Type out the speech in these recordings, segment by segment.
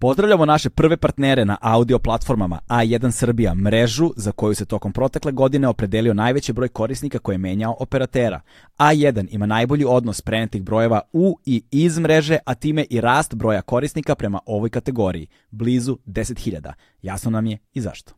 Pozdravljamo naše prve partnere na audio platformama A1 Srbija, mrežu za koju se tokom protekle godine opredelio najveći broj korisnika koji je menjao operatera. A1 ima najbolji odnos prenetih brojeva u i iz mreže, a time i rast broja korisnika prema ovoj kategoriji, blizu 10.000. Jasno nam je i zašto.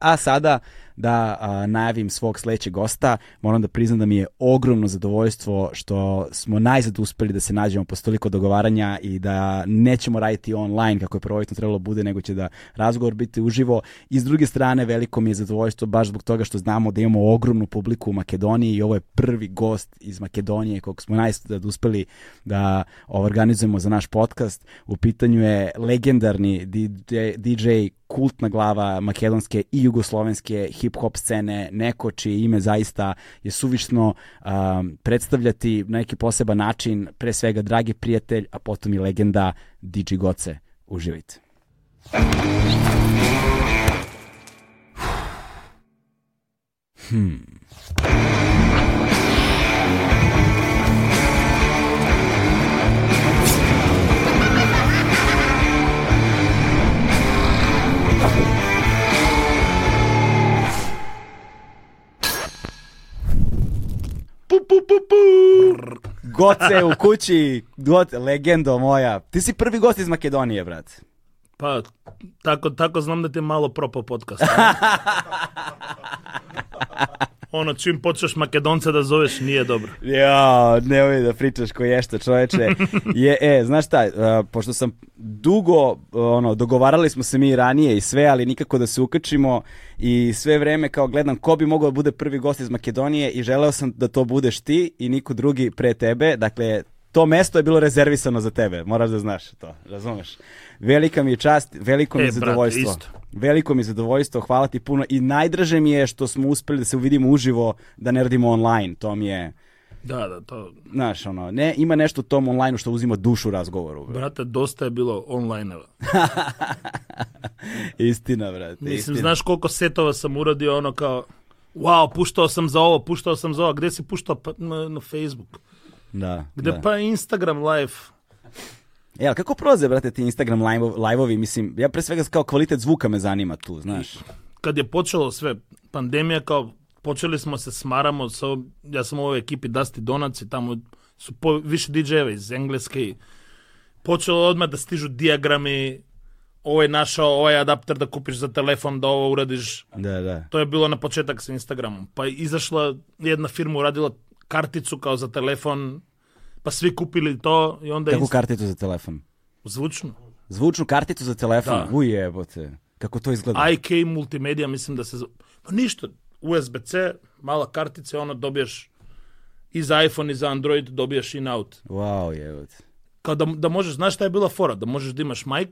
A sada da a, najavim svog sledećeg gosta, moram da priznam da mi je ogromno zadovoljstvo što smo najzad uspeli da se nađemo posle toliko dogovaranja i da nećemo raditi online kako je prvobitno trebalo bude, nego će da razgovor biti uživo. I s druge strane, veliko mi je zadovoljstvo baš zbog toga što znamo da imamo ogromnu publiku u Makedoniji i ovo je prvi gost iz Makedonije kog smo najzad uspeli da organizujemo za naš podcast. U pitanju je legendarni DJ, DJ kultna glava makedonske i jugoslovenske hip-hop scene, neko čije ime zaista je suvišno um, predstavljati na neki poseban način, pre svega dragi prijatelj, a potom i legenda DJ Goce. Uživajte. Hmm. Гоце у кучи, Гоце, легендо моја. Ти си први гост из Македонија, брат. Па, тако, тако знам да ти е мало пропо подкаст. ono, čim počneš Makedonca da zoveš, nije dobro. Ja, nemoj da pričaš ko ješta čoveče. Je, e, znaš šta, uh, pošto sam dugo, uh, ono, dogovarali smo se mi ranije i sve, ali nikako da se ukačimo i sve vreme kao gledam ko bi mogao da bude prvi gost iz Makedonije i želeo sam da to budeš ti i niko drugi pre tebe, dakle, to mesto je bilo rezervisano za tebe, moraš da znaš to, razumeš? Velika mi je čast, veliko mi je E, brate, zadovoljstvo. isto. Veliko mi je zadovoljstvo, hvala ti puno i najdraže mi je što smo uspeli da se uvidimo uživo, da ne radimo online, to mi je, Da, da, to... znaš, ono, ne, ima nešto u tom online što uzima dušu u razgovoru. bre. Brate, dosta je bilo online-eva. istina, brate, Mislim, istina. znaš koliko setova sam uradio, ono kao... Wow, puštao sam za ovo, puštao sam za ovo. Gde si puštao? Pa, na, na Facebook. Da, Gde da. pa Instagram live. E, ali kako prolaze, brate, ti Instagram live- live-ovi, mislim, ja pre svega kao kvalitet zvuka me zanima tu, znaš. Kad je počelo sve, pandemija, kao počeli smo se smaramo, sa, ja sam u ovoj ekipi Dusty Donuts i tamo su po, više DJ-eva iz Engleske i počelo odmah da stižu dijagrami, ovo je našao ovaj adapter da kupiš za telefon, da ovo uradiš. Da, da. To je bilo na početak sa Instagramom. Pa izašla jedna firma, uradila karticu kao za telefon, pa svi kupili to i onda Kakvu inst- karticu za telefon? zvučno. Zvučnu karticu za telefon? Da. Uj, jebote. Kako to izgleda? IK multimedia, mislim da se... Pa ništa, USB-C, mala kartica, ono dobiješ i za iPhone i za Android dobiješ in out. Wow, jebote. Kao da, da možeš, znaš šta je bila fora? Da možeš da imaš mic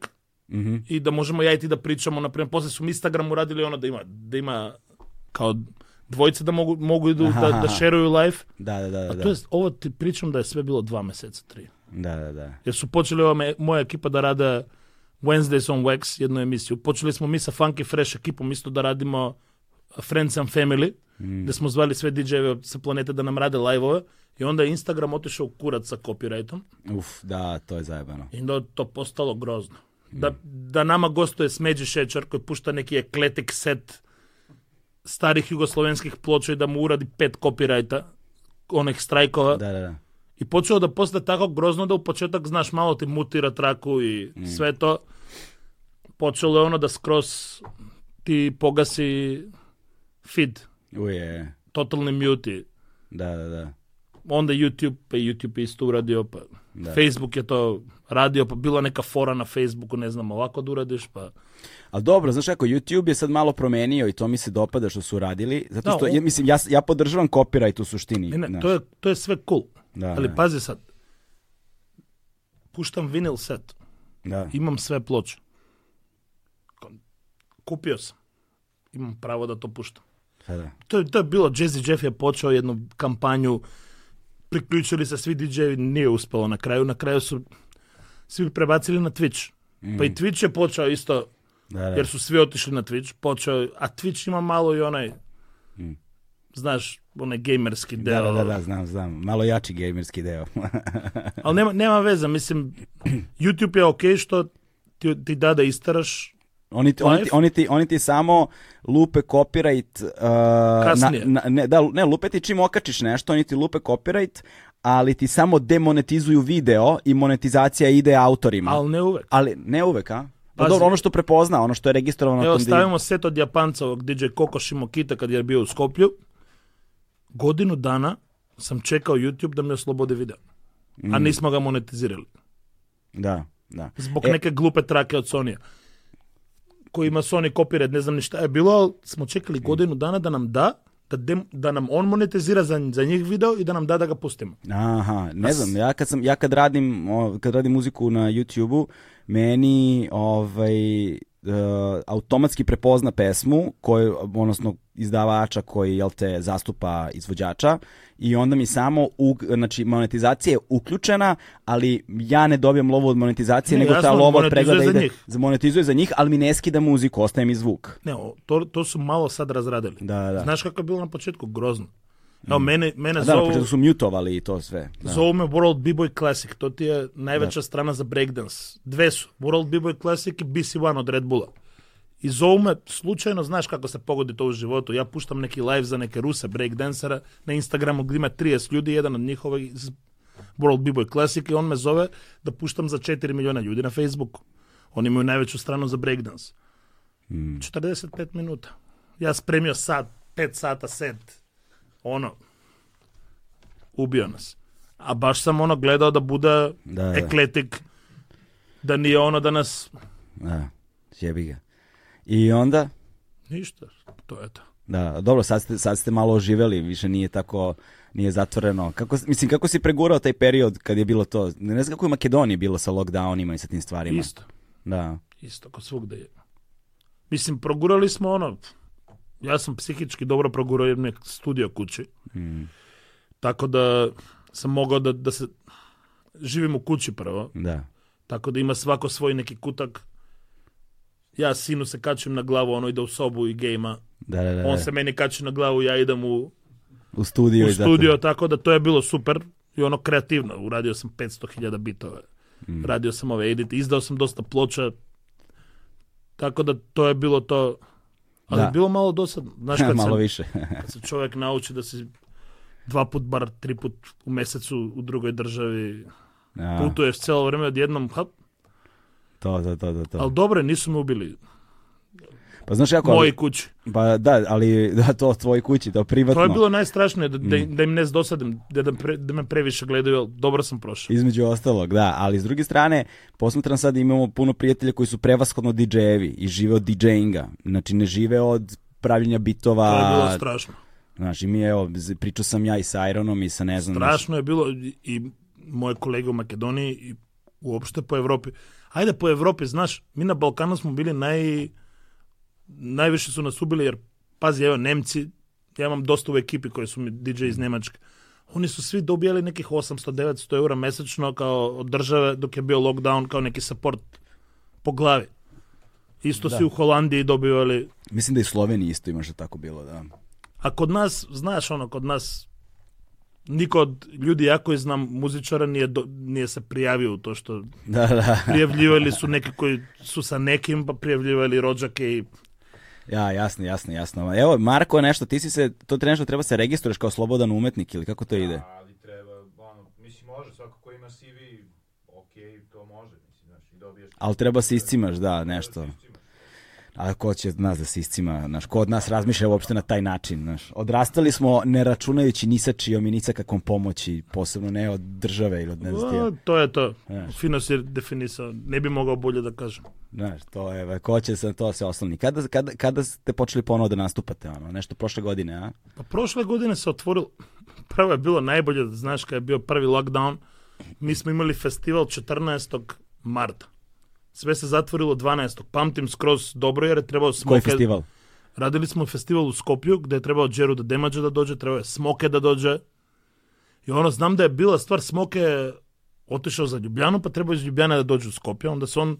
Mhm. i da možemo ja i ti da pričamo, na primjer, posle su mi Instagram uradili ono da ima, da ima kao двојца да могу могу да аха, да, да шерују лајф. Да, да, да, да. А да, да. ова ти причам да е све било два месеца, три. Да, да, да. Јас су почеле ова моја екипа да рада Wednesdays on Wax, едно емисија. Почеле смо ми со Funky Fresh екипом исто да радимо Friends and Family, mm. да смо звали све диџеи со планета да нам раде лајвове. И онда Инстаграм отишол курат со копирајтом. Уф, да, тоа е заебано. И да, то постало грозно. Mm. Да, да нама гостот е Смеджи Шечер, кој пушта неки еклетик сет старих југословенских плочој да му уради пет копирајта, онех страјкова. Да, да, да. И почнува да после тако грозно да у почеток, знаеш, мало ти мутира траку и mm. све то. Почело е оно да скрос ти погаси фид. Уе. Тотални мјути. Да, да, да. Онда YouTube, па YouTube исто урадио, па да. Facebook е то радио, па била нека фора на Facebook, не знам, овако да урадиш, па... Ali dobro, znaš kako, YouTube je sad malo promenio i to mi se dopada što su uradili, zato Da, što, on- ja, mislim, ja, ja podržavam copyright u suštini. Ne, ne, znaš. to je, to je sve cool. Da, Ali da. pazi sad, puštam vinil set, Da. imam sve ploče. Kupio sam. Imam pravo da to puštam. Pa da. To je, to je bilo, Jazzy Jeff je počeo jednu kampanju, priključili se svi DJ-evi, nije uspelo na kraju. Na kraju su svi prebacili na Twitch. Pa i Twitch je počeo isto Da, da. jer su svi otišli na Twitch, počeo, a Twitch ima malo i onaj, znaš, onaj gamerski deo. Da, da, da, da, znam, znam. Malo jači gamerski deo. Ali nema, nema veze, mislim, YouTube je okej što ti, ti da da istaraš, Oni ti, oni, ti, oni, ti, oni ti samo lupe copyright uh, Kasnije. Na, na, ne, da, ne, lupe ti čim okačiš nešto, oni ti lupe copyright, ali ti samo demonetizuju video i monetizacija ide autorima. ali ne uvek. Ali ne uvek, a? Pa dobro, ono što prepozna, ono što je registrovano Evo stavimo set od Japanca, ovog DJ Koko Shimokita kad je bio u Skoplju. Godinu dana sam čekao YouTube da mi oslobode video. A nismo ga monetizirali. Da, da. Zbog Mm. E, neke glupe trake od Sonija. Koji ima Sony copyright, ne znam ni šta je bilo, ali smo čekali godinu dana da nam da, da, dem- da nam on monetizira za, za njih video i da nam da da ga pustimo. Aha, ne znam, ja kad sam ja kad radim o, kad radim muziku na YouTubeu, meni ovaj e, automatski prepozna pesmu koju odnosno izdavača koji jel te zastupa izvođača i onda mi samo u, znači monetizacija je uključena, ali ja ne dobijam lovu od monetizacije, Ne, nego ta jasno, lova od monetizuje pregleda za ide za monetizuje za njih, ali mi ne skida muziku, ostaje mi zvuk. Ne, to, to su malo sad razradili. Da, da. Znaš kako je bilo na početku? Grozno. Evo, mene, mene A da, zovu... početku su mutovali i to sve. Da. Zovu me World B-Boy Classic, to ti je najveća strana za breakdance. Dve su, World B-Boy Classic i BC1 od Red Bulla. I zovu me, slučajno, znaš kako se pogodi to u životu, ja puštam neki live za neke Ruse breakdancera na Instagramu gdje ima 30 ljudi, jedan od njihova iz World B-Boy Classic i on me zove da puštam za 4 miliona ljudi na Facebooku. Oni imaju najveću stranu za breakdance. 45 minuta. Ja spremio sat, 5 sata set. Ono, ubio nas. A baš sam ono gledao da bude Da, da. ekletik, da nije ono da nas... Da, jebi ga. I onda, Ništa, to je to. Da, dobro, sad ste, sad ste malo oživeli, više nije tako, nije zatvoreno. Kako, mislim, kako si pregurao taj period kad je bilo to? Ne znam kako je u Makedoniji bilo sa lockdownima i sa tim stvarima. Isto, Da, isto, kod svugde je. Mislim, progurali smo ono, ja sam psihički dobro progurao jer mi je studio kući. Tako da sam mogao da, da se živim u kući prvo. da. Tako da ima svako svoj neki kutak. Ja sinu se kačim na glavu, ono ide u sobu i gejma. Da, da, da. On da. se meni kači na glavu, ja idem u, U studio. u i zato- studio, tako da to je bilo super i ono kreativno. Uradio sam 500.000 bitova. Mm. Radio sam ove edit, izdao sam dosta ploča. Tako da to je bilo to. Ali Da. bilo malo dosadno. Znaš kad, Malo se, više. kad se čovjek nauči da si dva put, bar tri put u mesecu u drugoj državi A, putuješ cijelo vrijeme odjednom, hap, to, to, to, to, to. ali dobro, nisu me ubili Pa znaš kako, moji kući. pa da, ali da, to tvoj kući, to privatno. To je bilo najstrašnije, da, da, Mm. da im ne dosadim, da, da, pre- da me previše gledaju, dobro sam prošao. Između ostalog, da, ali s druge strane, posmatram sad imamo puno prijatelja koji su prevashodno DJ-evi i žive od DJ-inga. Znači ne žive od pravljenja bitova. To je bilo strašno. Znaš, i mi evo, pričao sam ja i sa Ironom i sa ne znam... Strašno je bilo i, i moje kolege u Makedoniji i uopšte po Evropi. Ajde po Evropi, znaš, mi na Balkanu smo bili naj... Najviše su nas ubili jer, pazi, evo, Nemci, ja imam dosta u ekipi koji su mi DJ iz Njemačke. Oni su svi dobijali nekih 800-900 eura mesečno kao od države dok je bio lockdown kao neki support po glavi. Isto si u Holandiji dobivali Mislim da i Sloveniji isto ima što tako bilo, da. A kod nas, znaš ono, kod nas niko od ljudi, ja koji znam muzičara, nije, do- nije se prijavio u to što Da, da. prijavljivali su neki koji su sa nekim, pa prijavljivali rođake i Ja, jasno, jasno, jasno. Evo, Marko, nešto, ti si se, to tre- nešto treba se registruješ kao slobodan umetnik ili kako to ide? Ali treba, ono, mislim, može, svako ko ima CV, ok, to može, mislim, znaš, i dobiješ... Ali treba se iscimaš, da, nešto. A ko će od nas da se iscima, znaš, ko od nas razmišlja uopšte na taj način, znaš. Odrastali smo ne računajući ni sa čijom i ni sa kakvom pomoći, posebno ne od države ili od ne znam ja. to je to. Znaš. Fino si definisao, ne bi mogao bolje da kažem. Znaš, to je, ko će se to se osloni. Kada, kada, kada ste počeli ponovo da nastupate, ono, nešto prošle godine, a? Pa prošle godine se otvorilo, prvo je bilo najbolje, znaš, kad je bio prvi lockdown, mi smo imali festival 14. marta. Sve se zatvorilo 12. Pamtim skroz dobro jer je trebao Koji smoke... festival? Radili smo festival u Skopju gdje je trebao Džeru da Demađa da dođe, trebao je Smoke da dođe. I ono, znam da je bila stvar Smoke otišao za Ljubljanu, pa trebao iz Ljubljana da dođe u Skopje, onda se on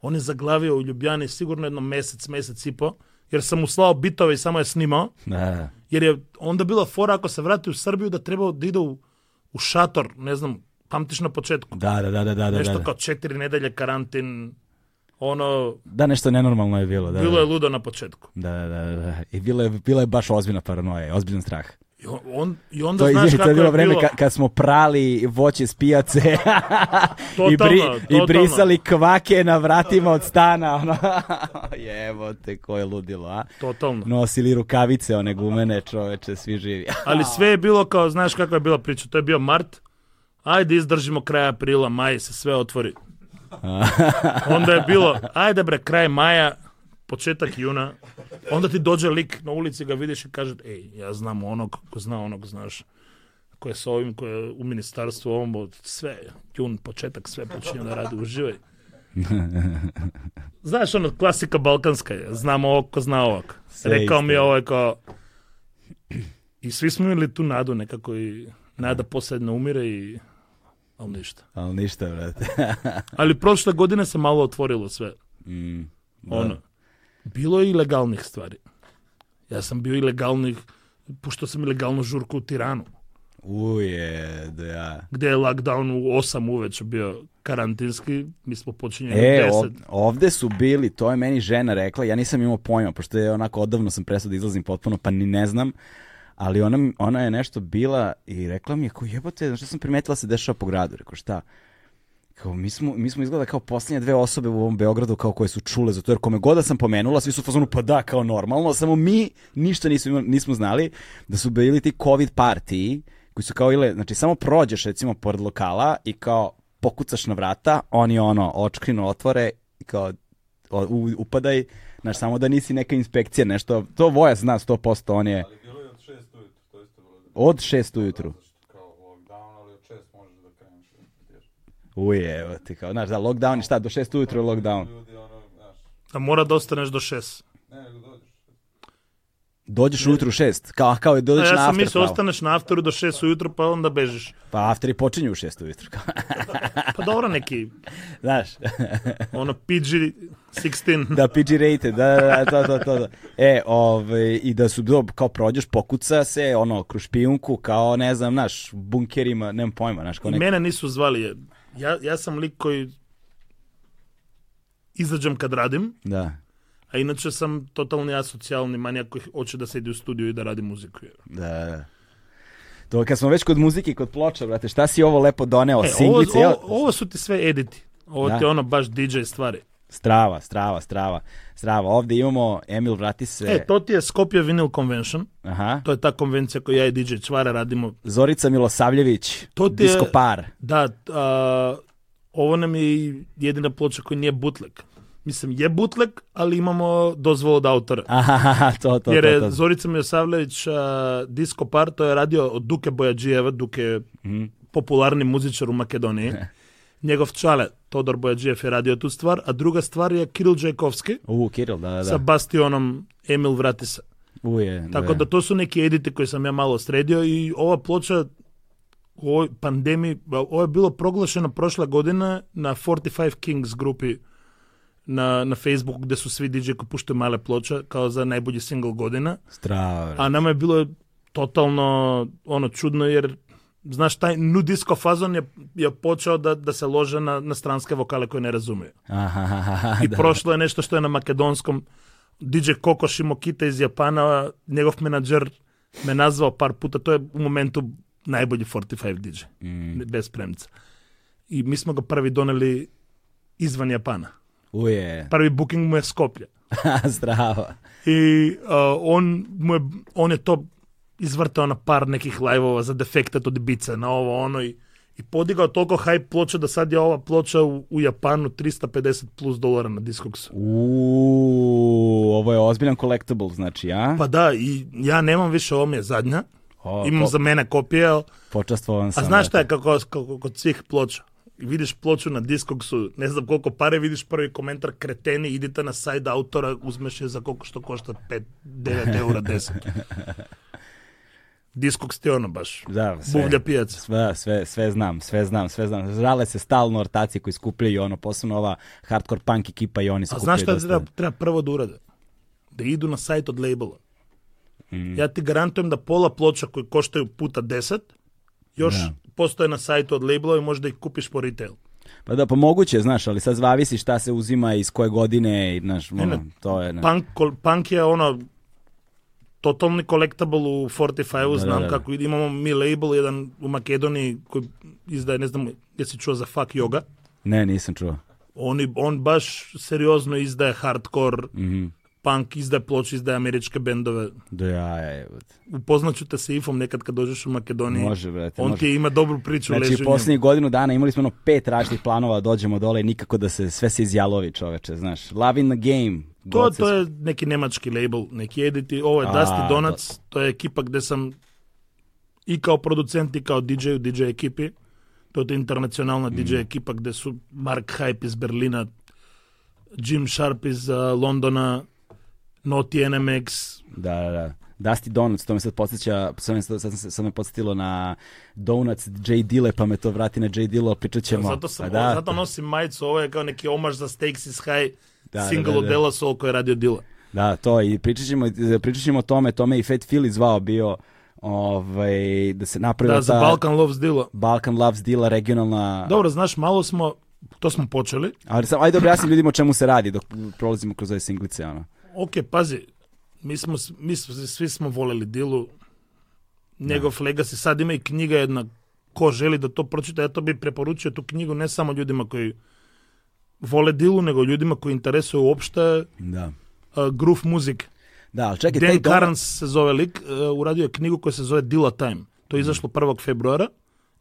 On je zaglavio u Ljubljani sigurno jedno mesec, mesec i po, jer sam mu slao bitove i samo je snimao. Da. Jer je onda bila fora ako se vrati u Srbiju da treba da ide u, u šator, ne znam, pamtiš na početku. Da, da, da, da, da, Nešto da. kao četiri nedelje karantin, ono, Da, nešto nenormalno je bilo. Da, bilo da. je ludo na početku. Da, da, da, da. I bilo je, bilo je baš ozbiljna paranoja, ozbiljan strah. I, on, i onda To, znaš izvini, kako to je bilo vreme bilo. ka- kad smo prali voće s pijace i, Totalno, i totalno. brisali kvake na vratima od stana. Ono. Jebote, ko je ludilo, a? Totalno. Nosili rukavice, one gumene, čoveče, svi živi. Ali sve je bilo kao, znaš kakva je bila priča, to je bio mart, ajde izdržimo kraj aprila, maj se sve otvori. Onda je bilo, ajde bre, kraj maja, početak juna, onda ti dođe lik na ulici, ga vidiš i kaže, ej, ja znam onog, ko zna onog, znaš, ko je sa ovim, ko je u ministarstvu ovom, sve, jun, početak, sve počinje da radi, uživaj. Znaš, ono, klasika balkanska je, znam ovog ko zna ovog. Rekao mi je je kao, i svi smo imali tu nadu nekako i nada poslije ne umire i ali ništa. Ali ništa, brate. Ali prošle godine se malo otvorilo sve. Mm, da. Ono, bilo je i legalnih stvari. Ja sam bio i legalnih, pušto sam ilegalnu žurku u Tiranu, Uje, da ja. gdje je lockdown u 8 uveče bio karantinski, mi smo počinjeli E, u 10. ov, ovde su bili, to je meni žena rekla, ja nisam imao pojma, pošto je onako odavno sam prestao da izlazim potpuno, pa ni ne znam, ali ona, ona je nešto bila i rekla mi je, jebote, znaš šta sam primetila se dešava po gradu, rekao šta? Kao, mi smo, mi smo izgleda kao posljednje dve osobe u ovom Beogradu kao koje su čule za to, jer kome god da sam pomenula, svi su u fazonu, pa da, kao normalno, samo mi ništa nismo, nismo znali da su bili ti covid partiji, koji su kao ile, znači samo prođeš recimo pored lokala i kao pokucaš na vrata, oni ono, očkrinu otvore i kao u- upadaj, znaš, samo da nisi neka inspekcija, nešto, to Voja zna 100%, on je Ali bilo je od šest ujutru, to isto bilo od šest ujutru. Kao lockdown, ali od šest možeš da kreneš. da ideš. Uje, evo ti kao, znaš, da, lockdown je šta, do šest ujutru je lockdown. Ljudi, ono, znaš, A mora da ostaneš do 6. ne, nego dođeš. Dođeš ujutru u šest, kao, kao je A dođeš ja na sam after mislio, pravo. ostaneš na afteru do 6 ujutro, pa onda bežiš. Pa afteri počinju u šest ujutru, kao, Pa dobro, neki, znaš, ono, PG-16. da PG rated, da, da, da, to, to, to, da. E, ovaj, i da su, do, kao prođeš, pokuca se, ono, kroz špijunku, kao, ne znam, znaš, bunkerima, nemam pojma, znaš, kao I nek... mene nisu zvali. Ja, ja sam lik koji izađem kad radim, Da, a inače sam totalni asocijalni manijak koji hoće da sedi u studiju i da radi muziku. da, da. To kad smo već kod muzike, i kod ploča, brate, šta si ovo lepo doneo, E, ovo, singlice, ovo, ovo su ti sve editi. Ovo Da. ti je ono baš DJ stvari. Strava, strava, strava, strava, ovde imamo Emil vrati se, E, to ti je Skopje Vinyl Convention. aha, To je ta konvencija koju ja i DJ Čvara radimo. Zorica Milosavljević, To ti je- Disco Par, Da, a, ovo nam je jedina ploča koja nije bootleg. Mislim, je bootleg, ali imamo dozvolu od autora. aha, to, to, Jer to, je to. Zorica Milosavljević uh, Disco Par, to je radio od Duke Bojađijeva, Duke je Mhm. popularni muzičar u Makedoniji. Njegov čale, Todor Bojađijev je radio tu stvar, a druga stvar je Kiril Džajkovski U, Kiril, da, da, sa da. Bastionom Emil Vratisa. Uje, Tako da to su neki editi koje sam ja malo sredio i ova ploča u ovoj pandemiji, ovo je bilo proglašeno prošla godina na 45 Kings grupi na, na Facebooku gde su svi DJ koji puštaju male ploče kao za najbolji single godina. Strava, A nama je bilo totalno ono čudno jer знаеш, тај нудиско фазон ја, ја почео да, да се ложе на, на странске вокале кои не разумеја. И да. прошло е нешто што е на македонском. Дидже Коко Шимокита из Јапана, негов менаџер ме назвал пар пута, тој е у моменту најбољи 45 дидже, mm. без премца. И ми сме го први донели изван Јапана. Уе. Први букинг му е Скопје. Здраво. И а, он, му е, он е топ izvrtao na par nekih live-ova za defektat od Ibiza, na ovo ono i, i podigao toliko hype ploča da sad je ova ploča u, u Japanu 350 plus dolara na Discogsu. Uuu, ovo je ozbiljan collectible, znači, a? Pa da, i ja nemam više, ovo mi je zadnja. O, Imam po- za mene kopije, ali- Počastvovan sam. a znaš šta je kako, kako kod svih ploča? Vidiš ploču na Discogsu, ne znam koliko pare, vidiš prvi komentar, kreteni, idite na sajt autora, uzmeš je za koliko što košta 5, 9 eura, 10. Diskog ti ono baš. Da, sve, Buvlja pijaca. sve, sve, sve znam, sve znam, sve znam. Žale se stalno ortaci koji skupljaju ono, posebno ova hardcore punk ekipa i oni A skupljaju znaš šta dosta. treba, treba prvo da urade? Da idu na sajt od labela. Ja ti garantujem da pola ploča koji koštaju puta 10, još Da. postoje na sajtu od labela i možda ih kupiš po retail. Pa da, pa moguće, znaš, ali sad zavisi šta se uzima iz koje godine i, znaš, ono, to je... Ne. Punk, punk je ono totalni collectible u 45-u, Da, znam da, da. kako imamo mi label jedan u Makedoniji koji izdaje, ne znam, jesi čuo za Fuck Yoga? Ne, nisam čuo. Oni, on baš seriozno izdaje hardcore, Mhm. punk, izdaje ploče, izdaje američke bendove. Da ja, evo. Upoznaću te sa Ifom nekad kad dođeš u Makedoniji. Može, brate, On može. ti ima dobru priču, leži Znači, u njemu. posljednjih godinu dana imali smo ono pet različitih planova da dođemo dole i nikako da se, sve se izjalovi čoveče, znaš. Love in the game. To, to je neki nemački label, neki editi. Ovo je A, Dusty Donuts, to je ekipa gde sam i kao producent i kao DJ u DJ ekipi. To je internacionalna DJ Mm. ekipa gde su Mark Hype iz Berlina, Jim Sharp iz uh, Londona, Noti NMX, Da, da, da. Dusty Donuts, to me sad podsjeća, sad me, sad, sad, sad me podsjetilo na Donuts J. Dille, pa me to vrati na J. Dille, pričat ćemo. Zato, sam, Pa da, zato nosim majicu, ovo je kao neki omaž za Stakes is High, Da, da, single da, od da. Dela Soul koji je radio Dilla. Da, to i pričat ćemo, pričat ćemo o tome, tome i Fat Philly zvao bio ovaj, da se napravi Da, za ta Balkan Loves Dilla. Balkan Loves Dilla regionalna... Dobro, znaš, malo smo, to smo počeli, Ali sam, ajde objasnim ljudima o čemu se radi dok prolazimo kroz ove singlice, ono. Ok, pazi, mi smo, mi smo, svi smo voleli Dilu, njegov legacy, sad ima i knjiga jedna, ko želi da to pročita, ja to bi preporučio tu knjigu ne samo ljudima koji vole Dilu, nego ljudima koji interesuju uopšte Da. uh, groove muzik. Da, ali čekaj, taj Dan dom... Carnes se zove lik, uh, uradio je knjigu koja se zove Dilla Time. To je izašlo 1. februara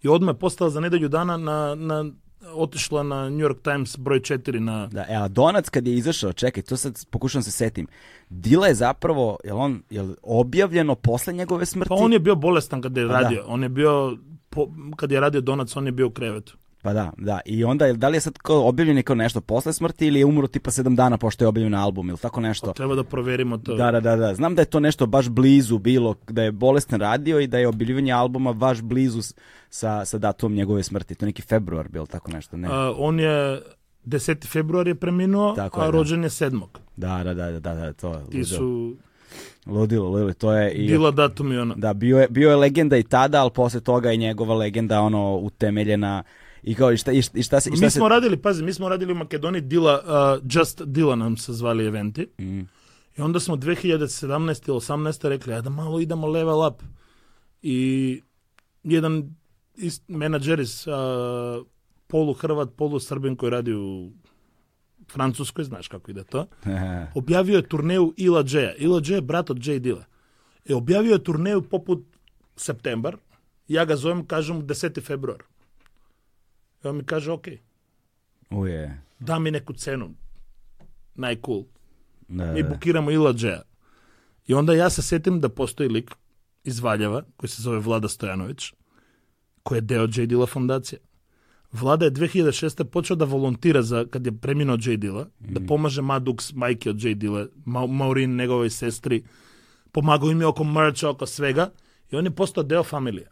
i odmah je postala za nedelju dana na, na, otišla na New York Times broj 4 na... Da, e, a Donac kad je izašao, čekaj, to sad pokušam se setim. Dila je zapravo, jel on, jel objavljeno posle njegove smrti? Pa on je bio bolestan kad je Pa radio. da. On je bio, po, kad je radio Donac, on je bio u krevetu. Pa da, da. I onda, da li je sad kao objavljeno kao nešto posle smrti ili je umro tipa sedam dana pošto je objavljen album ili tako nešto? Treba da proverimo to. Da, da, da, da. Znam da je to nešto baš blizu bilo, da je bolestan radio i da je objavljivanje albuma baš blizu sa, sa datumom njegove smrti. To je neki februar bilo tako nešto, ne? A, on je 10. februar je preminuo, Tako a je, da. rođen je 7. Da, da, da, da, da, to je Ti su Ludilo, ludilo, to je i... Dila datum i ona. Da, bio je, bio je legenda i tada, ali posle toga je njegova legenda ono utemeljena И као, и шта, и шта, и шта, и шта ми се... радили, пази, мисмо радили у Македонија Дила, uh, Just Дила нам се звали евенти. Mm. И онда смо 2017 или 18 рекле, ајде мало идемо level up. И еден ист, менеджер из uh, полу Хрват, полу Србин кој ради у Француској, знаеш како иде тоа, објавио е турнеју Ила Джеја. Ила Джеја брат од Джей Дила. Е, објавио е турнеју попут септембар, ја га зовем, кажам, 10 февруар. Ја ми каже, окей. Уе. Да ми неку цену. Најкул. Да, ми да. букирамо Иладжеа. И онда јас се сетим да постои лик из Валјава, кој се зове Влада Стојановиќ, кој е дел од Джей Дила фондација. Влада е 2006 почна да волонтира за кад ја премина од Джей Дила, mm. да помаже Мадукс, мајки од Джей Дила, Ма, Маурин, негови сестри, помагува им око мерч, око свега, и они постоа дел фамилија.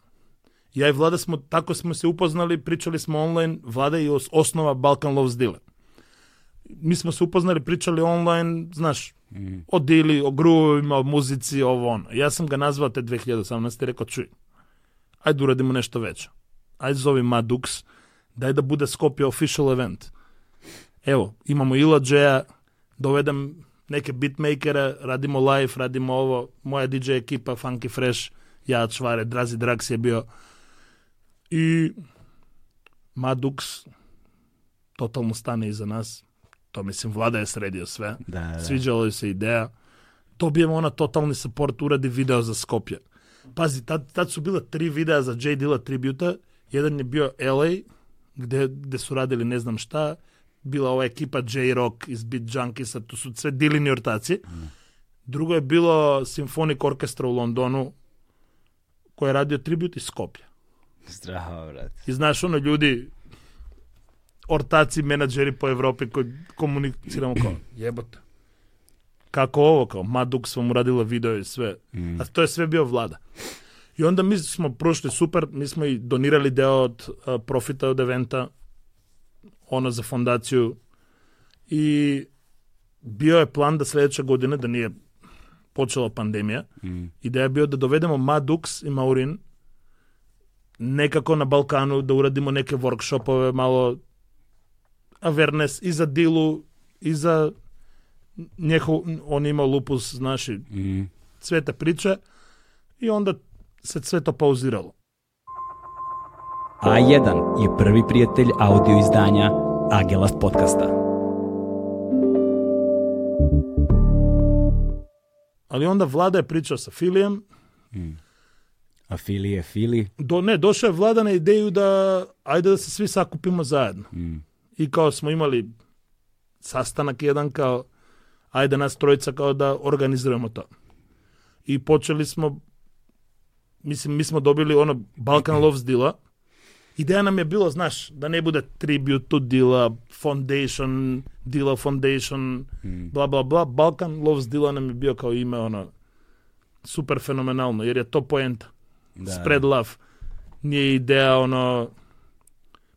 Ja i Vlada smo, tako smo se upoznali, pričali smo online, Vlada je os- osnova Balkan Loves Dile. Mi smo se upoznali, pričali online, znaš, o dili, o gruvovima, o muzici, ovo ono. Ja sam ga nazvao te 2018. i rekao, čuj, ajde uradimo nešto veće. Ajde zovi Madux, daj da bude Skopje official event. Evo, imamo Ila J-a, dovedem neke beatmakere, radimo live, radimo ovo, moja DJ ekipa, Funky Fresh, ja, Čvare, Drazi Drax je bio. I Madux totalno stane iza nas. To mislim, vlada je sredio sve. Da, da. Sviđala joj se ideja. Dobijemo ona totalni support, uradi video za Skopje. Pazi, tad, tad su bila tri videa za J. Dilla tributa. Jedan je bio LA, gde, gde su radili ne znam šta. Bila ova ekipa J-Rock iz Beat Junkiesa, tu su sve Dillini ortaci. Drugo je bilo Symphonic Orchestra u Londonu, koji je radio tribut iz Skopja. Zdravo, brate. I znaš, ono, ljudi, ortaci, menadžeri po Evropi koji komuniciramo kao, jebote. Kako ovo, kao, Madux vam uradila video i sve. Mm. A to je sve bio vlada. I onda mi smo prošli super, mi smo i donirali deo od a, profita od eventa, ono za fondaciju i bio je plan da sledeće godine, da nije počela pandemija, Mm. ideja je bio da dovedemo Madux i Maurin nekako na Balkanu, da uradimo neke workshopove, malo awareness i za Dilu, i za njehov, on ima lupus, znaš, Mm. sve te priče i onda se sve to pauziralo. A1 je prvi prijatelj audio izdanja Agelast podcasta. Ali onda vlada je pričao sa Filijem, A Fili je Fili. do, ne, došao je vlada na ideju da ajde da se svi sakupimo zajedno. Mm. I kao smo imali sastanak jedan kao ajde nas trojica kao da organiziramo to. I počeli smo mislim mi smo dobili ono Balkan Loves Dila. Ideja nam je bilo, znaš, da ne bude tribute to Dila, Foundation, Dila Foundation, bla bla bla. Balkan Loves Dila nam je bio kao ime ono super fenomenalno, jer je to poenta. да. spread love. Не е идеја, оно...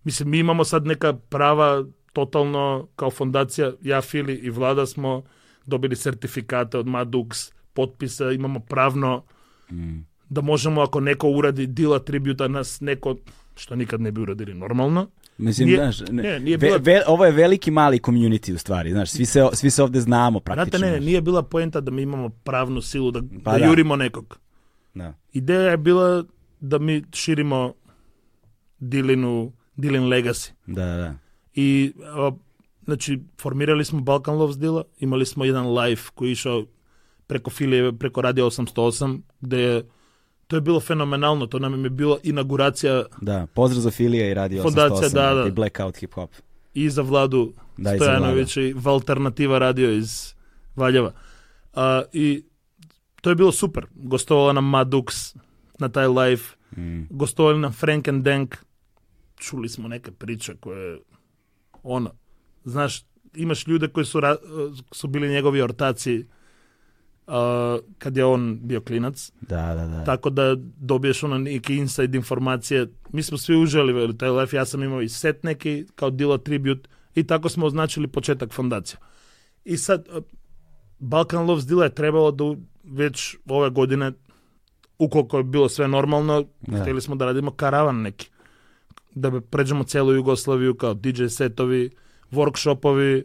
Мислим, ми имамо сад нека права тотално као фондација, ја, Фили и Влада смо добили сертификата од Мадукс, подписа, имамо правно mm. да можемо ако неко уради дил атрибута нас неко што никад не би урадили нормално. Мислим, ние, знаеш, не, не, ние била... ве, ве, ова е велики мали комјунити у ствари, знаеш, сви се сви се овде знаамо практично. Знаете, не, не, ние била поента да ми имамо правну силу да, па, да, да. јуримо неког. Да. Идеја е била да ми ширимо Дилину, Дилин Легаси. Да, да, да. И а, значи формирали сме Балкан Ловс Дила, имали сме еден лайф кој ишо преку Филиеве, преку Радио 808, каде тоа е било феноменално, тоа нам е било инаугурација. Да, поздрав за Филија и Радио 808 фондација, да, да. и Blackout Hip Hop. И за Владу да, Стојановиќ и, за да. и во Алтернатива Радио из Валјава. А, и to je bilo super. Gostovala nam Madux na taj live, Mm. gostovali nam Frank and Dank, čuli smo neke priče koje, ono, znaš, imaš ljude koji su, ra- su bili njegovi ortaci a, kad je on bio klinac, Da, da, da. tako da dobiješ ono neki inside informacije. Mi smo svi uželi taj life, ja sam imao i set neki kao Dila tribute i tako smo označili početak fondacije. I sad, uh, Balkan Loves Dila je trebalo da već ove godine, ukoliko je bilo sve normalno, Da. htjeli smo da radimo karavan neki. Da bi pređemo celu Jugoslaviju kao DJ setovi, workshopovi.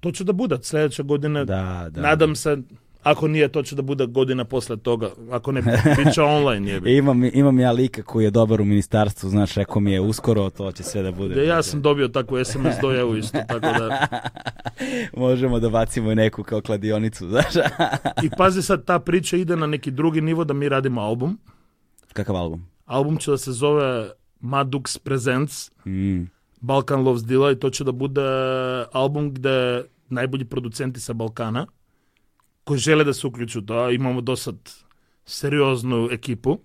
To će da bude sljedeće godine. Da, da. Nadam se, ako nije, to će da bude godina posle toga. Ako ne, bit će online. Jebi. E, Imam, imam ja lika koji je dobar u ministarstvu, znaš, rekao mi je uskoro, to će sve da bude. Da, ja sam dobio takvu SMS dojavu isto, tako da... Možemo da bacimo i neku kao kladionicu, znaš. I pazi sad, ta priča ide na neki drugi nivo da mi radimo album. Kakav album? Album će da se zove Madux Presents Mm. Balkan Loves Dila i to će da bude album gde najbolji producenti sa Balkana koji žele da se uključu u to, a imamo do sad serioznu ekipu.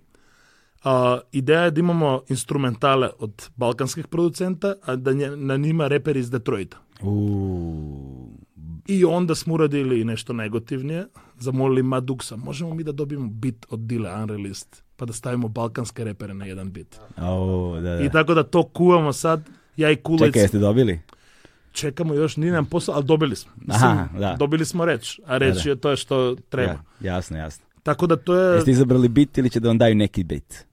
A, ideja je da imamo instrumentale od balkanskih producenta, a da nje, na njima reper iz Detroita. Uuu. I onda smo uradili nešto negativnije, zamolili Maduksa, možemo mi da dobijemo bit od Dile Unreleased, pa da stavimo balkanske repere na jedan bit. O, da, da. I tako da to kuvamo sad, ja i Kulec Čekaj, jeste dobili? Čekamo još, nije nam posao, ali dobili smo. Mislim, Aha, da. Dobili smo reč, a reč Da, da. je to što treba. Ja, jasno, jasno. Tako da to je, Jeste izabrali bit ili će da vam daju neki bit?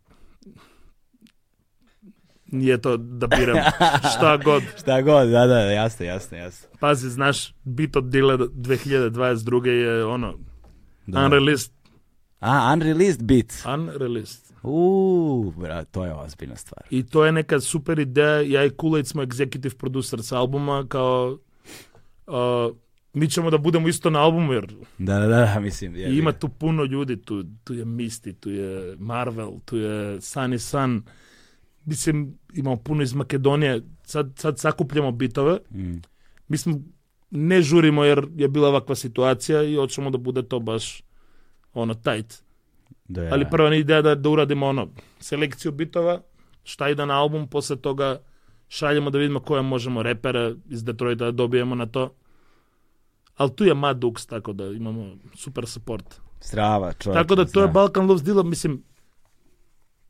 nije to da biram šta god. Šta god, da, da, jasno, jasno, jasno. Pazi, znaš, bit od Dile 2022. je ono, Da. unreleased, A, unreleased bit. unreleased. Uuu, to je ozbiljna stvar. I to je neka super ideja, ja i Kulejt smo executive producer s albuma, kao, uh, mi ćemo da budemo isto na albumu, jer Da, da, da, mislim. Je, I ima tu puno ljudi, tu, tu je Misty, tu je Marvel, tu je Sunny Sun. Mislim, imamo puno iz Makedonije. Sad, sad sakupljamo bitove. Mm. Mi smo, ne žurimo jer je bila ovakva situacija i hoćemo da bude to baš ono tight. Da, Ali prva ideja da, da uradimo ono, selekciju bitova, šta ide na album, posle toga šaljemo da vidimo koje možemo repere iz Detroita da dobijemo na to. Ali tu je Mad Dux, tako da imamo super support. Strava, čovjek. Tako da to je znam. Balkan Loves Dila, mislim,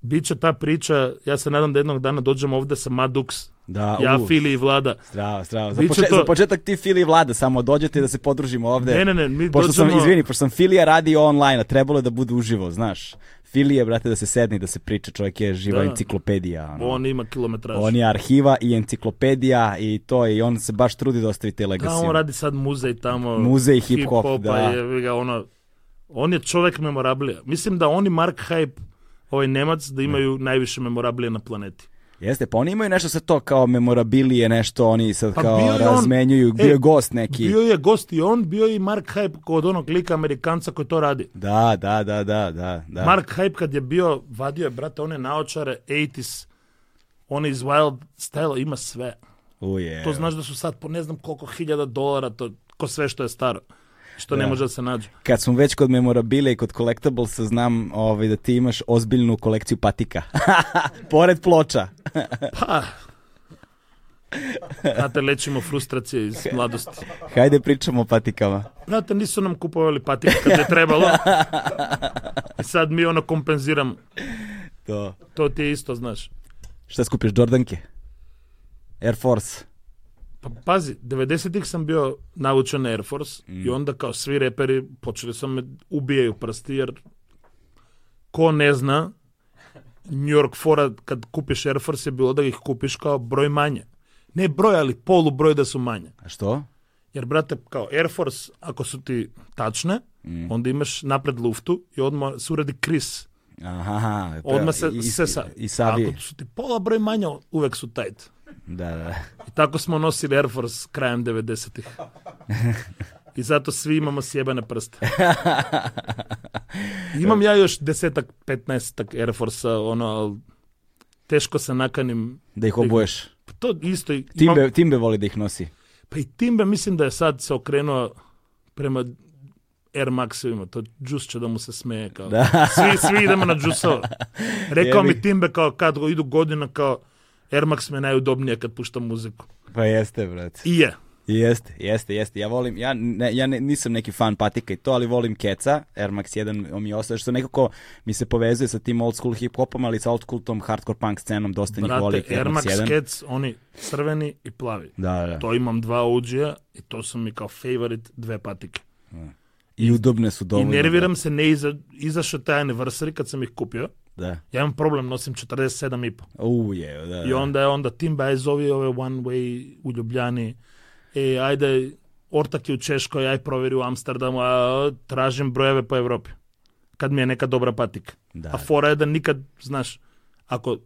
Biće ta priča, ja se nadam da jednog dana dođemo ovde sa Madux, Da, ja, u, Fili i Vlada. Zdravo, zdravo. Za, Biće poče- to- za početak ti Fili i Vlada, samo dođete da se podružimo ovde. Ne, ne, ne, mi Pošto sam, dođemo... izvini, pošto sam Filija radio online, a trebalo je da bude uživo, znaš. Filija, brate, da se sedne i da se priča, čovjek je živa Da. enciklopedija. Ono. On ima kilometraž. On je arhiva i enciklopedija i to i on se baš trudi da ostavi te Da, legacy. on radi sad muzej tamo. Muzej hip-hop, hip-hopa da. Je, ga, ono, on je čovek memorablija. Mislim da oni Mark Hype, ovaj Nemac, da imaju najviše memorablije na planeti. Jeste, pa oni imaju nešto sa to kao memorabilije, nešto oni sad Pa kao je on- razmenjuju, bio je gost neki. Bio je gost i on, bio je i Mark Hype kod onog lika Amerikanca koji to radi. Da, da, da, da, da. da. Mark Hype kad je bio, vadio je, brate, one naočare, 80s, on iz Wild Style, ima sve. Uje. To znaš da su sad po ne znam koliko hiljada dolara, to ko sve što je staro. Što ne Da. može da se nađe. Kad smo već kod memorabilije i kod collectiblesa, znam ovaj, da ti imaš ozbiljnu kolekciju patika. Pored ploča. Pa, znate, lečimo frustracije iz mladosti. Hajde pričamo o patikama. Znate, nisu nam kupovali patike kad je trebalo. I sad mi ono kompenziramo. To. To ti je isto, znaš. Šta skupiš, Jordanke? Air Force? Pa pazi, 90-ih sam bio naučen na Air Force Mm. i onda kao svi reperi počeli su me ubijaju prsti jer ko ne zna New York fora kad kupiš Air Force je bilo da ih kupiš kao broj manje. Ne broj, ali polu broj da su manje. A što? Jer, brate, kao Air Force, ako su ti tačne, Mm. onda imaš napred luftu i odmah se uradi kris. Aha. Odmah se i, sesa. I savi. Ako su ti pola broj manje, uvek su tight. Da, da. I tako smo nosili Air Force krajem 90-ih. I zato svi imamo sjebane prste. Imam ja još desetak, petnaestak Air Force-a, ono, teško se nakanim. Da ih obuješ. To isto. Imam, Timbe, timbe voli da ih nosi. pa i Timbe mislim da je sad se okrenuo prema Air Maxovima. To džus će da mu se smeje. Kao. Da. Svi, svi idemo na džusova. Rekao Jebi. mi Timbe kao kad idu godina kao Air Max me je najudobnije kad puštam muziku. Pa jeste, brate. I je. Jeste, jeste, jeste. Ja volim, ja, ne, ja ne, nisam neki fan patika i to, ali volim Keca, Air Max 1 on mi ostaje, što nekako mi se povezuje sa tim old school hip hopom, ali sa old school tom hardcore punk scenom, dosta njih voli Brate, Air Max 1. Cats, oni crveni i plavi. Da, da. To imam dva OG-a i to su mi kao favorite dve patike. I udobne su I dovoljno. nerviram se, ne iza, izašao taj anniversary kad sam ih kupio. Da. Ja imam problem, nosim 47,5. U, je, da, da. I onda je onda Tim zovi ove one way u Ljubljani. E, ajde, ortak je u Češkoj, aj proveri u Amsterdamu, a tražim brojeve po Evropi. Kad mi je neka dobra patika. Da. A fora je da nikad, znaš, ako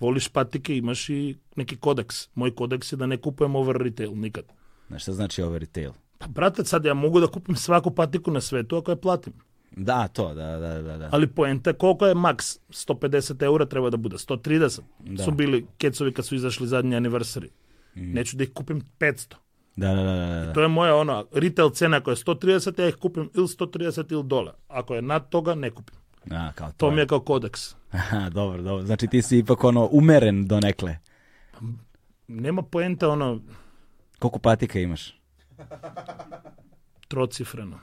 voliš patike, imaš i neki kodeks. Moj kodeks je da ne kupujem over retail, nikad. Znaš šta znači over retail? Pa, brate, sad ja mogu da kupim svaku patiku na svetu ako je platim. Da, to, da, da, da. da. Ali poenta koliko je maks? 150 eura treba da bude. 130 Da. su bili kecovi kad su izašli zadnji anniversary. Neću da ih kupim 500. Da, da, da, da, da. To je moja ono, retail cena ako je 130, ja ih kupim ili 130 ili dola. Ako je nad toga, ne kupim. A, kao to. To mi je kao kodeks. Aha, dobro, dobro. Znači ti si ipak ono umeren donekle. Nema poenta ono Koliko patika imaš? trocifreno.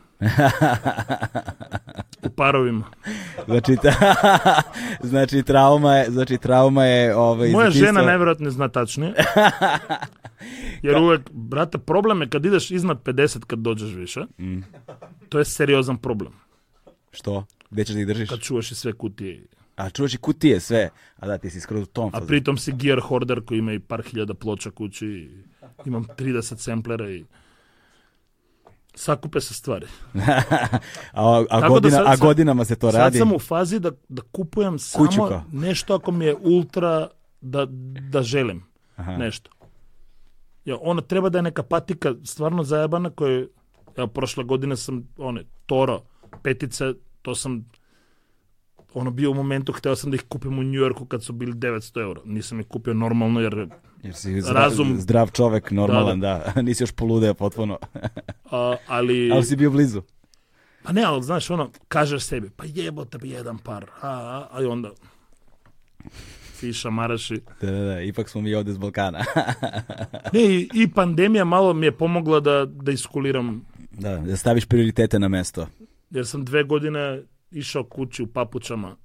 U parovima. Znači, ta, znači trauma je, znači trauma je ovaj Moja za ti žena najvjerojatnije zna tačnije. Jer uvek, brate, problem je kad ideš iznad 50 kad dođeš više. Mm. To je seriozan problem. Što? Gde ćeš da ih držiš? Kad čuvaš i sve kutije. A čuvaš i kutije sve. A da, ti si skroz u tom A pritom si gear hoarder koji ima i par hiljada ploča kući. Imam 30 samplera i sakupe se stvari. a, a, da godina, sad a godinama se to Sad radi. sam u fazi da, da kupujem samo nešto ako mi je ultra da, da želim Aha. nešto. Ja, ona treba da je neka patika stvarno zajebana koja evo prošle godine sam one Toro petice, to sam ono bio u momentu, hteo sam da ih kupim u New Yorku kad su bili 900 euro. Nisam ih kupio normalno jer Jer si Razum- zdrav čovek, normalan, da. Nisi još poludeo potpuno. a, ali, Ali si bio blizu. pa ne, ali znaš ono, kažeš sebi, pa jebote bi jedan par, a, a, a i onda fiša, maraši. Da, da, da. Ipak smo mi ovde iz Balkana. Ne, i, i pandemija malo mi je pomogla da, da iskuliram, da, da staviš prioritete na mesto. jer sam dve godine išao kući u papučama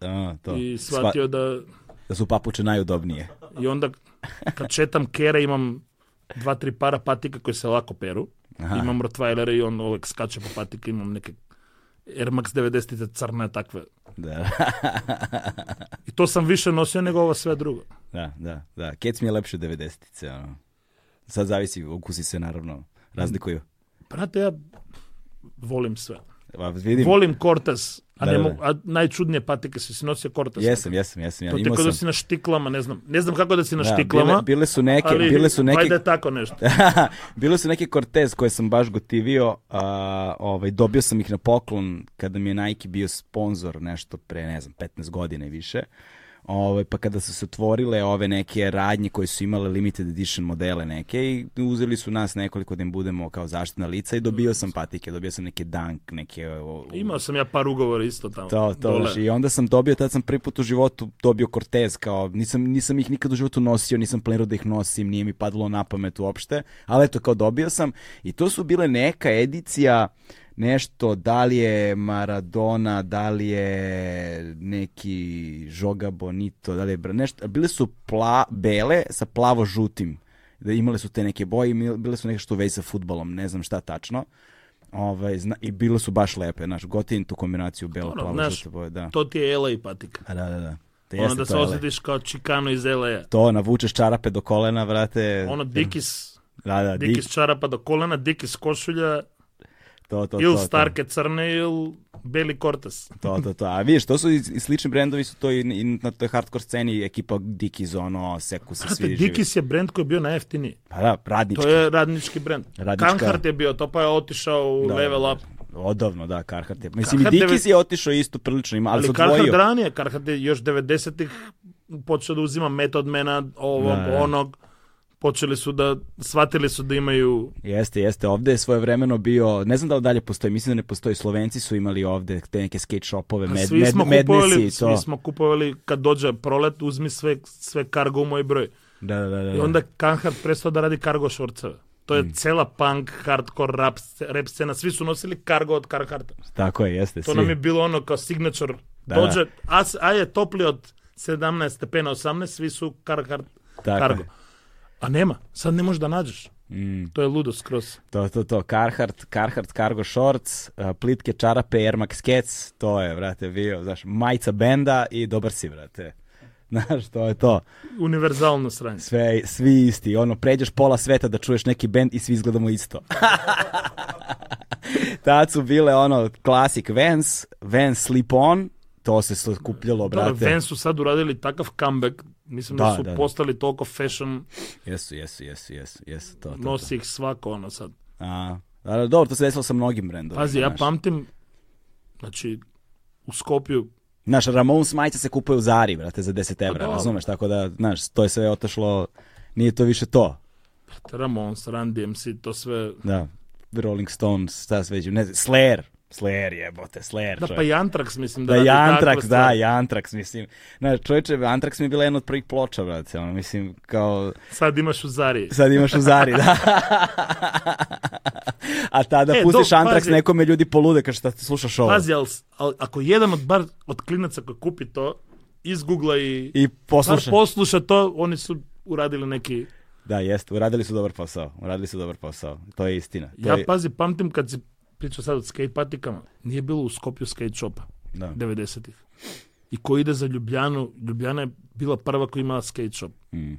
A, to. i shvatio da... Da su papuče najudobnije. I onda kad šetam kere imam dva, tri para patika koje se lako peru. Aha. Imam Rottweilere i on uvek skače po patika. Imam neke Air Max 90 crne takve. Da, I to sam više nosio nego ovo sve drugo. da, da. da. Kec mi je lepše 90-ice. Ono. Sad zavisi, ukusi se naravno razlikuju. Brate, ja volim sve. Pa, vidim, Volim Cortez, a, Da, ne da, mogu, a najčudnije patike si si nosio Cortez. jesam, jesam, jesam. Ja, To ti kao da si na štiklama, ne znam. Ne znam kako da si na Da, štiklama, bile, bile su neke, ali bile su neke valjda je tako nešto. Bile su neke Cortez koje sam baš gotivio, a, ovaj, dobio sam ih na poklon kada mi je Nike bio sponsor nešto pre, ne znam, 15 godina i više. Ovaj, pa kada su se otvorile ove neke radnje koje su imale limited edition modele neke i uzeli su nas nekoliko da im budemo kao zaštitna lica i dobio sam patike, dobio sam neke Dunk, neke... o- Imao sam ja par ugovora isto tamo. to, to, dole. znaš, i onda sam dobio, tad sam prvi put u životu dobio Cortez, kao, nisam, nisam ih nikad u životu nosio, nisam planirao da ih nosim, nije mi padalo na pamet uopšte, ali eto, kao dobio sam, i to su bile neka edicija, nešto, da li je Maradona, da li je neki Žoga Bonito, da li je, nešto, bile su pla, bele sa plavo-žutim, da imale su te neke boje bile su neke što u vezi sa futbolom, ne znam šta tačno. Ovaj, zna, I bile su baš lepe, znaš, gotivim tu kombinaciju belo, plavo, znaš, žute boje, da. To ti je LA patika. A, da, da, da. To Ono da se osjetiš kao čikano iz LA-a. To, navučeš čarape do kolena, vrate. Ono Dikis, Da, da, dik, Dikis čarapa do kolena, Dikis košulja, to, to, ili to, to. Starke crne, ili Beli Cortez. To, to, to. A vidiš, to su i, i slični brendovi su to i, i na toj hardcore sceni ekipa Dickies, ono, Seku se svi živi. Dikis je brend koji je bio najjeftiniji. Pa da, radnički. To je radnički brend. Radnička- Carhartt je bio to, pa je otišao u Da, level up. Odavno, da, Carhartt je. Mislim, Carhartt i Dickies devet- je otišao isto prilično, ima, ali, Ali se Carhartt odvojio. ranije, Carhartt je još 90-ih počeo da uzima metod mena ovog, Da, da. onog. Počeli su da, shvatili su da imaju Jeste, jeste. Ovde je svojevremeno bio, ne znam da li dalje postoji, mislim da ne postoji. Slovenci su imali ovde te neke skate shopove, A med, svi med, smo kupovali, i to. svi smo kupovali kad dođe prolet, uzmi sve, sve kargo u moj broj. Da, da, da, da. I onda Carhartt prestao da radi kargo šorceve. To Mm. je cela punk, hardcore, rap, rap scena. Svi su nosili kargo od Carhartta. Tako je, jeste. To svi. nam je bilo ono kao signature. Da, Dođe, a, s- a je topli od 17 stepena 18, svi su Carhartt Tako kargo. je. A nema, sad ne možeš da nađeš. Mm. To je ludo skroz. To, to, to, Carhartt, Carhartt Cargo Shorts, uh, plitke čarape Air Max Cats, to je, brate, bio, znaš, majica benda i dobar si, brate. Znaš, to je to. Univerzalno sranje. Sve, svi isti, ono, pređeš pola sveta da čuješ neki bend i svi izgledamo isto. Tad su bile, ono, klasik Vans, Vans Slip On, to se skupljalo, brate. Vans su sad uradili takav comeback. Mislim da, Da, su da, da. postali toliko fashion, Jesu, jesu, jesu, jesu, jesu, to, to, to. nosi ih svako ono sad. A, ali dobro, to se desilo sa mnogim brendovima. Pazi, ja znaš. pamtim, znači, u Skopju, Znaš, Ramones majice se kupuje u Zari, brate, za 10 evra, dobro. razumeš? Tako da, znaš, to je sve otišlo, nije to više to. Ramones, Run DMC, to sve... Da, Rolling Stones, šta sve već, ne znam, Slayer, Slayer jebote, Slayer, Da, pa i Anthrax, mislim da, Da, i Antrax, da, i Antrax, mislim. Znaš, čovječe, Antrax mi je bila jedna od prvih ploča, brate, ono, mislim, kao, Sad imaš u Zari. sad imaš u Zari, da. A tada E, pustiš dok, Antrax, pazi. nekome ljudi polude kad šta slušaš ovo. Pazi, ali, ali ako jedan od bar od klinaca koji kupi to, iz Google i, I bar posluša. posluša to, oni su uradili neki... Da, jeste, uradili su dobar posao, uradili su dobar posao, to je istina. To Ja je, pazi, pamtim kad si pričao sad od skate patikama, nije bilo u Skopju skate shopa da. 90-ih. I ko ide za Ljubljanu, Ljubljana je bila prva koja imala skate shop. Mm.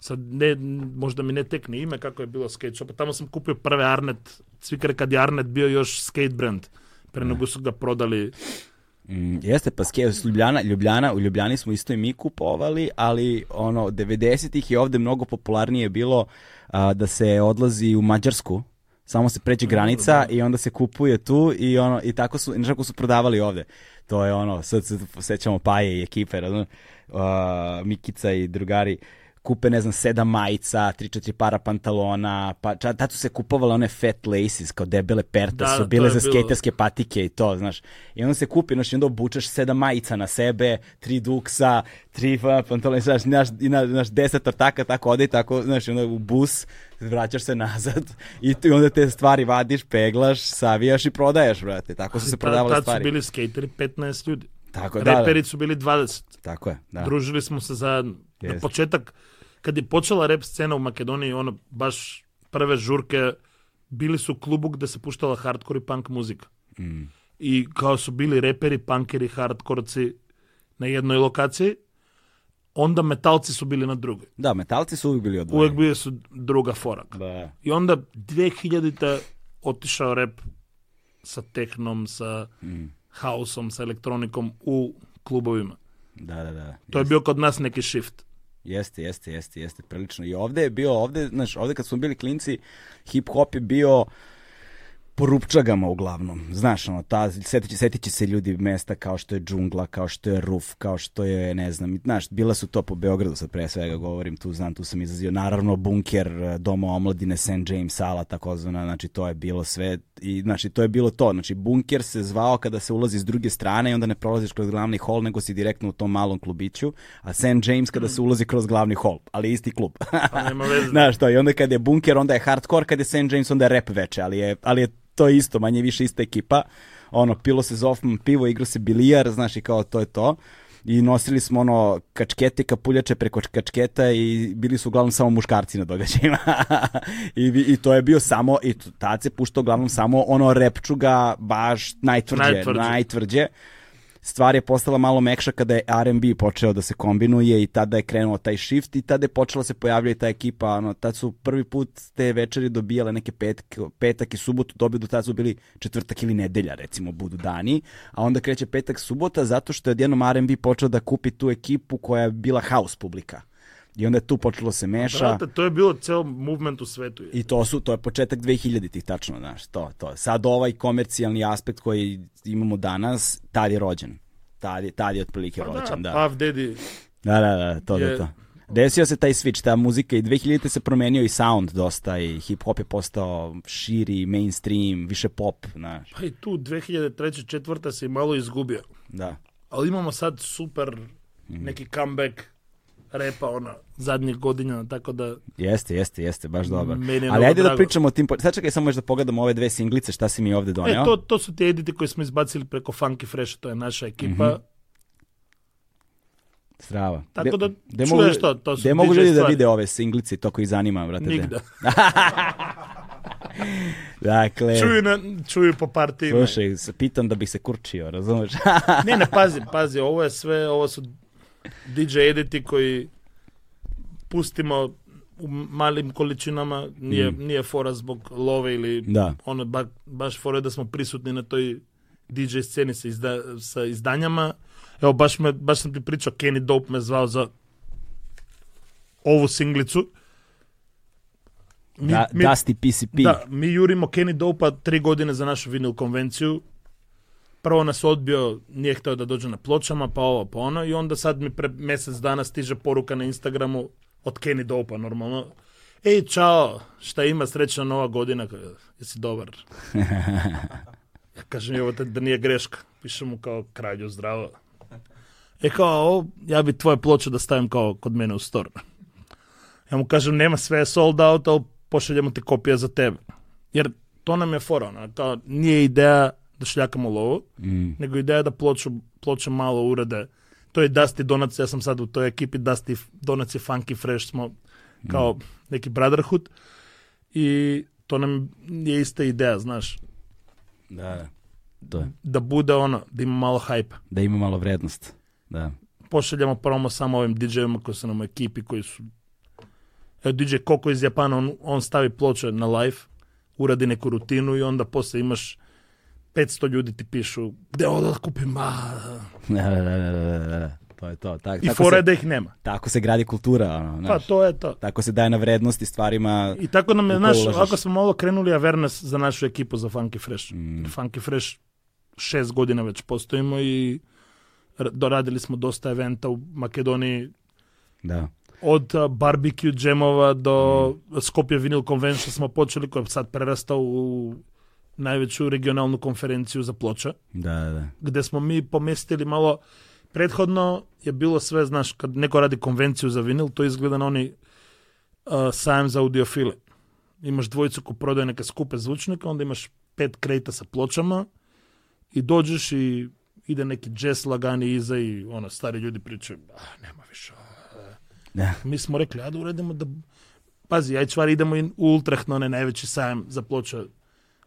Sad ne, možda mi ne tekne ime kako je bilo skate shop. Tamo sam kupio prve Arnet, cvikare kad je Arnet bio još skate brand. Pre nego su ga prodali. Mm, jeste, pa ske, s Ljubljana, Ljubljana, u Ljubljani smo isto i mi kupovali, ali ono, 90-ih je ovde mnogo popularnije bilo a, da se odlazi u Mađarsku, samo se pređe granica i onda se kupuje tu i ono i tako su, i tako su prodavali ovde. To je ono, sad se sećamo Paje i ekipe, razumem, a, Mikica i drugari kupe, ne znam, sedam majica, tri, četiri para pantalona, pa ča, tad su se kupovale one fat laces, kao debele perte, Da, su da, bile za bilo- skaterske patike i to, znaš. I onda se kupi, znaš, i onda obučeš sedam majica na sebe, tri duksa, tri pa, pantalona, znaš, znaš, i na, znaš, deset ortaka, tako ode i tako, znaš, i onda u bus, vraćaš se nazad i, i onda te stvari vadiš, peglaš, savijaš i prodaješ, brate. Tako su se Tad, prodavale tad su stvari. bili skateri 15 ljudi. Tako, da, da, Reperi su bili 20. tako je, da. Družili smo se zajedno. Na Jeste. početak, каде почела реп сцена у Македонија, оно баш прве журке били со клубук да се пуштала хардкор и панк музика. Mm. И као су били репери, панкери, хардкорци на едној локација, онда металци су били на друга. Да, металци су увек били одвојени. Увек били су друга фора. Да. И онда 2000-та отишао реп со техном, со mm. хаосом, со електроником у клубовима. Да, да, да. Тој е био код нас неки шифт. Jeste, jeste, jeste, jeste, prilično. I ovde je bio, ovde, znaš, ovde kad smo bili klinci, hip-hop je bio po rupčagama uglavnom. Znaš, ono, ta, setit, će, setit će se ljudi mesta kao što je džungla, kao što je ruf, kao što je, ne znam, znaš, bila su to po Beogradu, sad pre svega govorim, tu znam, tu sam izazio, naravno, bunker, eh, doma omladine, St. James sala, takozvana, znači, to je bilo sve, i, znači, to je bilo to, znači, bunker se zvao kada se ulazi s druge strane i onda ne prolaziš kroz glavni hol, nego si direktno u tom malom klubiću, a St. James kada se ulazi kroz glavni hol, ali isti klub. Pa nema veze. Znaš to, i onda kad je bunker, onda je hardcore, kad je St. James, onda je rap veče, ali je, ali je to isto, manje više ista ekipa. Ono, pilo se zofm pivo, igrao se bilijar, znaš i kao to je to. I nosili smo ono kačkete, kapuljače preko kačketa i bili su uglavnom samo muškarci na događajima. I, I to je bio samo, i tad se puštao uglavnom samo ono repčuga, baš najtvrđe, Najtvrđe. najtvrđe. Stvar je postala malo mekša kada je R&B počeo da se kombinuje i tada je krenuo taj shift i tada je počela se pojavljati ta ekipa, ono, tad su prvi put te večeri dobijale neke petke, petak i subotu, dobiju do tada su bili četvrtak ili nedelja, recimo, budu dani, a onda kreće petak, subota, zato što je odjednom R&B počeo da kupi tu ekipu koja je bila house publika. I onda je tu počelo se meša. Brate, to je bilo ceo movement u svetu. I to su, to je početak 2000-ih tačno, znaš, to, to. Sad ovaj komercijalni aspekt koji imamo danas, tad je rođen. Tad je, tad je otprilike Pa rođen, da. Puff Daddy, Da, da, da, to, je- da, to. Desio se taj switch, ta muzika i 2000 se promenio i sound dosta i hip hop je postao širi, mainstream, više pop, znaš, pa i tu 2003. četvrta se malo izgubio. da. Ali imamo sad super Mhm. neki comeback repa, ona, zadnjih godina, tako da Jeste, jeste, jeste, baš dobar. Je Ali ajde da drago. pričamo o tim, sad čekaj samo još da pogledamo ove dve singlice, šta si mi ovde doneo. E, to, to su ti editi koje smo izbacili preko Funky Fresh, to je naša ekipa. Mhm. Strava. Tako da gde čuješ mogu, to, to su gde mogu ljudi da vide ove singlice, to koji zanima, brate. gde? Nigde. Dakle, Čuju, na, čuju po partijima. slušaj, pitam da bih se kurčio, razumeš? Ne, ne, pazi, pazi, ovo je sve, ovo su DJ editi koji pustimo u malim količinama, nije, nije fora zbog love ili Mm. da. ono, ba, baš fora da smo prisutni na toj DJ sceni sa, izda, sa izdanjama. Evo, baš, me, baš sam ti pričao, Kenny Dope me zvao za ovu singlicu. Mi, Da, mi- Dusty PCP. da, mi jurimo Kenny Dopa tri godine za našu vinil konvenciju. Prvo nas odbio, nije hteo da dođe na pločama, pa ovo, pa ono. I onda sad mi pre mjesec dana stiže poruka na Instagramu od Kenny Dopa, normalno. Ej, čao, šta ima, srećna nova godina, jesi dobar. ja kažem, evo te, da nije greška. Piše mu kao kralju zdravo. E kao, o, ja bi tvoje ploče da stavim kao kod mene u store. Ja mu kažem, nema sve sold out, ali pošaljemo ti kopija za tebe. Jer to nam je fora, ono, kao, nije ideja da šljakamo lovu, Mm. nego ideja da ploču, ploče malo urade. To je Dusty Donuts, ja sam sad u toj ekipi Dusty Donuts i Funky Fresh smo kao neki brotherhood i to nam je ista ideja, znaš, Da, da. To je. da bude ono, da ima malo hype. Da ima malo vrednost. Da. Pošaljamo promo samo ovim DJ-ima koji su nam u ekipi, koji su... Evo, DJ Koko iz Japana, on, on stavi ploče na live, uradi neku rutinu i onda posle imaš 500 ljudi ti pišu, gde ovo da kupim, ma... Da, da, da, da, da, da, da. To je to. Tak, I fora da ih nema. tako se gradi kultura. Ono, Pa znaš. to je to. Tako se daje na vrednosti stvarima. I tako nam je, znaš, ovako smo malo krenuli awareness za našu ekipu za Funky Fresh. Mm. Funky Fresh šest godina već postojimo i doradili smo dosta eventa u Makedoniji Da. od uh, barbecue džemova do Mm. Skopje Vinyl Convention smo počeli koja je sad prerastao u najveću regionalnu konferenciju za ploča, Da, da, da. gde smo mi pomestili malo prethodno je bilo sve, znaš, kad neko radi konvenciju za vinil, to izgleda na oni uh, sajam za audiofile. Imaš dvojicu ko prodaje neke skupe zvučnike, onda imaš pet krejta sa pločama i dođeš i ide neki jazz lagani iza i ono, stari ljudi pričaju, a, nema više. a." Da. Mi smo rekli, a da uredimo da... Pazi, aj čvar idemo u Utrecht na onaj najveći sajam za ploče,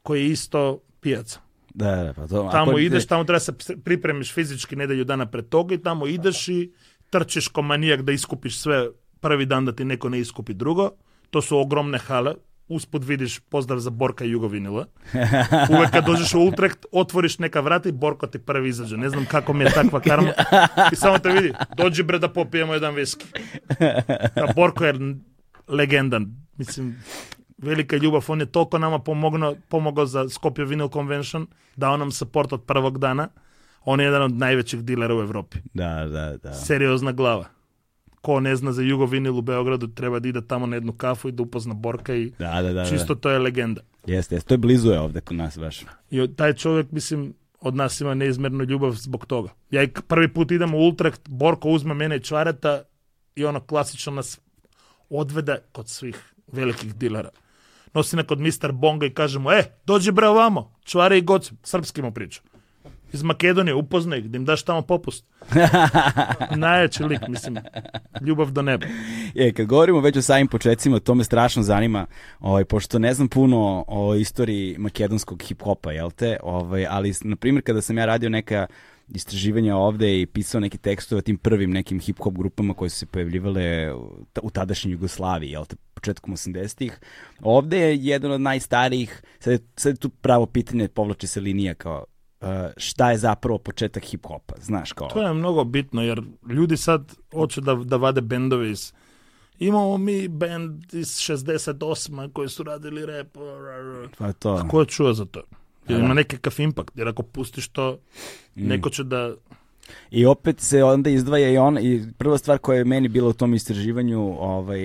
кој е исто пијаца. Да, да, па тоа. Таму идеш, таму треба да се припремиш физички неделју дана пред тога и таму идеш и трчиш ко манијак да искупиш све први дан да ти некој не искупи друго. То се огромне хале, успод видиш поздрав за Борка Југовинила. Увек кога дојдеш во Утрехт, отвориш нека врата и Борко ти први изаѓа. Не знам како ми е таква карма. И само те види, дојди бре да попиемо еден виски. Та Борко е легендан. Мислим, velika ljubav. On je toliko nama pomogno, pomogao za Skopje Vinyl Convention, dao nam support od prvog dana. On je jedan od najvećih dilera u Evropi. Da, da, da. Seriozna glava. Ko ne zna za Jugo Vinyl u Beogradu, treba da ide tamo na jednu kafu i da upozna Borka i Da, da, da. čisto to je legenda. Da. Jeste, jeste. To je blizu je ovde kod nas baš. I taj čovjek, mislim, od nas ima neizmernu ljubav zbog toga. Ja prvi put idem u Utrecht, Borko uzme mene i čvareta i ono klasično nas odvede kod svih velikih dilera. Nosi me kod Mr. Bonga i kaže mu, e, dođi bre ovamo, čvare i goci, srpski mu priča. Iz Makedonije, upoznaj ih, da im daš tamo popust. Najjači lik, mislim, ljubav do neba. Je, kad govorimo već o samim početcima, to me strašno zanima, ovaj, pošto ne znam puno o istoriji makedonskog hip-hopa, jel te? Ovaj, ali, na primjer, kada sam ja radio neka istraživanja ovde i pisao neke tekstove o tim prvim nekim hip-hop grupama koje su se pojavljivale u ta- u tadašnjoj Jugoslaviji, jel te, početkom 80-ih. Ovde je jedan od najstarijih, sad je, sad je tu pravo pitanje, povlači se linija kao uh, šta je zapravo početak hip-hopa, znaš kao... To je mnogo bitno, jer ljudi sad hoće da, da vade bendove iz... Imamo mi bend iz 68. koji su radili rap. Pa to. Ko je čuo za to? Jer Da. ima nekakav impakt, jer ako pustiš to, neko će da... I opet se onda izdvaja i on i prva stvar koja je meni bila u tom istraživanju, ovaj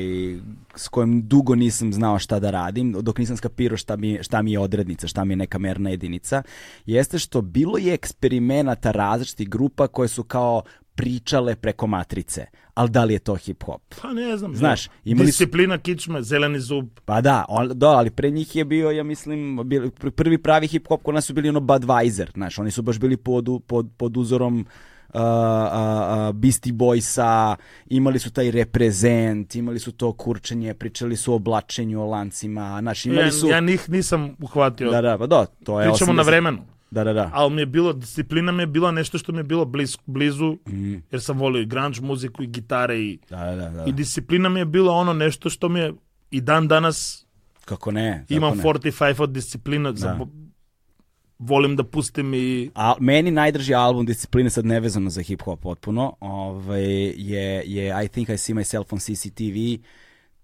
s kojom dugo nisam znao šta da radim, dok nisam skapirao šta mi, šta mi je odrednica, šta mi je neka merna jedinica, jeste što bilo je eksperimenata različitih grupa koje su kao pričale preko matrice. Ali da li je to hip-hop? Pa ne znam. Znaš, imali Disciplina kičme, zeleni zub. Pa da, on, da, ali pre njih je bio, ja mislim, bil, pr- prvi pravi hip-hop kod nas su bili ono Budweiser, znaš, oni su baš bili pod, pod, pod uzorom uh, uh, uh, Beastie Boysa, imali su taj reprezent, imali su to kurčenje, pričali su o oblačenju, o lancima, znaš, imali Ja, su... ja njih nisam uhvatio. Da, da, pa da, to je Pričamo na 80 vremenu. Da, da, da. Ali mi je bilo, disciplina mi je bila nešto što mi je bilo bliz, blizu, Mm, jer sam volio i grunge muziku i gitare i, da, da, da, da. i disciplina mi je bila ono nešto što mi je i dan danas Kako ne? kako imam ne. 45 od disciplina. Za, Da. volim da pustim i... A meni najdrži album discipline sad nevezano za hip hop potpuno, ovaj je je I think I see myself on CCTV.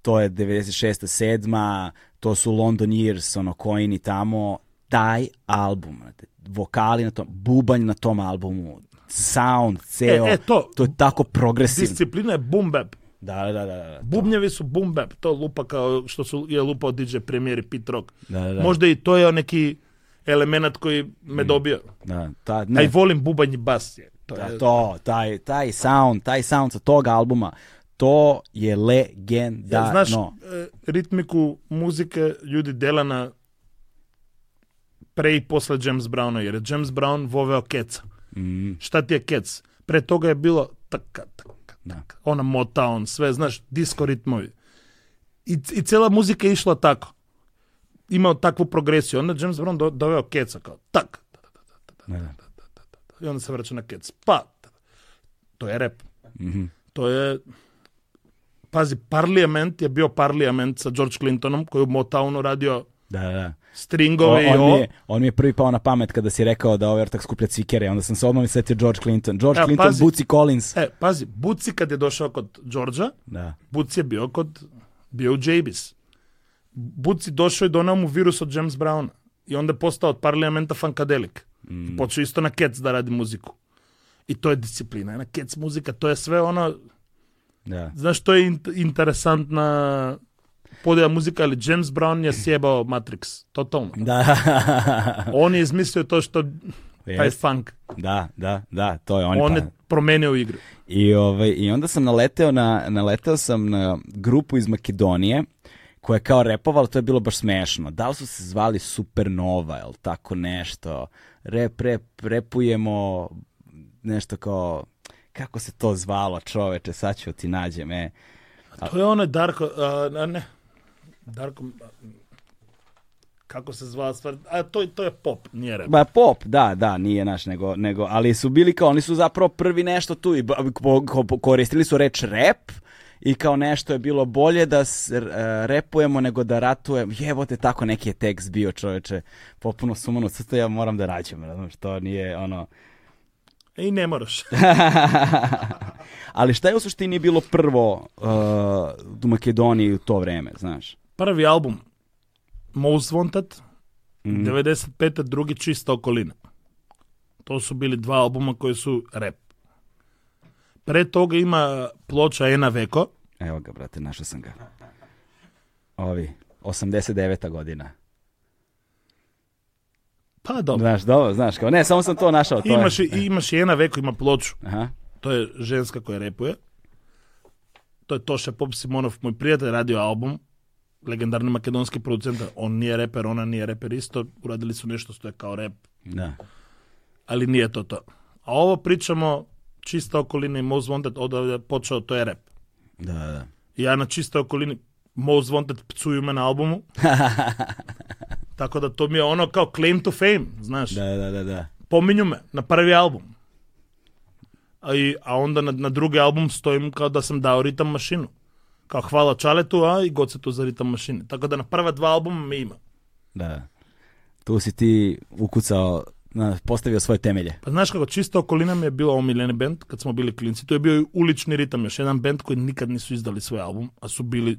To je 96. 7. To su London Years, ono Coin i tamo. Taj album, вокали на тоа, бубањ на том албуму, саунд, цео, е, е, то, то е тако прогресивно. Дисциплина е бумбеп. Да, да, да, да, да. Бубњеви су бумбеп, то лупа како што су ја лупа од диџе премиер и Пит Рок. Да, да, да. Можда и тоа е неки елемент кој ме добио. Да, та, не. Ај волим бубање бас. Је. Тоа да, е... то, тај, тај саунд, тај саунд со тога албума, то е легендарно. Ја, знаш, ритмику музика луѓе дела на pre i posle James Browna, jer je James Brown voveo keca. Mm, Šta ti je kec? Pre toga je bilo taka, taka, da. taka. ona Motown, sve, znaš, disco ritmovi. I, I cijela muzika je išla tako. Imao takvu progresiju. Onda James Brown do, doveo keca kao tak. Da, da. I onda se vraća na kec. Pa, to je rap. Mhm. To je pazi, Parliament je bio Parliament sa George Clintonom koji je u Motownu radio Da, da, da. stringove i on, mi je, on mi je prvi pao na pamet kada si rekao da ovaj ortak skuplja cvikere, onda sam se odmah setio George Clinton. George Evo, Clinton, pazi. Bootsy Collins. E, pazi, Buci kad je došao kod Georgia, Da. Buci je bio kod, bio u Jabis. Buci došao i donao mu virus od James Browna. I onda je postao od Parliamenta Funkadelic. Mm. Počeo isto na Cats da radi muziku. I to je disciplina. Na Cats muzika, to je sve ono, Da. znaš, to je int- interesantna podjela muzika, ali James Brown je sjebao Matrix. Totalno. Da. On je izmislio to što, taj Jest. funk. da, da, da, to je on. On pa- je promenio igru. I, ovaj, I onda sam naleteo na, naleteo sam na grupu iz Makedonije koja je kao repovala, to je bilo baš smešno. Da li su se zvali Supernova ili tako nešto? Rep, rep, repujemo nešto kao, kako se to zvalo čoveče, sad ću ti nađem, e. To je onaj Darko, a, a, ne, Darko, kako se zvala stvar, a to, to je pop, nije rap. Ba pop, da, da, nije naš, nego, nego, ali su bili kao, oni su zapravo prvi nešto tu i koristili su reč rap i kao nešto je bilo bolje da s, e, repujemo nego da ratujemo. Jebote, tako neki je tekst bio čoveče, popuno sumano, sad to ja moram da rađem, razumiješ, to nije ono... I ne moraš. ali šta je u suštini bilo prvo uh, u Makedoniji u to vreme, znaš? Prvi album, Most Wanted, Mhm. 95. drugi Čista okolina. To su bili dva albuma koji su rap. Pre toga ima ploča Ena Veko, Evo ga, brate, našao sam ga. Ovi, 89. godina. pa dobro. Znaš, dobro, znaš, kao, ne, samo sam to našao. To Imaš, je. imaš i Ena Veko, ima ploču. Aha, To je ženska koja repuje. To je Toša Pop Simonov, moj prijatelj, radio album. Legendarni makedonski producent. On nije reper, ona nije reper isto. Uradili su nešto što je kao rep. da. ali nije to to. A ovo pričamo čista okolina i Most Wanted odavde počeo, to je rap. Da, da. Ja na čistoj okolini Most Wanted pcuju me na albumu. Tako da to mi je ono kao claim to fame, znaš. Da, da, da, da. Pominju me na prvi album. A, i, a onda na, na drugi album stojim kao da sam dao ritam mašinu. Kao hvala Čaletu, a i Gocetu za ritam mašine. Tako da na prva dva albuma me ima. da. Tu si ti ukucao, na, postavio svoje temelje. Pa znaš kako, čista okolina mi je bila omiljeni band kad smo bili klinci. To je bio i ulični ritam, još jedan band koji nikad nisu izdali svoj album, a su bili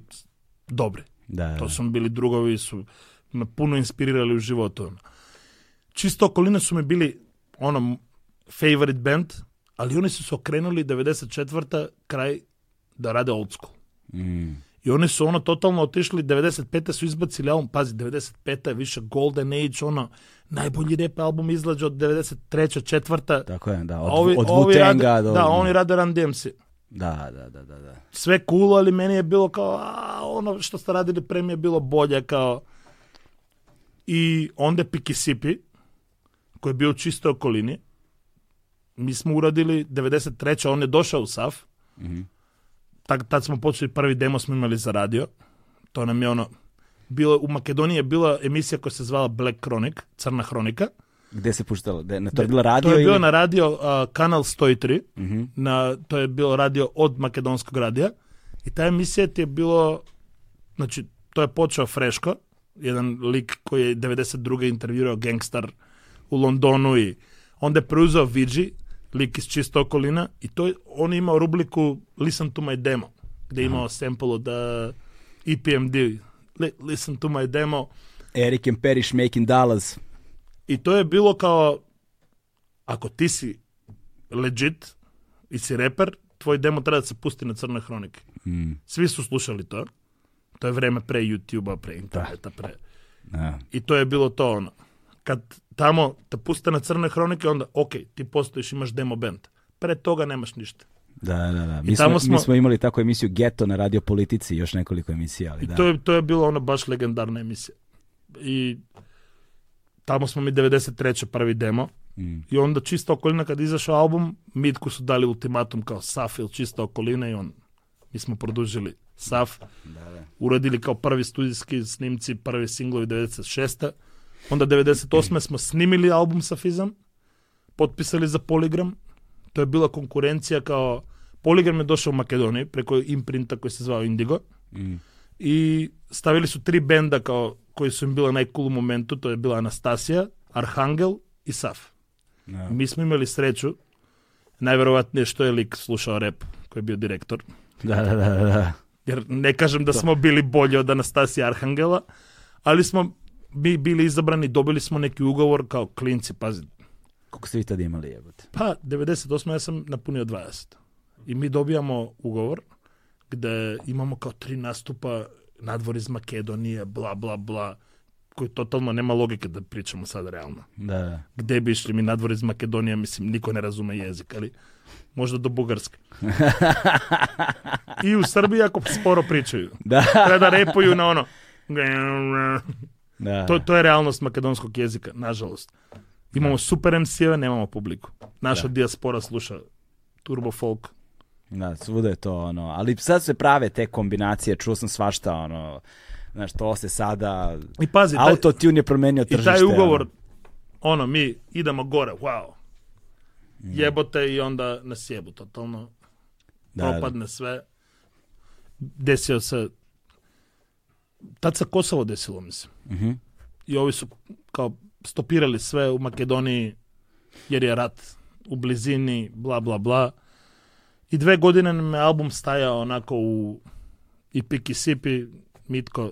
dobri. Da, To su mi bili drugovi, su me puno inspirirali u životu. ono. Čisto okolina su mi bili ono favorite band, ali oni su se okrenuli 94. kraj da rade old school. Mm. I oni su ono totalno otišli, 95. su izbacili album, pazi, 95. je više Golden Age, ono, najbolji rap album izlađe od 93. četvrta. Tako je, da. Od, ovi, od ovi rade, do... Da, oni rade Run DMC. Da, da, da, da, da. Sve cool, ali meni je bilo kao, a, ono što ste radili pre mi je bilo bolje, kao... I onda Pikisipi, koji je bio u čistoj okolini, mi smo uradili 93. on je došao u SAF, Mhm. Tak, tad smo počeli, prvi demo smo imali za radio, to nam je ono, bilo, u Makedoniji je bila emisija koja se zvala Black Chronic, Crna hronika, Gde se puštalo? De, na, to je bila radio to je ili... bilo na radio a, kanal 103, Mhm. na, to je bilo radio od makedonskog radija i ta emisija ti je bilo, znači to je počeo Freško, jedan lik koji je 92. intervjuirao gangstar u Londonu i onda je preuzeo Vigi, lik iz čista okolina i to je, on je imao rubriku Listen to my demo, gde je imao sample od uh, EPMD, Li- Listen to my demo, Eric and Perish making dollars. I to je bilo kao, ako ti si legit i si reper, tvoj demo treba da se pusti na crne hronike. Mm. Svi su slušali to. To je vreme pre YouTube-a, pre interneta, pre... Da. I to je bilo to ono. Kad tamo te puste na crne hronike, onda, ok, ti postojiš, imaš demo band. Pre toga nemaš ništa. Da, da, da. Mi, tamo smo, mi smo- smo imali takvu emisiju Geto na radio politici, još nekoliko emisija, ali I da. to, je, to je bilo ono baš legendarna emisija. I tamo smo mi 93. prvi demo. Mm. I onda čista okolina kad izašao album, Mitku su dali ultimatum kao Saf ili čista okolina i on, mi smo produžili Saf, Da, da. uradili kao prvi studijski snimci, prvi singlovi 96. Onda 98. smo snimili album sa Fizam, potpisali za Polygram, to je bila konkurencija kao, Polygram je došao u Makedoniji preko imprinta koji se zvao Indigo Mm. i stavili su tri benda kao koji su im bila najcool u momentu, to je bila Anastasija, Arhangel i Saf. Da. Mi smo imali sreću, najverovatnije što je lik slušao rep koji je bio direktor. Da, da, da, da. Jer ne kažem da smo bili bolji od Anastasija Arhangela, ali smo mi bili izabrani, dobili smo neki ugovor kao klinci, pazi. Koliko ste vi tad imali jebote? Pa, 98. ja sam napunio 20. I mi dobijamo ugovor gde imamo kao tri nastupa nadvor iz Makedonije, bla, bla, bla, koji totalno nema logike da pričamo sad realno. Da, da. Gde bi išli mi nadvor iz Makedonije, mislim, niko ne razume jezik, ali možda do Bugarske. I u Srbiji ako sporo pričaju. Da, Treba da repuju na ono. da. To, to je realnost makedonskog jezika, nažalost. Imamo super MC-eve, nemamo publiku. Naša dijaspora sluša turbo folk. Da, svuda je to ono, ali sad se prave te kombinacije, čuo sam svašta ono, znaš, to se sada, I pazi, taj, autotune je promenio i tržište. taj ugovor, ono. ono, mi idemo gore, wow. Mm. Jebote i onda nas jebu totalno. Da, da. propadne sve. Desio se, tad se Kosovo desilo, mislim. Mhm. I ovi su kao stopirali sve u Makedoniji jer je rat u blizini, bla, bla, bla. I dve godine nam je album stajao onako u i Piki Sipi, Mitko,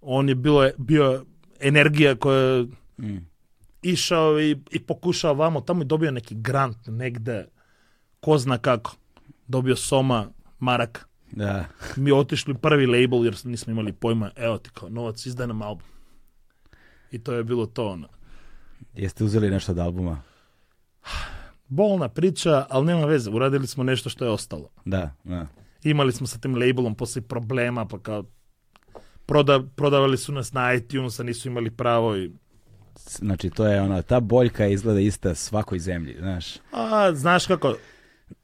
on je bilo, bio energija koja je Mm. išao i, i pokušao vamo, tamo je dobio neki grant negde, ko zna kako, dobio Soma, Marak, Da. mi otišli prvi label jer nismo imali pojma, evo ti kao novac, izdaj nam album. I to je bilo to ono. Jeste uzeli nešto od albuma? Bolna priča, ali nema veze, uradili smo nešto što je ostalo. Da, da. Imali smo sa tim labelom poslije problema, pa kao proda, prodavali su nas na iTunesa, nisu imali pravo i Znači, to je ono, ta boljka izgleda ista svakoj zemlji, znaš. A, znaš kako,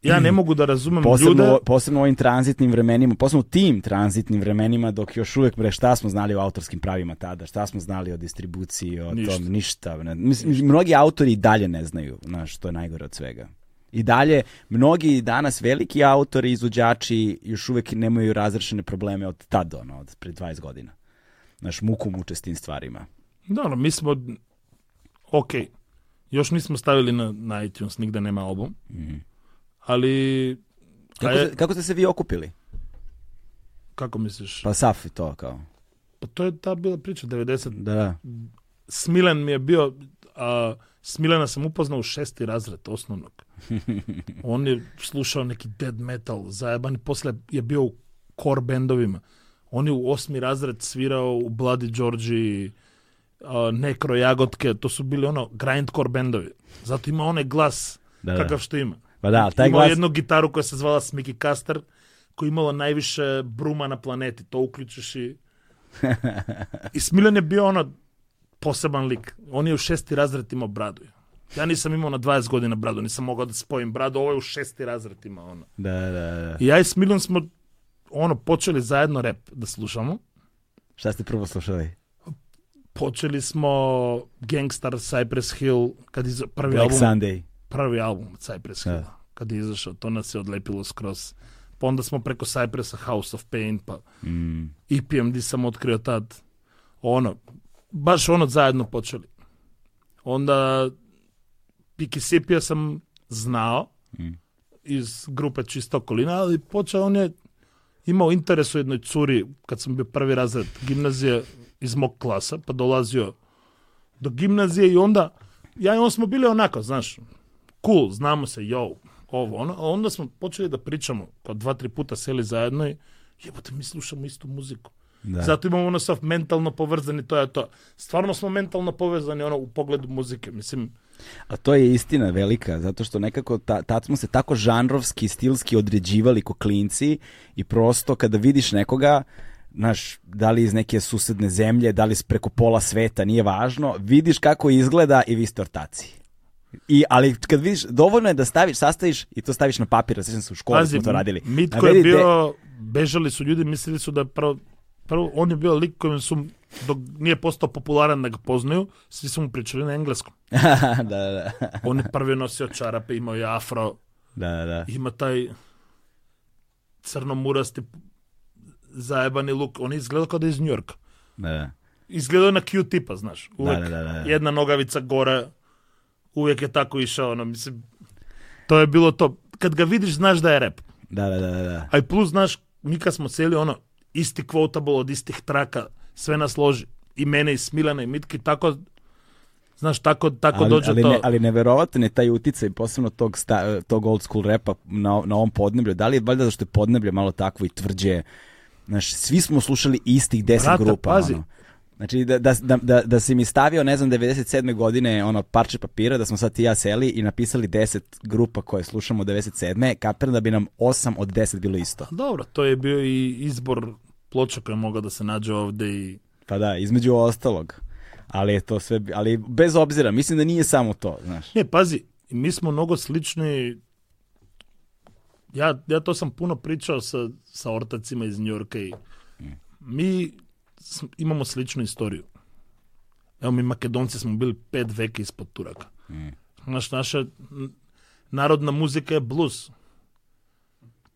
ja ne mogu da razumem Posebno, ljude... posebno u ovim tranzitnim vremenima, posebno u tim tranzitnim vremenima, dok još uvijek, bre, šta smo znali o autorskim pravima tada, šta smo znali o distribuciji, o Ništa. tom, ništa. Ne. Mislim, mnogi autori i dalje ne znaju, znaš, to je najgore od svega. I dalje, mnogi danas veliki autori, izvođači, još uvijek nemaju razrešene probleme od tad, ono, od pre 20 godina. Znaš, muku muče s tim stvarima. Da, ono, mi smo, ok, još nismo stavili na, na iTunes, nigde nema album, Mhm. Ali, Kako, je- kako ste se vi okupili? kako misliš? Pa Saf i to, kao. Pa to je ta bila priča, 90. Da, da. Smilen mi je bio, a, Smilena sam upoznao u šesti razred osnovnog. On je slušao neki dead metal, zajeban i posle je bio u core bendovima. On je u osmi razred svirao u Bloody Georgie, a, Nekro Jagotke, to su bili ono grindcore bendovi. Zato ima onaj glas Da, da. kakav što ima. Pa da, taj Imao glas... jednu gitaru koja se zvala Smiki Caster, koja je imala najviše bruma na planeti. To uključiš i... I Smiljan je bio ono poseban lik. On je u šesti razred imao bradu. Ja nisam imao na 20 godina bradu, nisam mogao da spojim bradu, ovo je u šesti razred imao ono. Da, da, da. I ja i Smiljan smo ono, počeli zajedno rap da slušamo. Šta ste prvo slušali? Počeli smo Gangstar, Cypress Hill, kad je prvi Black album. Sunday. Prvi album Cypress Hill, Da. kad je izašao, to nas je odlepilo skroz. Pa onda smo preko Cypressa House of Pain, pa Mm. EPMD sam otkrio tad. Ono, baš ono zajedno počeli. Onda Piki Sipija sam znao Mm. iz grupe Čista okolina, ali počeo on je imao interes u jednoj curi kad sam bio prvi razred gimnazije iz mog klasa, pa dolazio do gimnazije i onda ja i on smo bili onako, znaš, cool, znamo se, yo, ovo, ono, a onda smo počeli da pričamo, kao dva, tri puta seli zajedno i jebote, mi slušamo istu muziku. Da. Zato imamo ono sav mentalno povezani, to je to. Stvarno smo mentalno povezani ono u pogledu muzike, mislim, A to je istina velika, zato što nekako ta, tad smo se tako žanrovski, stilski određivali ko klinci i prosto kada vidiš nekoga, znaš, da li iz neke susedne zemlje, da li preko pola sveta, nije važno, vidiš kako izgleda i vi ste ortaci. I, ali kad vidiš, dovoljno je da staviš, sastaviš i to staviš na papir, sjećam se u školi Pazi, smo to radili. Mitko je Navedi de- bio, bežali su ljudi, mislili su da prvo, prvo on je bio lik kojem su, dok nije postao popularan da ga poznaju, svi su mu pričali na engleskom. da, da, da, On je prvi nosio čarape, imao je afro, da, da, da. ima taj crnomurasti zajebani luk. On je izgledao kao da je iz Njorka. da, da. Izgledao na Q tipa, znaš. Uvek da, da, da. jedna nogavica gore, uvijek je tako išao, ono, mislim, to je bilo to. Kad ga vidiš, znaš da je rap. Da, da, da, da, da. A i plus, znaš, mi kad smo seli, ono, isti quotable od istih traka, sve nas loži. I mene, i Smilana, i Mitki, tako, znaš, tako, tako ali, dođe ali, to. ne, ali neverovatan je taj uticaj, posebno tog, sta, tog old school repa na, na ovom podneblju. Da li je valjda zašto je podneblje malo takvo i tvrđe? Znaš, svi smo slušali istih deset Brate, grupa. pazi. Ono. Znači, da, da, da, da, da si mi stavio, ne znam, 97. godine ono parče papira, da smo sad ti ja seli i napisali 10 grupa koje slušamo 97. Kapiram da bi nam 8 od 10 bilo isto. Dobro, to je bio i izbor ploča koji je mogao da se nađe ovde i... Pa da, između ostalog. ali je to sve, ali bez obzira, mislim da nije samo to, znaš. Ne, pazi, mi smo mnogo slični ja, ja to sam puno pričao sa, sa ortacima iz Njorka i mi имамо слична историја. Ево ми македонци сме били пет веки испод турака. Mm. Наш, наша народна музика е блуз.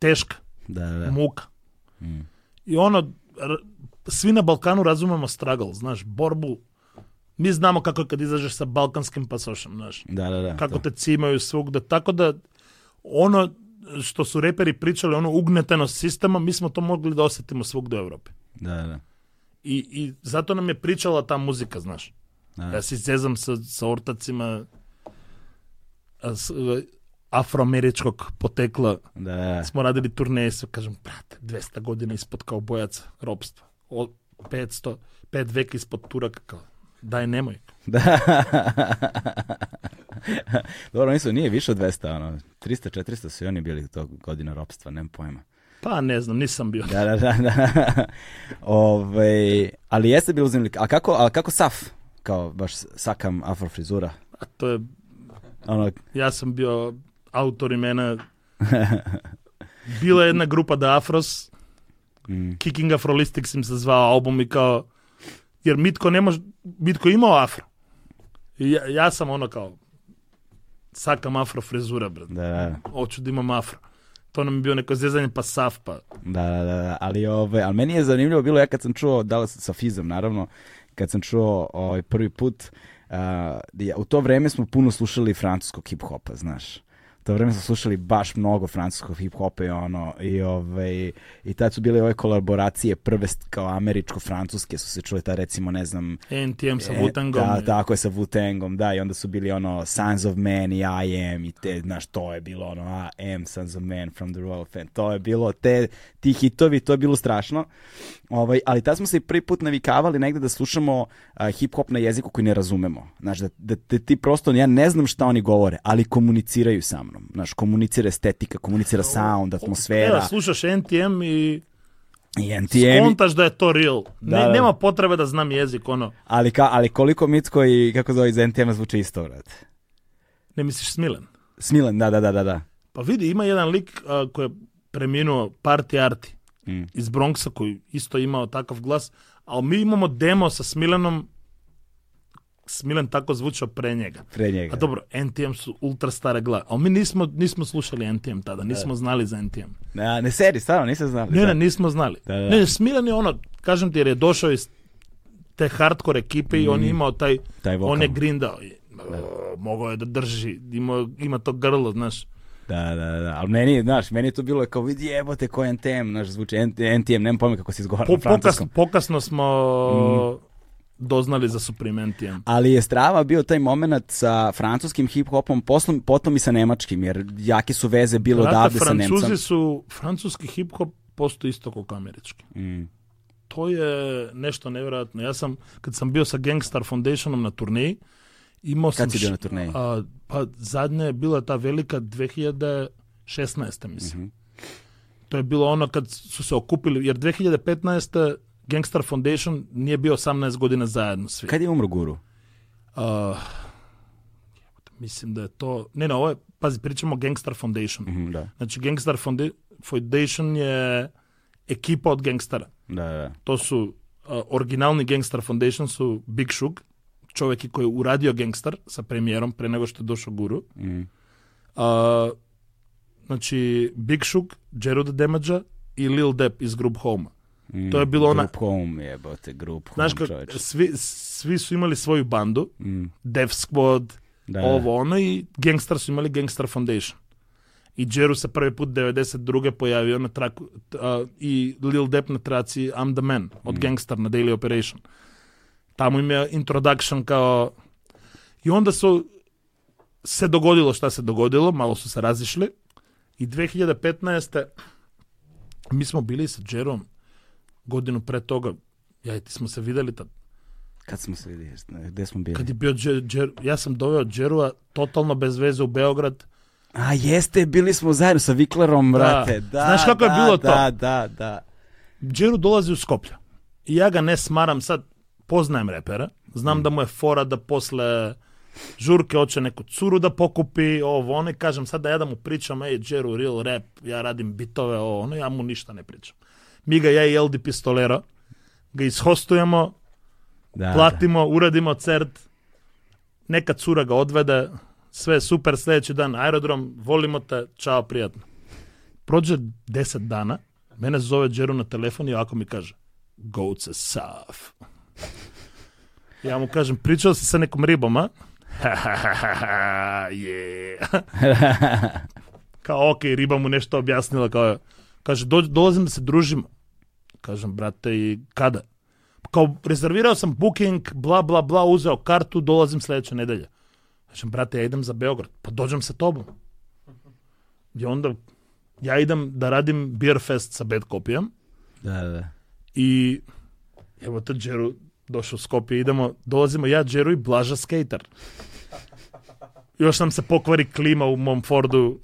Тешка. Да, да. Мука. Mm. И оно, сви на Балкану разумемо страгал, знаеш, борбу. Ми знамо како кога изажеш со балканским пасошем, знаеш. Да, да, да. Како да. те цимају свогда, така да оно што су репери причале, оно угнетено система, ми смо то могли да осетимо свугде до Европи. Да, да. I, I zato nam je pričala ta muzika, znaš. Da. Ja se zezam sa, sa ortacima a, s, e, afroameričkog potekla. Da. Smo radili turneje, sve kažem, brate, 200 godina ispod kao bojaca ropstva. O, 500, 5 veka ispod Turaka, kao, daj nemoj. Da. Dobro, nisu, nije više od 200, ono, 300, 400 su i oni bili tog godina ropstva, nemam pojma. Pa ne znam, nisam bio. Da, da, da, da. Ove, ali jeste bilo uzimljiv. A kako, a kako saf? Kao baš sakam afrofrizura. A to je Ono, Ja sam bio autor imena. Bila je jedna grupa The Afros, mm, Kicking Afrolistics im se zvao album i kao, jer Mitko ne može, Mitko je imao afro. I ja, ja sam ono kao, sakam afro frizura, brat. da, da, Hoću da imam afro. To nam je bio neko zezanje, pa saf, pa... da, da, da, ali, ove, ali meni je zanimljivo bilo, ja kad sam čuo, da li sa Fizom, naravno, kad sam čuo ovaj, prvi put, ja- u to vreme smo puno slušali francuskog hip-hopa, znaš. To vreme smo slušali baš mnogo francuskog hip-hopa i ono, i, ovaj, i tad su bile ove kolaboracije prve kao američko-francuske su se čule, ta recimo, ne znam, NTM sa E, Wu-Tangom. Da, tako je sa Wu-Tangom, da, i onda su bili ono Sons of Man i I Am i te, znaš, to je bilo ono I Am Sons of Man from the Royal Fan, to je bilo, te, ti hitovi, to je bilo strašno, ovaj, ali tad smo se prvi put navikavali negde da slušamo hip-hop na jeziku koji ne razumemo, znaš, da, da, da ti prosto, ja ne znam šta oni govore, ali komuniciraju sa mnom, znaš, komunicira estetika, komunicira sound, atmosfera, Evo, slušaš NTM i i NTM, skontaš da je to real. Da, ne, da. nema potrebe da znam jezik, ono. ali, ka, ali koliko Mitko i, kako zove, iz NTM-a zvuče isto, brate. Ne misliš Smilen? Smilen, da, da, da, da, da. Pa vidi, ima jedan lik a, koji je preminuo Party Arti Mm. iz Bronxa koji isto imao takav glas, ali mi imamo demo sa Smilenom Smilen tako zvučao pre njega. Pre njega. A dobro, NTM su ultra stare glave, ali mi nismo, nismo slušali NTM tada, nismo znali za NTM. Ne, ne seri, stvarno, nisam znao. Ne, ne, nismo znali. Da, da. Ne, Smilen je ono, kažem ti, jer je došao iz te hardcore ekipe i on je imao taj, Mm. Taj vokal. on je grindao. I, mogao je da drži, ima, ima to grlo, znaš. Da, da, da, ali meni, znaš, meni je to bilo kao, vidi jebote ko je NTM, znaš, zvuči NTM, nemam pojma kako se izgovara Po, na francuskom. pokasno smo doznali za Supreme NTM. Ali je strava bio taj moment sa francuskim hip-hopom, poslom, potom i sa nemačkim, jer jake su veze bile Brate, odavde sa Francuzi Nemcem. su, francuski hip-hop postoji isto kao američki. Mm. To je nešto nevjerojatno. Ja sam, kad sam bio sa Gangstar Foundationom na turneji, imao sam... Kad si bio na turneji? A, pa zadnja je bila ta velika 2016. mislim. Mhm. To je bilo ono kad su se okupili, jer 2015. Gangster Foundation ние био 18 година заедно сви. Каде умр Гуру? Uh, мислам да е то... Не, не, ово е, пази, причамо Gangster Foundation. Mm -hmm, да. Значи, Gangster Foundation е екипа од гангстера. Да, да. да. То су uh, оригинални Gangster Foundation су Big Shug, човеки кој урадио гангстер са премиером пре него што дошо Гуру. Mm -hmm. uh, значи, Big Shug, Джерод Демаджа и Lil Depp из Group Home. Mm. To je bilo ona- Group home, jebote, group home, Znaš, kako, svi, svi su imali svoju bandu, Mm. Def Squad, Da, ovo ono i Gangstar su imali Gangstar Foundation. I Jeru se prvi put 92. pojavio na traku a, i Lil Depp na traci I'm the Man od Gangstar na Daily Operation. Tamo im je introduction kao i onda su se dogodilo šta se dogodilo, malo su se razišli i 2015. mi smo bili sa Jerom godinu pre toga, ja i ti smo se videli tad. Kad smo se vidjeli, gde smo bili? Kad je bio Džer, Džer- ja sam doveo Džerua totalno bez veze u Beograd. A jeste, bili smo zajedno sa Viklarom, brate. Da, Znaš kako je da, bilo to? Da, da, da. Džeru dolazi u Skoplja. I ja ga ne smaram sad, poznajem repera, Znam da mu je fora da posle žurke hoće neku curu da pokupi, ovo, ono, i kažem sad da ja da mu pričam, ej, Jeru, real rap, ja radim bitove, ovo, ono, ja mu ništa ne pričam. Mi ga, ja i Eldi Pistolero, ga ishostujemo, Da, platimo, uradimo cert, neka cura ga odvede, sve super, sljedeći dan aerodrom, volimo te, čao, prijatno. Prođe deset dana, mene zove Džeru na telefon i ovako mi kaže, Goce sav. Ja mu kažem, pričao si sa nekom ribom, a? je. kao, ok, riba mu nešto objasnila, kao, kaže, "Do- dolazim da se družimo. Kažem, brate, i kada? Kao, rezervirao sam booking, bla, bla, bla, uzeo kartu, dolazim sljedeće nedelje. Kažem, brate, ja idem za Beograd, pa dođem sa tobom. I onda, ja idem da radim beer fest sa Bad Kopijom Da, da, da. i evo te Džeru došao u Skopje, idemo, dolazimo ja, Džeru i Blaža skater. Još nam se pokvari klima u mom Fordu,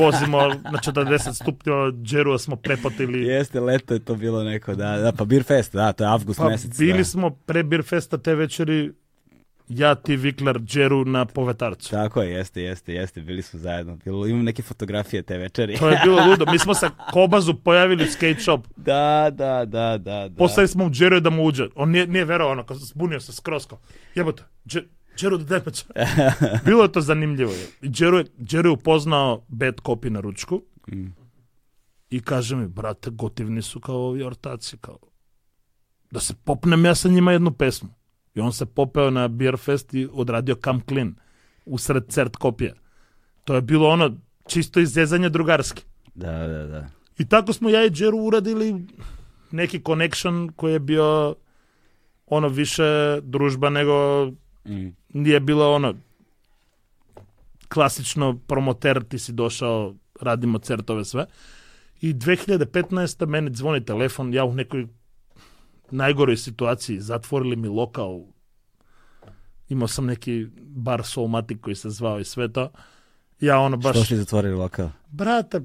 vozimo na 40 stupnjeva, Džerua smo prepotili. Jeste, leto je to bilo neko, da, da, pa Beer Fest, da, to je avgust Pa mesec. bili da. smo pre Beer Festa te večeri, ja, ti, Viklar, Džeru na povetarcu. Tako je, jeste, jeste, jeste, bili smo zajedno. Bilo, imam neke fotografije te večeri. To je bilo ludo. Mi smo se Kobazu pojavili u skate shop. da, da, da, da, da. Poslali smo mu Džeru da mu uđe. On nije, nije verovao, ono, zbunio se skroz kao, jebote, Dže- Džeru da depeća. Bilo je to zanimljivo. Džeru je, Džeru je upoznao bad copy na ručku Mm. i kaže mi, brate, gotivni su kao ovi ortaci, kao, da se popnem ja sa njima jednu pesmu. I on se popeo na Beer Fest i odradio Come Clean usred cert kopije. To je bilo ono, čisto izjezanje drugarski. Da, da, da. I tako smo ja i Džeru uradili neki connection koji je bio ono više družba nego Mm. nije bilo ono klasično promoter, ti si došao, radimo certove sve. I 2015. meni zvoni telefon, ja u nekoj najgoroj situaciji, zatvorili mi lokal, imao sam neki bar Soulmatic koji se zvao i sve to. Ja ono baš... Što si zatvorili lokal? Brate,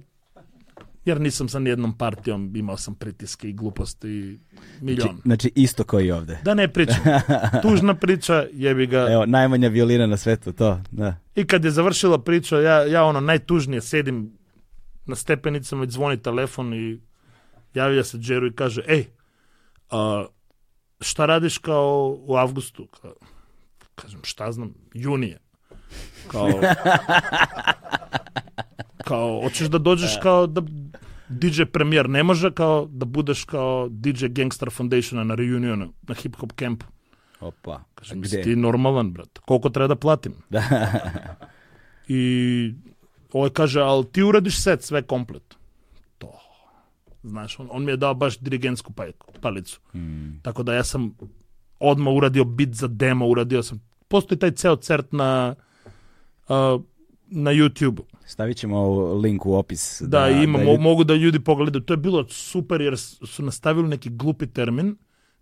jer nisam sa nijednom partijom, imao sam pritiske i gluposti i milion. Znači, znači isto kao i ovde. Da ne pričam. Tužna priča, jebi ga. Evo, najmanja violina na svetu, to, da. I kad je završila priča, ja, ja ono najtužnije sedim na stepenicama i zvoni telefon i javlja se Džeru i kaže, ej, a, šta radiš kao u avgustu? Kao, kažem, šta znam, junije. Kao, kao, hoćeš da dođeš kao da DJ premijer ne može kao da budeš kao DJ Gangstar Foundationa na reunionu, na hip hop campu. Opa. Kažem, Gde? ti normalan, brate? Koliko treba da platim? Da. I ovaj kaže, ali ti uradiš set sve komplet. To. Znaš, on, on mi je dao baš dirigentsku pa- palicu. Mm. Tako da ja sam odmah uradio bit za demo, uradio sam... Postoji taj ceo cert na, a, na YouTube. Stavit ćemo link u opis. Da, i ima, da mo- mogu da ljudi pogledaju. To je bilo super jer su nastavili neki glupi termin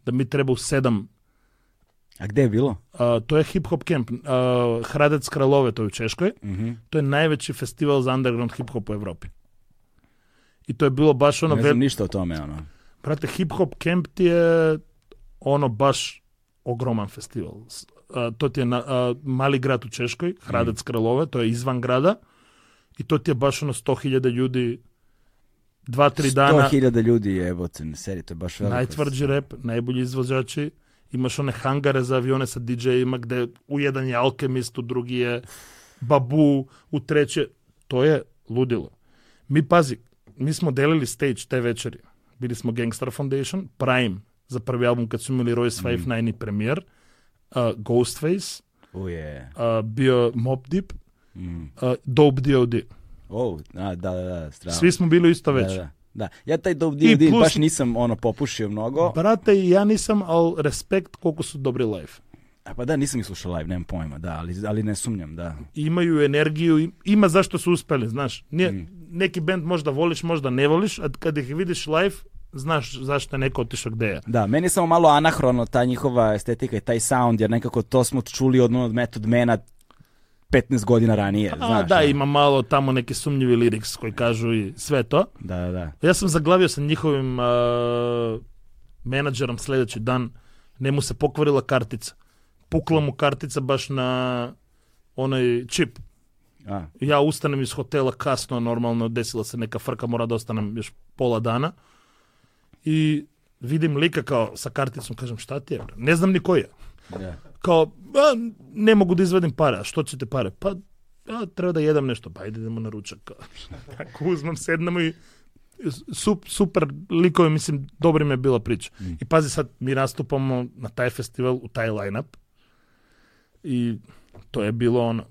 da mi treba u sedam A gde je bilo? a, to je hip hop camp. a, Hradec Kralove, to je u Češkoj. Mhm. To je najveći festival za underground hip hop u Evropi. I to je bilo baš ono... Ne znam ništa o tome, ono. Brate, hip hop camp ti je ono baš ogroman festival. A, to ti je na, a, mali grad u Češkoj, Hradec Kralove, to je izvan grada. I to ti je baš ono 100.000 ljudi dva, tri dana. 100.000 ljudi je, evo, seri, to je baš veliko. Najtvrđi rep, najbolji izvođači. Imaš one hangare za avione sa DJ-ima gde u jedan je Alchemist, u drugi je Babu, u treće. To je ludilo. Mi, pazi, mi smo delili stage te večeri. Bili smo Gangstar Foundation, Prime za prvi album kad su imali Royce 59 i premijer, uh, Ghostface, Uje. uh, bio Mob Deep, Mm. uh, Dope D.O.D. Oh, a, da, da, da, strava. Svi smo bili isto da, večer. da, da. Ja taj Dope D.O.D. plus- baš nisam ono popušio mnogo. Brate, ja nisam, ali respekt koliko su dobri live. A pa da, nisam ih slušao live, nemam pojma, da, ali, ali ne sumnjam, da. imaju energiju, im- ima zašto su uspeli, znaš. Nije, Mm. Neki band možda voliš, možda ne voliš, a kad ih vidiš live, znaš zašto je neko otišao gde je. Da, meni je samo malo anahrono ta njihova estetika i taj sound, jer nekako to smo čuli od onog Method Mana 15 godina ranije, A znaš. da, ono. ima malo tamo neki sumnjivi lyrics koji kažu i sve to. Da, da, da. Ja sam zaglavio sa njihovim uh, menadžerom sljedeći dan, njemu se pokvarila kartica. pukla mu kartica baš na onaj čip. A, Ja ustanem iz hotela kasno, normalno desila se neka frka, mora da ostanem još pola dana. I vidim lika kao sa karticom, kažem šta ti je? bre? Ne znam ni koji je. da. Kao, a, ne mogu da izvadim pare, a što ćete pare? Pa, a, treba da jedam nešto, pa ajde idemo na ručak. Tako uzmem, sednemo i sup, super likovi, mislim, dobri mi je bila priča. I pazi sad, mi nastupamo na taj festival, u taj line-up i to je bilo ono,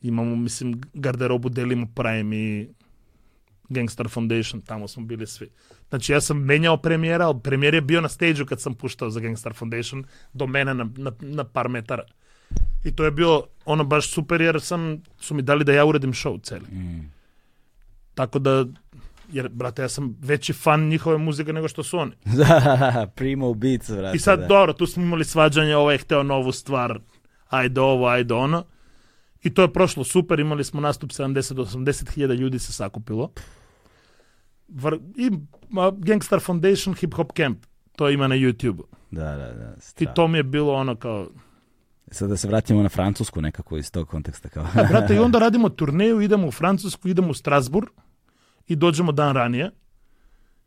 imamo, mislim, garderobu delimo Prime i Gangstar Foundation, tamo smo bili svi. Znači, ja sam menjao premijera, ali premijer je bio na stage kad sam puštao za Gangstar Foundation do mene na, na, na par metara. I to je bilo ono baš super jer sam, su mi dali da ja uredim show celi. Mm. Tako da, jer, brate, ja sam veći fan njihove muzike nego što su oni. Primo Beats, brate. I sad, da. dobro, tu smo imali svađanje, ovaj je hteo novu stvar, ajde ovo, ajde ono. I to je prošlo super, imali smo nastup 70-80 hiljada ljudi se sakupilo. Vr I ma, Gangstar Foundation Hip Hop Camp, to ima na YouTube. Da, da, da. I stra- to mi je bilo ono kao, Sad da se vratimo na Francusku nekako iz tog konteksta. Kao. A, brate, i onda radimo turneju, idemo u Francusku, idemo u Strasbourg i dođemo dan ranije.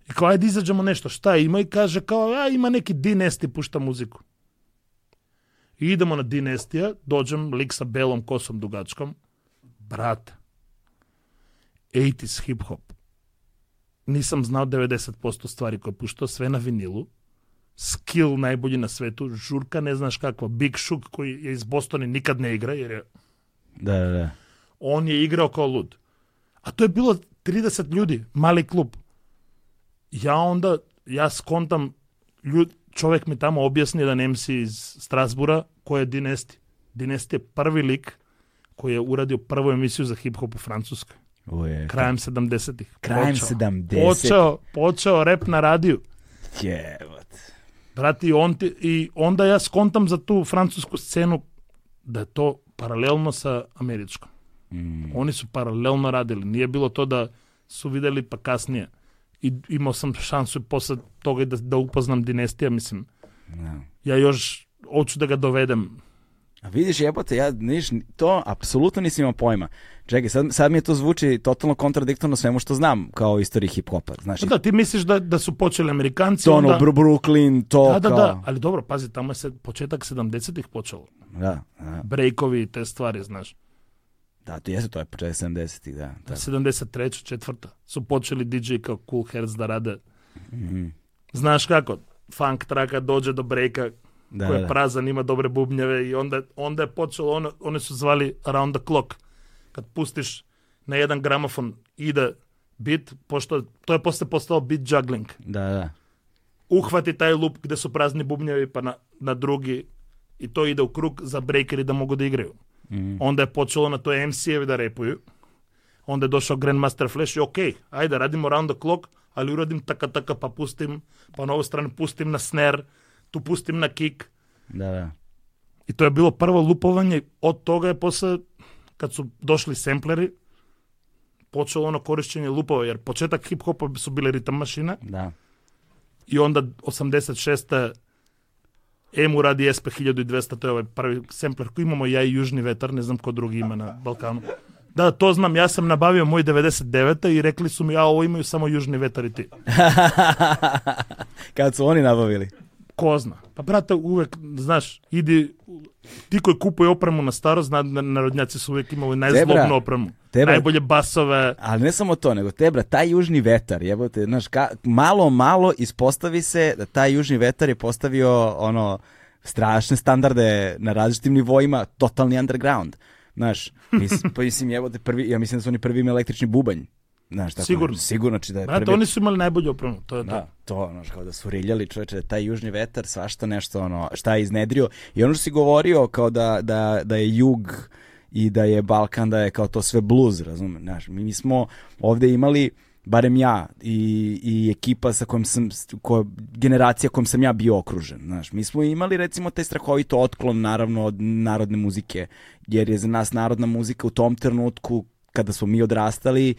I kao, ajde izađemo nešto, šta ima? I kaže kao, a ima neki Dynasty, pušta muziku. I idemo na Dynastija, dođem, lik sa belom kosom dugačkom. Brate, 80s hip hop. Nisam znao 90% stvari koje je puštao, sve na vinilu. Skill najbolji na svetu, žurka ne znaš kakva, Big Shook koji je iz Bostona nikad ne igra jer je da, da, da. on je igrao kao lud. A to je bilo 30 ljudi, mali klub. Ja onda, ja skontam, ljud, čovjek mi tamo objasni da MC iz Strasbura, ko je Dinesti. Dinesti je prvi lik koji je uradio prvu emisiju za hip-hop u Francuskoj. Uje, Krajem 70-ih. Krajem Počeo. 70-ih. Počeo, počeo rep na radiju. Jebot. Brati, on ti, i onda ja skontam za tu francusku scenu da je to paralelno sa američkom. Mm. Oni su paralelno radili. Nije bilo to da su videli pa kasnije. I imao sam šansu posle toga da, da upoznam Dinestija, mislim. Da. Ja još hoću da ga dovedem. A vidiš, jebote, ja niš, to apsolutno nisam imao pojma. Čekaj, sad, sad mi je to zvuči totalno kontradiktorno svemu što znam kao istoriji hip-hopa. Znaš, Pa da, ti misliš da, da su počeli Amerikanci, to ono, onda... Brooklyn, to Da, da, kao... da, ali dobro, pazi, tamo je se, početak 70-ih počelo. Da, da, Breakovi i te stvari, znaš. da, to jeste, to je početak 70-ih, da. Da, da. 73. četvrta su počeli DJ kao Cool Hertz da rade. Mhm. Znaš kako, funk traka dođe do breaka, Da, koji je da. prazan, ima dobre bubnjeve i onda, onda je počelo, ono, one su zvali around the clock. Kad pustiš na jedan gramofon ide bit, pošto to je posle postao beat juggling. Da, da. Uhvati taj loop gde su prazni bubnjevi pa na, na drugi i to ide u krug za breakeri da mogu da igraju. Mhm. Onda je počelo na to MC-evi da repuju. Onda je došao Grandmaster Flash i ok, ajde radimo round the clock, ali uradim taka taka pa pustim, pa na ovu stranu pustim na snare, tu pustim na kick. Da, da. I to je bilo prvo lupovanje, od toga je posle, kad su došli sempleri, počelo ono korišćenje lupova, jer početak hip-hopa su bile ritam mašine Da. i onda 86. Emu radi SP 1200, to je ovaj prvi sempler koji imamo ja i Južni vetar, ne znam ko drugi ima na Balkanu. Da, to znam, ja sam nabavio moj 99. i rekli su mi, a ovo imaju samo Južni vetar i ti. Kad su oni nabavili. Ko zna? Pa brate, uvek, znaš, idi, ti koji kupuje opremu na staro, zna, da narodnjaci su uvek imali najzlobnu opremu. Debra. Najbolje basove. Ali ne samo to, nego tebra, taj južni vetar, jebote, znaš, ka, malo, malo ispostavi se da taj južni vetar je postavio, ono, strašne standarde na različitim nivoima, totalni underground. Znaš, mislim, pa mislim, jebote, prvi, ja mislim da su oni prvi imali električni bubanj. Znaš, tako, Sigurno. Sigurno, znači da je Brate, prvi... oni su imali najbolju opremu, to je to. Da, to, znaš, kao da su riljali čoveče, taj južni vetar, svašta nešto, ono, šta je iznedrio. I ono što si govorio, kao da, da, da je jug i da je Balkan, da je kao to sve bluz, razumem, znaš, mi, smo ovde imali, barem ja i, i ekipa sa kojom sam, ko, generacija kojom sam ja bio okružen, znaš, mi smo imali recimo taj strahovito otklon naravno od narodne muzike, jer je za nas narodna muzika u tom trenutku kada smo mi odrastali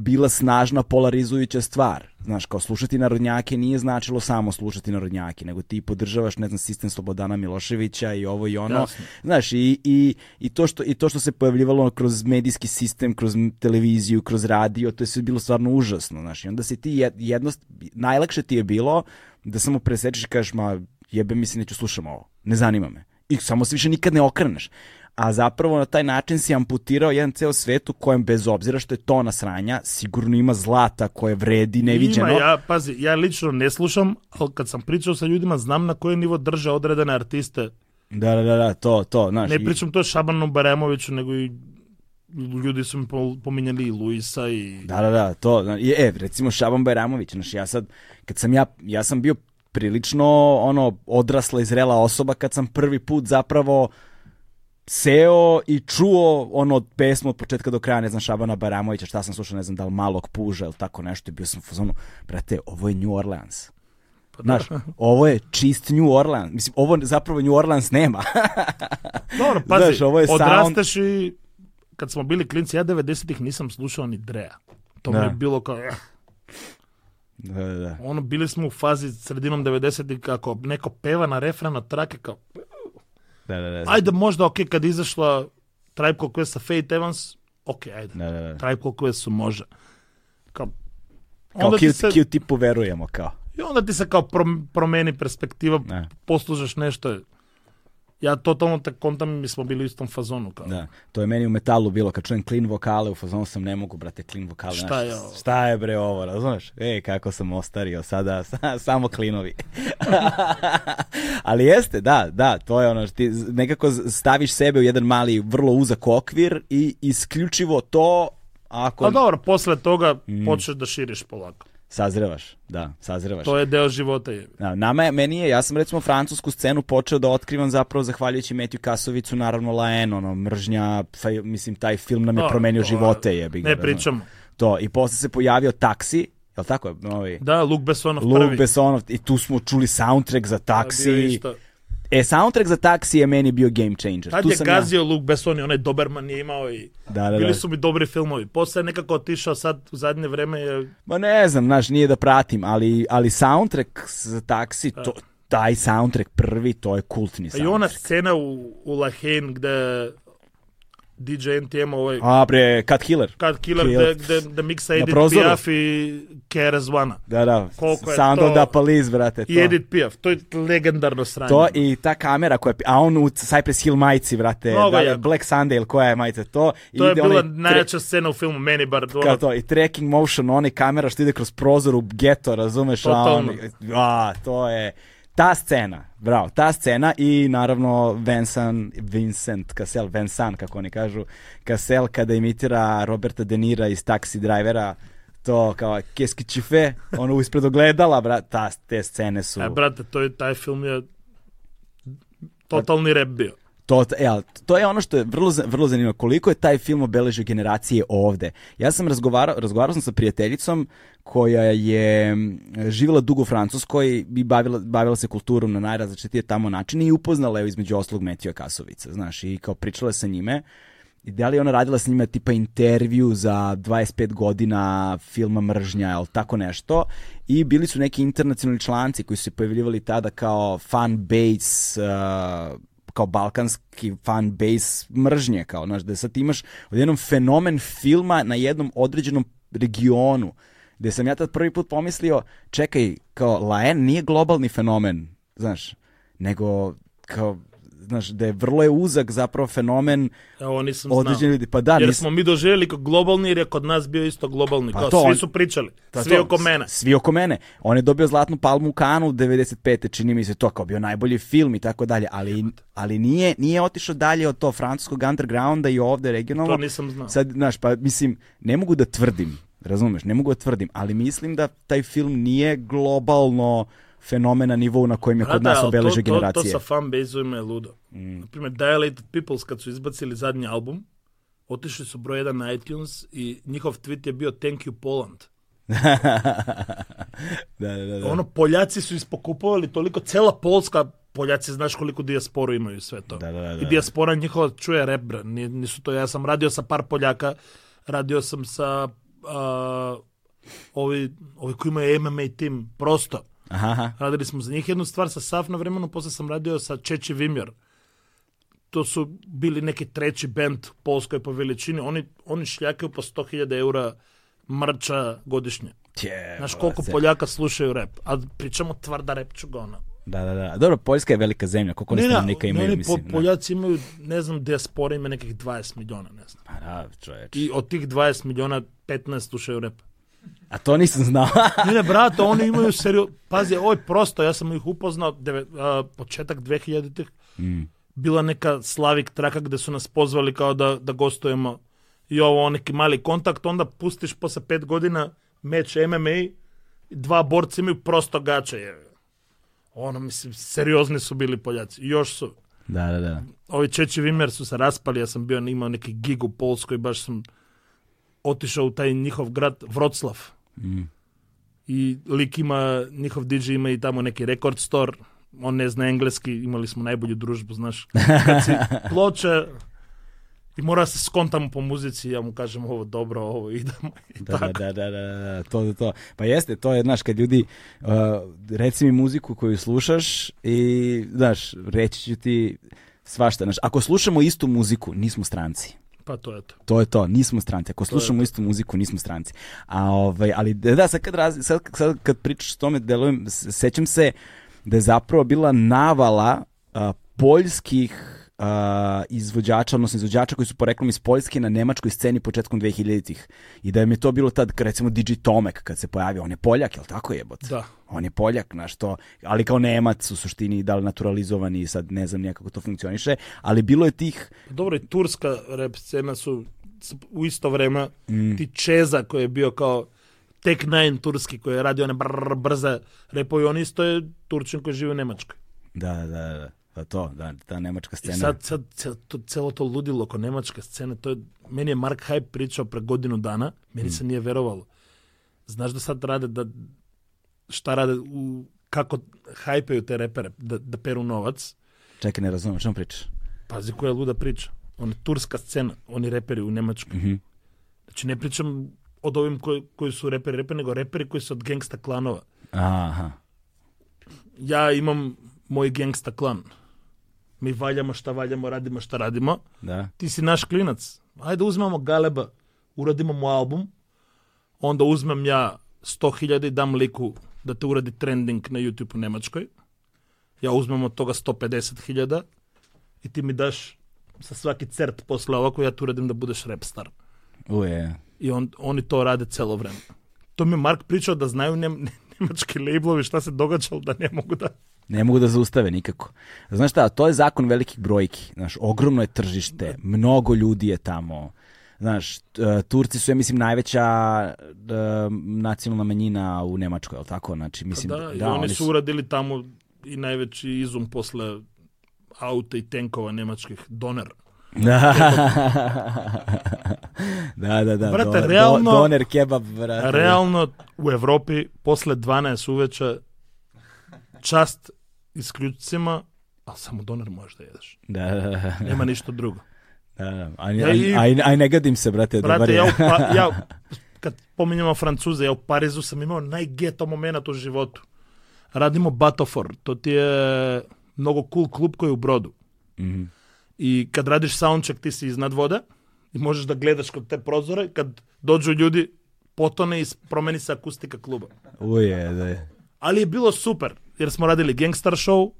bila snažna polarizujuća stvar. Znaš, kao slušati narodnjake nije značilo samo slušati narodnjake, nego ti podržavaš, ne znam, sistem Slobodana Miloševića i ovo i ono. Jasno. Znaš, i, i, i, to što, i to što se pojavljivalo kroz medijski sistem, kroz televiziju, kroz radio, to je sve bilo stvarno užasno. Znaš, i onda se ti jed- jednost, najlakše ti je bilo da samo presečeš i kažeš, ma jebe mi se, neću slušam ovo, ne zanima me. I samo se više nikad ne okreneš. A zapravo na taj način si amputirao jedan ceo svet u kojem bez obzira što je tona sranja, sigurno ima zlata koje vredi neviđeno. Ima, ja, pazi, ja lično ne slušam, ali kad sam pričao sa ljudima, znam na koji nivo drže odredene artiste. Da, da, da, da, to, to, znaš. Ne pričam to Šabanu Baremoviću, nego i ljudi su mi po- pominjali i Luisa i... Da, da, da, to, e, recimo Šaban Bajramović, znaš, ja sad, kad sam ja, ja sam bio prilično, ono, odrasla i zrela osoba kad sam prvi put zapravo seo i čuo ono od pesmu od početka do kraja, ne znam, Šabana Bajramovića, šta sam slušao, ne znam, da li malog puža ili tako nešto i bio sam u fazonu, brate, ovo je New Orleans. Pa Znaš, ovo je čist New Orleans. Mislim, ovo zapravo New Orleans nema. Dobro, pazi, Znaš, ovo je sound- odrasteš i kad smo bili klinci, ja 90-ih nisam slušao ni Drea. To mi Da. je bilo kao, eh, da, da, da. ono, bili smo u fazi sredinom 90-ih kako neko peva na refren od trake kao, Da, da, da. ajde možda, ok, kad izašla Tribe Called Quest sa Faith Evans, ok, ajde, Da, da, da. Tribe Called Quest su može. Kao, Kao onda Q, se, Q tipu verujemo, kao. I onda ti se kao prom- promeni perspektiva, Ne. poslužaš nešto. Ja totalno te kontam, mi smo bili u istom fazonu. Kao. Da, to je meni u metalu bilo, kad čujem clean vokale, u fazonu sam ne mogu, brate, clean vokale. Šta znaš, je ovo? Šta je bre ovo, razumeš? Ej, kako sam ostario sada, sa- samo klinovi. Ali jeste, da, da, to je ono, što ti nekako staviš sebe u jedan mali, vrlo uzak okvir i isključivo to, ako Pa dobro, posle toga Mm. počneš da širiš polako. Sazrevaš, da, sazrevaš. To je deo života. Je. Da, nama je, meni je, ja sam recimo francusku scenu počeo da otkrivam zapravo zahvaljujući Metju Kasovicu, naravno Laen, ono, mržnja, fa, mislim, taj film nam je Dobro, promenio to- živote, ga. Ne razumeš. pričamo. To, i posle se pojavio Taksi, jel tako? Ovaj, Da, Luke Bessonov Luke prvi. Bessonov, i tu smo čuli soundtrack za Taksi. isto. E, soundtrack za Taksi je meni bio game changer. Tad tu je sam gazio Luke Besson i onaj Doberman je imao i Da, da, bili da. su mi dobri filmovi. Posle je nekako otišao sad u zadnje vreme je Ma ne znam, znaš, nije da pratim, ali, ali soundtrack za Taksi, to, taj soundtrack prvi, to je kultni I soundtrack. ona scena u, u La Haine gde DJ NTM ovaj A bre, Cut Killer. Cut Killer Kill. gde, gde, miksa Edith. Piaf i KRS-One. Da, da, Koliko je Sound to- of the Police, brate. I to. Edith Piaf. To je legendarno sranje. To i ta kamera koja, je- a on u Cypress Hill majici, vrate, Mnogo da, jako. Black Sunday ili koja je majica, to. To je bila onaj tre- najjača scena u filmu, meni bar. kao to, i tracking motion, onaj kamera što ide kroz prozor u geto, razumeš? A, Totalno. on, a, to je, ta scena, bravo, ta scena i naravno Vincent, Vincent Cassel, Vincent, kako oni kažu, Cassel kada imitira Roberta De Nira iz Taxi Drivera, to kao keski čife, ono ispred ogledala, brat, ta, te scene su... E, brate, to je, taj film je totalni rap bio. To, e, ali to je ono što je vrlo, vrlo zanimljivo. Koliko je taj film obeležio generacije ovde? Ja sam razgovarao, razgovarao sam sa prijateljicom koja je živjela dugo u Francuskoj i bavila, bavila se kulturom na najrazličitije tamo načine i upoznala je između oslog Metija Kasovica, znaš, i kao pričala sa njime. I da li ona radila sa njima tipa intervju za 25 godina filma Mržnja ili tako nešto i bili su neki internacionalni članci koji su se pojavljivali tada kao fan base uh, kao balkanski fan base mržnje, kao, znaš, da sad imaš odjednom fenomen filma na jednom određenom regionu, gde sam ja tad prvi put pomislio, čekaj, kao, Laen nije globalni fenomen, znaš, nego, kao, znaš, da je vrlo je uzak zapravo fenomen Evo, nisam određeni ljudi, pa da, Jer nis- smo mi doživjeli kao globalni, jer je kod nas bio isto globalni. Pa Kao, to svi on- su pričali. Pa svi to, oko mene. Svi oko mene. On je dobio Zlatnu palmu u Kanu 95. čini mi se to kao bio najbolji film i tako dalje, ali, ali nije, nije otišao dalje od to francuskog undergrounda i ovde regionalno. To nisam znao. Sad, znaš, pa mislim, ne mogu da tvrdim, razumeš, ne mogu da tvrdim, ali mislim da taj film nije globalno fenomen na nivou na kojem je kod nas obeleže to, to, generacije. to sa fanbase-ovima je ludo. Mm. Naprimjer, Dilated Peoples kad su izbacili zadnji album, otišli su broj jedan na iTunes i njihov tweet je bio Thank you Poland. da, da, da. Ono, Poljaci su ispokupovali toliko, cela Polska, Poljaci znaš koliko dijasporu imaju sve to. Da, da, da, I da. dijaspora njihova čuje rap, Nisu to, ja sam radio sa par Poljaka, radio sam sa a, ovi, ovi koji imaju MMA tim, prosto. Aha. Radili smo za njih jednu stvar sa Saf na vremenu, posle sam radio sa Čeči Vimjer. To su bili neki treći band Polskoj po veličini. Oni, oni šljakaju po 100.000 eura mrča godišnje. Tje, Znaš koliko se- Poljaka slušaju rap, a pričamo tvrda rap čugona. Da, da, da. Dobro, Poljska je velika zemlja, koliko oni stanovnika imaju, oni mislim. po. Poljaci imaju, ne znam, dijaspora ima nekih 20 miliona, ne znam. Pa da, čoveč. I od tih 20 miliona 15 slušaju rap. A to nisam znao. Ne, ne, brate, oni imaju seriju... Pazi, ovo je prosto, ja sam ih upoznao deve, a, početak 2000-ih. Mm. Bila neka Slavik traka gde su nas pozvali kao da, da gostujemo i ovo neki mali kontakt, onda pustiš posle pet godina meč MMA, dva borca imaju prosto gače. Je. Ono, mislim, seriozni su bili Poljaci. Još su. Da, da, da. Ovi Čeči Vimer su se raspali, ja sam bio imao neki gig u Polskoj, baš sam otišao u taj njihov grad Vroclav. Mm. I lik ima, njihov DJ ima i tamo neki record store, on ne zna engleski, imali smo najbolju družbu, znaš. Kad si ploče i mora se skontamo po muzici, ja mu kažem ovo dobro, ovo idemo. I Da, da, tako. da, da, da, da, to, to, to. Pa jeste, to je, znaš, kad ljudi, uh, reci mi muziku koju slušaš i, znaš, reći ću ti svašta. Znaš, ako slušamo istu muziku, nismo stranci. Pa to je to. To je to, nismo stranci. Ako slušamo istu muziku, nismo stranci. A ovaj, ali da, sad kad, raz, sad, sad kad pričaš o tome, delujem, sećam se da je zapravo bila navala a, poljskih a, izvođača, odnosno izvođača koji su poreklom iz Poljske na nemačkoj sceni početkom 2000-ih. I da im je to bilo tad, recimo DJ Tomek kad se pojavio, on je Poljak, jel tako jebote? Da. On je Poljak, znaš to, ali kao Nemac u suštini, da li naturalizovani, sad ne znam nikako to funkcioniše, ali bilo je tih Dobro, i turska rap scena su u isto vreme Mm. ti Čeza koji je bio kao Tek Nine turski koji je radio one brze repovi, on isto je Turčin koji živi u Nemačkoj. Da, da, da, to, da, ta nemačka I scena. sad, sad ce- to, celo to ludilo oko nemačke scene, to je, meni je Mark Hype pričao pre godinu dana, meni Mm. se nije verovalo. Znaš da sad rade, da, šta rade, u, kako hajpeju te repere, da, da peru novac. Čekaj, ne razumem, čemu pričaš? Pazi koja luda priča. On turska scena, oni reperi u Nemačkoj. Mhm. Znači ne pričam od ovim koji, koji su reperi, reperi, nego reperi koji su od gangsta klanova. Aha. Ja imam moj gangsta klan. ми валјамо што валјамо, радимо што радиме. Да. Ти си наш клинац. Ајде узмемо галеба, урадиме му албум, онда узмем ја 100.000 и дам лику да те уради трендинг на YouTube у Немачкој. Ја узмем од тога 150.000 и ти ми даш со сваки церт после ова кој ја ти да будеш репстар. Уе. И он, они тоа раде цело време. Тоа ми Марк причал да знају нем, немачки лейблови што се догаѓало да не могу да Ne mogu da zaustave nikako. Znaš šta, to je zakon velikih brojki. Znaš, ogromno je tržište, mnogo ljudi je tamo. Znaš, e, Turci su, ja mislim, najveća e, nacionalna manjina u Nemačkoj, je li tako? Znači, mislim, Da, i oni su uradili tamo i najveći izum posle auta i tenkova nemačkih doner. Da, da, da. da. Brate, do- realno- doner kebab, brate. Realno u Evropi posle 12 uveče čast isključcima, ali samo doner možeš da jedeš. Da, da, da. Nema ništa drugo. da, da. Aj, Ja i- aj, aj, ne gadim se, brate, Brate, ja, pa, ja kad pominjamo Francuze, ja u Parizu sam imao najgeto moment u životu. Radimo Batofor, to ti je mnogo cool klub koji je u Brodu. Mhm. I kad radiš soundcheck, ti si iznad vode i možeš da gledaš kod te prozore. Kad dođu ljudi, potone i promeni se akustika kluba. Uje, da je. Ali je bilo super, jer smo radili Gangstar Show,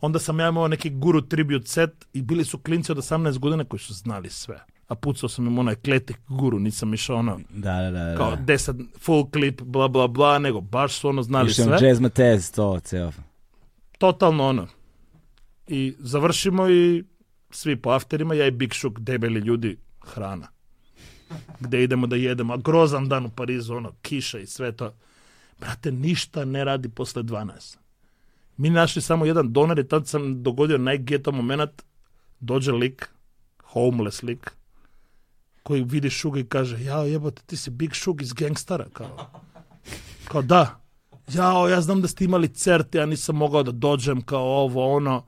onda sam ja imao neki guru tribute set i bili su klinci od 18 godina koji su znali sve. A pucao sam im onaj kletik guru, nisam išao ono Da, da, da. da. kao 10 full clip, bla bla bla, nego baš su ono znali Išao sve. Jazz Matez, to, ceo. Totalno ono. I završimo i svi po afterima, ja i Big Shook, debeli ljudi, hrana. Gde idemo da jedemo, a grozan dan u Parizu, ono, kiša i sve to. Brate, ništa ne radi posle 12. Mi našli samo jedan donar i tad sam dogodio najgeto moment, dođe lik, homeless lik, koji vidi Šuga i kaže, jao jebote, ti si Big Shug iz Gangstara, kao. Kao da, jao, ja znam da ste imali cert, ja nisam mogao da dođem kao ovo, ono.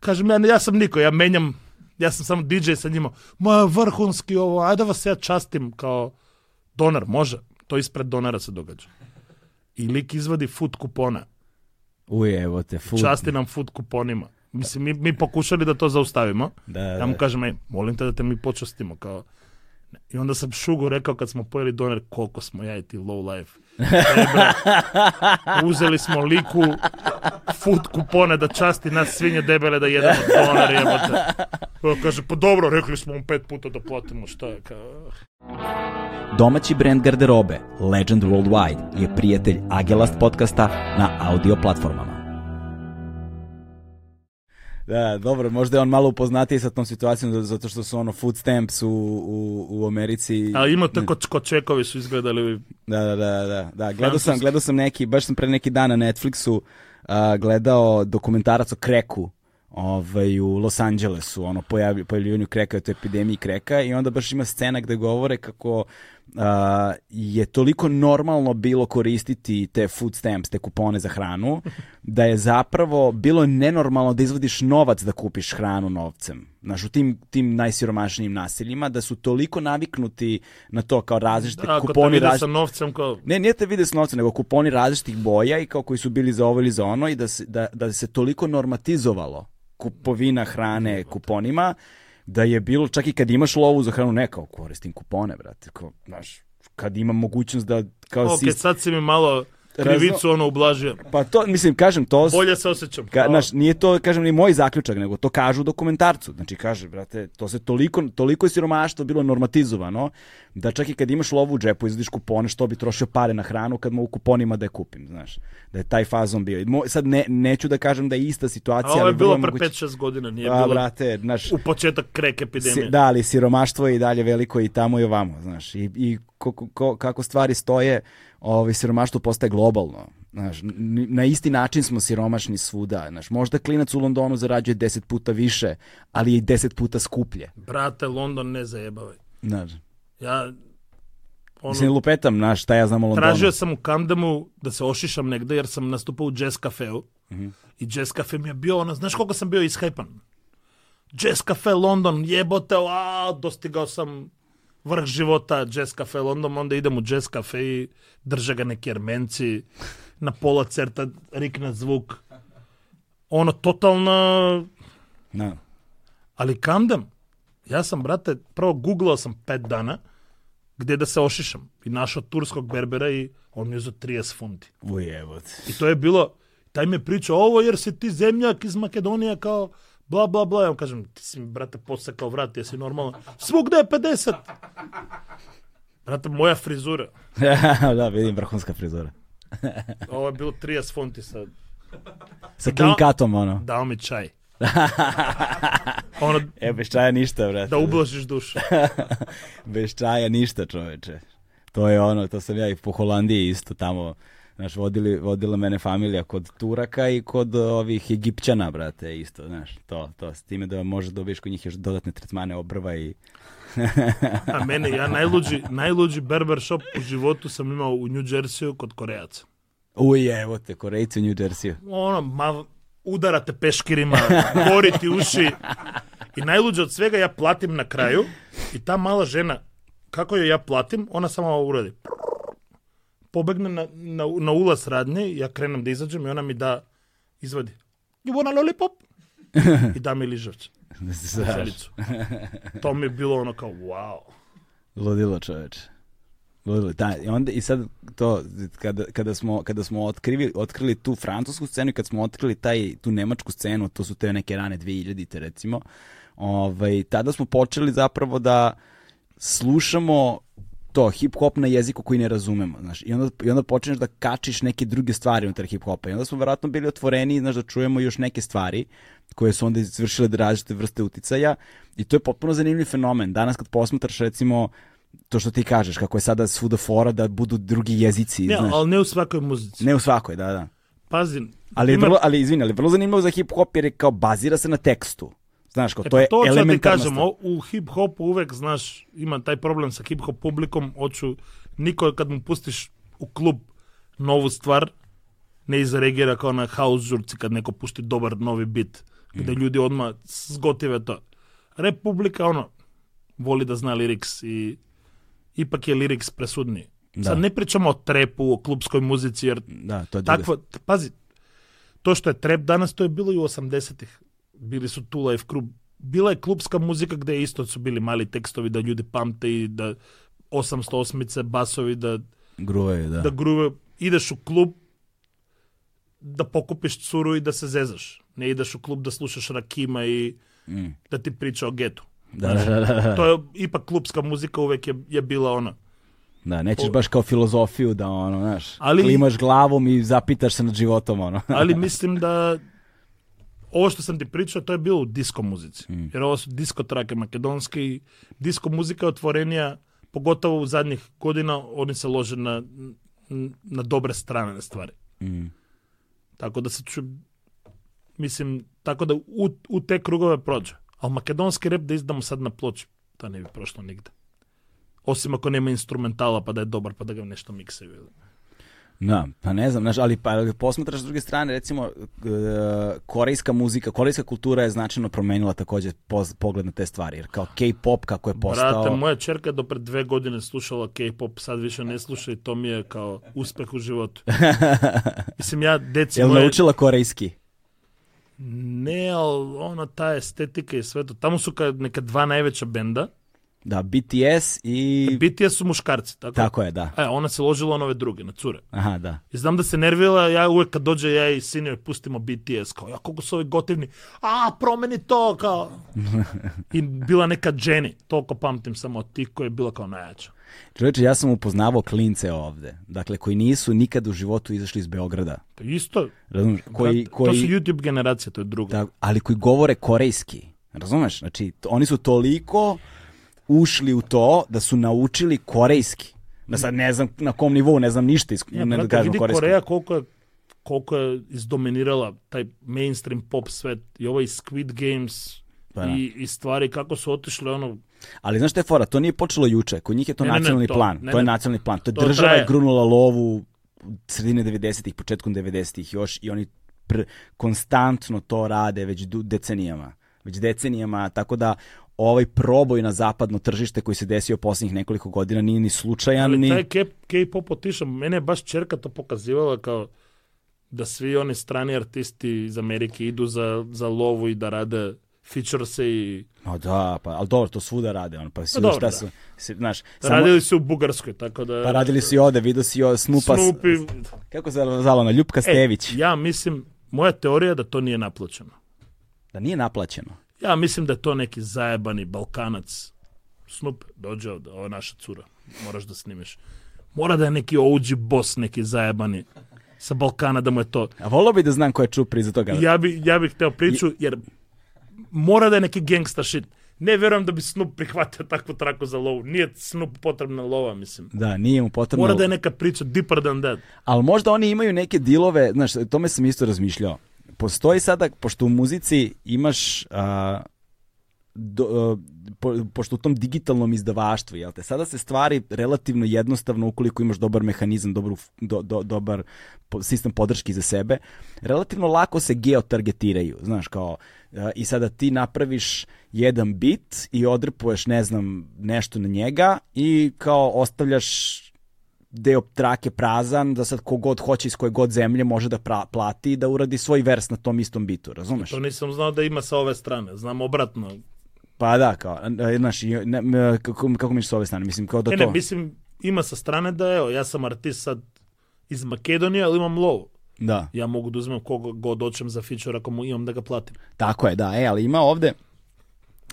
Kažem, ja, ja sam niko, ja menjam ja sam samo DJ sa njima, ma vrhunski ovo, ajde vas ja častim kao donar, može, to ispred donara se događa. I lik izvadi food kupona, Uj, evo te, fut. časti nam food kuponima. Mislim, mi, mi pokušali da to zaustavimo. Da, Ja mu da. kažem, ej, molim te da te mi počastimo, kao... I onda sam šugo rekao kad smo pojeli doner, koliko smo ja i ti low life. E, bre, uzeli smo liku food kupone da časti nas svinje debele da jedemo doner, jebote. On kaže, pa dobro, rekli smo mu pet puta da platimo, šta je, kao... Domaći brend garderobe Legend Worldwide je prijatelj Agelast podcasta na audio platformama. Da, dobro, možda je on malo upoznatiji sa tom situacijom zato što su ono food stamps u, u, u Americi. A ima tako ko čekovi su izgledali Da, da, da, da, da. Gledao sam, gledao sam neki, baš sam pre neki dan na Netflixu a, gledao dokumentarac o kreku ovaj, u Los Angelesu, ono, pojavljivanju kreka, o toj epidemiji kreka i onda baš ima scena gde govore kako je toliko normalno bilo koristiti te food stamps, te kupone za hranu, da je zapravo bilo nenormalno da izvodiš novac da kupiš hranu novcem. Znaš, u tim, tim najsiromašnijim naseljima, da su toliko naviknuti na to kao različite Ako te kuponi vide različite sa novcem, kao... ne, nije te vide s novcem, nego kuponi različitih boja i kao koji su bili za ovo ili za ono i da se, da, da se toliko normatizovalo kupovina hrane kuponima, da je bilo, čak i kad imaš lovu za hranu, ne kao koristim kupone, brate, kao, znaš, kad imam mogućnost da kao Ok, si, sad si mi malo krivicu ono ublažio. pa to, mislim, kažem, to... Bolje se osjećam. Ka, znaš, nije to, kažem, ni moj zaključak, nego to kažu u dokumentarcu. Znači, kaže, brate, to se toliko, toliko je siromaštvo bilo normatizovano, da čak i kad imaš lovu u džepu, izvadiš kupone, što bi trošio pare na hranu kad mogu kuponima da je kupim, znaš. Da je taj fazon bio. Mo- sad ne, neću da kažem da je ista A situacija, ovo je ali bilo pre moguće- 5-6 godina, nije A, bilo brate, znaš, u početak krek epidemije. Si, da, ali siromaštvo je i dalje veliko i tamo i ovamo, znaš. I, i ko- ko- kako stvari stoje, ovaj, siromaštvo postaje globalno. Znaš, na isti način smo siromašni svuda. Znaš, možda klinac u Londonu zarađuje 10 puta više, ali je i 10 puta skuplje. Brate, London ne zajebavaj. Znaš, Ja ono, mislim, lupetam, znaš, šta ja znam o Londonu. tražio sam u Camdenu da se ošišam negde jer sam nastupao u jazz kafeu. Mhm. I jazz kafe mi je bio ono, znaš koliko sam bio ishajpan? Jazz kafe London, jebote, a, dostigao sam врх живота джез кафе Лондон, онда идем у джез кафе и држа га неки арменци, на пола церта рикна звук. Оно тотално... No. Да. Али камдам, јас сам, брате, прво гуглал сам пет дана, где да се ошишам. И нашот турског бербера и он ми за 30 фунти. Војевот. И тоа е било, тај ми прича, ово јер си ти земјак из Македонија, као, bla bla bla. Ja mu kažem, ti si mi, brate, posekao vrat, jesi normalno. Svugde je 50. Brate, moja frizura. da, vidim, vrhunska frizura. Ovo je bilo 30 funti. Sa Da. clean cutom, ono. Dao mi čaj. ono, E, bez čaja ništa, brate. da ublažiš dušu. Bez čaja ništa, čoveče. To je ono, to sam ja i po Holandiji isto tamo, znaš, vodili, vodila mene familija kod Turaka i kod ovih Egipćana, brate, isto, znaš, to, to, s time da možeš dobiješ kod njih još dodatne tretmane obrva i... A mene, ja najluđi, najluđi berber shop u životu sam imao u New Jerseyu kod Korejaca. Uj, evo te, Korejci u New Jersey. Ono, ma, udarate peškirima, goriti uši. I najluđe od svega ja platim na kraju i ta mala žena, kako joj ja platim, ona samo ovo uradi. Pobegne na, na, na ulaz radnje, ja krenem da izađem i ona mi da, izvadi. You want a lollipop? I da mi ližavče. Želicu. To mi je bilo ono kao, wow. Ludilo čoveče. Ludilo, da, i onda i sad to kada, kada smo kada smo otkrili otkrili tu francusku scenu i kad smo otkrili taj tu nemačku scenu, to su te neke rane 2000-te recimo. Ovaj tada smo počeli zapravo da slušamo to hip hop na jeziku koji ne razumemo, znaš. I onda i onda počneš da kačiš neke druge stvari unutar hip hopa. I onda smo verovatno bili otvoreni, znaš, da čujemo još neke stvari koje su onda izvršile da različite vrste uticaja i to je potpuno zanimljiv fenomen. Danas kad posmatraš recimo to što ti kažeš, kako je sada svuda fora da budu drugi jezici, Ne, znaš. ali ne u svakoj muzici. Ne u svakoj, da, da. Pazi, Ali, ima- vrlo, ali izvini, ali vrlo zanimljivo za hip hop jer je kao bazira se na tekstu. Знаеш, ко, тоа е, тоа па елементарна кажам, у хип-хоп увек, знаеш, има тај проблем со хип-хоп публиком, очу никој кад му пустиш у клуб нову ствар, не изреагира како на хаус журци кад некој пусти добар нови бит, каде mm. луѓе одма сготиве тоа. Република, оно, воли да знае лирикс и ипак е лирикс пресудни. Да. Сад не причамо о трепу, о клубској музици, јер да, тоа такво, да. пази, тоа што е треп данас, тоа е било и 80-тих. Bili su tu Life Crew. Bila je klubska muzika gde isto su bili mali tekstovi da ljudi pamte i da 808-ice, basovi, da, Gruje, da. da gruve. Ideš u klub da pokupiš curu i da se zezaš. Ne ideš u klub da slušaš Rakima i Mm. da ti priča o getu. Da, da, da, da, da. To je ipak klubska muzika uvek je, je bila ona. Da, nećeš baš kao filozofiju da ono, znaš, Ali- klimaš glavom i zapitaš se nad životom, ono. Ali mislim da Ово што сам ти причал, тој бил диско музици. Mm. Јер ово диско траке македонски, диско музика отворенија, поготово у задних година, они се ложи на, на добре страна на ствари. Mm. Тако да се чу... Мислим, тако да у, у те кругове проđе. А македонски реп да издамо сад на плочи, тоа не би прошло нигде. Осим ако нема инструментала, па да е добар, па да го нешто миксеви. Da, pa ne znam, znaš, ali pa posmatraš s druge strane, recimo, e, korejska muzika, korejska kultura je značajno promenila takođe pogled na te stvari, jer kao K-pop kako je postao... Brate, moja čerka do pred dve godine slušala K-pop, sad više ne sluša i to mi je kao uspeh u životu. Mislim, ja, deci Jel moje... naučila korejski? Ne, ali ona, ta estetika i sve to. Tamo su ka, neka dva najveća benda. Da, BTS i... BTS su muškarci, tako? Tako je, da. E, ona se ložila na ove druge, na cure. Aha, da. I znam da se nervila, ja uvek kad dođe ja i sin joj pustimo BTS, kao, ja koliko su ovi gotivni, a, promeni to, kao. I bila neka Jenny, toliko pamtim samo od tih koja je bila kao najjača. Čovječe, ja sam upoznavao klince ovde, dakle, koji nisu nikad u životu izašli iz Beograda. To isto, Razumeš? Koji, koji, to su YouTube generacije, to je drugo. da, ali koji govore korejski. Razumeš? Znači, oni su toliko ušli u to da su naučili korejski. Da sad ne znam na kom nivou, ne znam ništa, iz, Ja, ne da kažem vidi korejski. Koreja koliko je, koliko je izdominirala taj mainstream pop svet i ovaj Squid Games Pa da. i, i stvari kako su otišle ono Ali znaš šta je fora, to nije počelo juče, kod njih je to Ne, ne, ne, nacionalni to- plan, ne, to je nacionalni plan, to je To država je traje. grunula lovu sredine 90-ih, početkom 90-ih još i oni pr, konstantno to rade već decenijama, već decenijama, tako da ovaj proboj na zapadno tržište koji se desio posljednjih nekoliko godina nije ni slučajan, ali ni... taj K-pop otišao, mene je baš čerka to pokazivala kao da svi oni strani artisti iz Amerike idu za, za lovu i da rade featurese i No da, pa, ali dobro, to svuda rade, on, pa si dobro, šta da. su, si, znaš, samo, radili su u Bugarskoj, tako da... pa radili su i ovde, vidio si o Snupa, Snoopy, kako se zvala Ljupka E, Stević, ja mislim, moja teorija je da to nije naplaćeno. da nije naplaćeno. Ja mislim da je to neki zajebani Balkanac. Snoop, dođe ovde, ovo je naša cura. Moraš da snimiš. Mora da je neki OG boss, neki zajebani sa Balkana, da mu je to... A volio bi da znam ko je čupri iza toga. Ja bi, ja bih hteo priču, jer mora da je neki gangsta shit. Ne verujem da bi Snoop prihvatio takvu traku za lovu. Nije Snoop potrebna lova, mislim. Da, nije mu potrebno. Mora da je neka priča deeper than that. Ali možda oni imaju neke dilove, znaš, tome sam isto razmišljao. Postoji sada, pošto u muzici imaš, a, do, po, pošto u tom digitalnom izdavaštvu, jel te, sada se stvari relativno jednostavno ukoliko imaš dobar mehanizam, dobru, do, do, dobar sistem podrški za sebe, relativno lako se geotargetiraju, znaš, kao, i sada ti napraviš jedan bit i odrpuješ, ne znam, nešto na njega i kao ostavljaš deo trake prazan, da sad kogod hoće iz koje god zemlje može da pra, plati i da uradi svoj vers na tom istom bitu, razumeš? To nisam znao da ima sa ove strane. Znam obratno. Pa da, kao, e, znaš, ne, m, kako, kako misliš s ove strane? Mislim, kao da Ne, to... ne, mislim, ima sa strane da, evo, ja sam artist sad iz Makedonije, ali imam lovu. Da, Ja mogu da uzmem koga god hoćem za feature ako mu imam da ga platim. tako je, da, e, ali ima ovde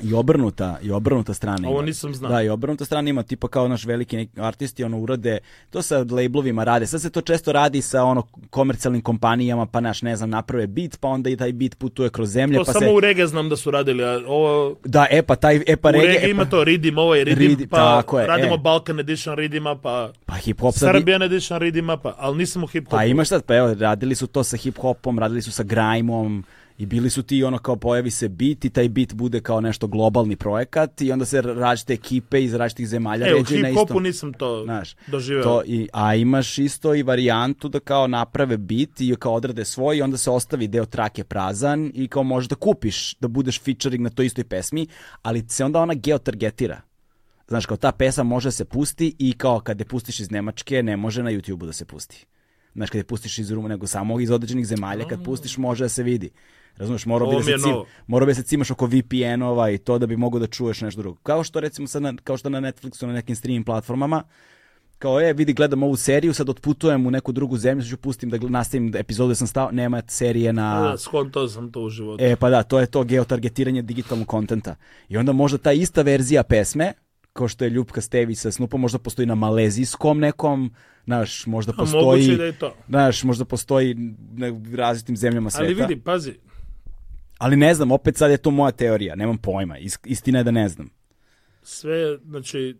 i obrnuta, i obrnuta strana Ovo ima. nisam znao. Da, i obrnuta strana ima tipa kao naš veliki neki artisti, ono urade, to sa lablovima rade. Sad se to često radi sa ono komercijalnim kompanijama, pa naš, ne znam, naprave beat, pa onda i taj beat putuje kroz zemlje, To pa samo se... u rege znam da su radili, a ovo... Da, e pa taj, e pa u reggae, rege e, pa, ima to Ridim, ovo je Ridim, pa tako je, radimo e. Balkan Edition Ridima, pa pa hip hop sad... Serbian Edition Ridima, pa, ali nisam u hip hopu. Pa imaš sad, pa evo, radili su to sa hip-hopom, radili su sa grajmom I bili su ti ono kao pojavi se bit i taj bit bude kao nešto globalni projekat i onda se različite ekipe iz različitih zemalja E, u hip-hopu istom. nisam to Znaš, doživeo. To i, a imaš isto i varijantu da kao naprave bit i kao odrade svoj i onda se ostavi deo trake prazan i kao možeš da kupiš da budeš featuring na toj istoj pesmi, ali se onda ona geotargetira. Znaš, kao ta pesma može se pusti i kao kad je pustiš iz Nemačke ne može na YouTube-u da se pusti. Znaš, kad je pustiš iz Ruma, nego samo iz određenih zemalja, kad pustiš može da se vidi. Razumeš, morao bi da se, cim, morao bi da se cimaš oko VPN-ova i to da bi mogao da čuješ nešto drugo. Kao što recimo sad na, kao što na Netflixu, na nekim streaming platformama, kao je, vidi, gledam ovu seriju, sad otputujem u neku drugu zemlju, sad ću pustim da nastavim epizodu da sam stao, nema serije na... Da, skontao sam to u životu. E, pa da, to je to geotargetiranje digitalnog kontenta. I onda možda ta ista verzija pesme, kao što je Ljupka Stevi sa Snupom, možda postoji na malezijskom nekom, znaš, možda A postoji... moguće da je to. Znaš, možda postoji na različitim zemljama sveta. Ali vidi, pazi, Ali ne znam, opet sad je to moja teorija, nemam pojma. Is- Istina je da ne znam. sve, znači,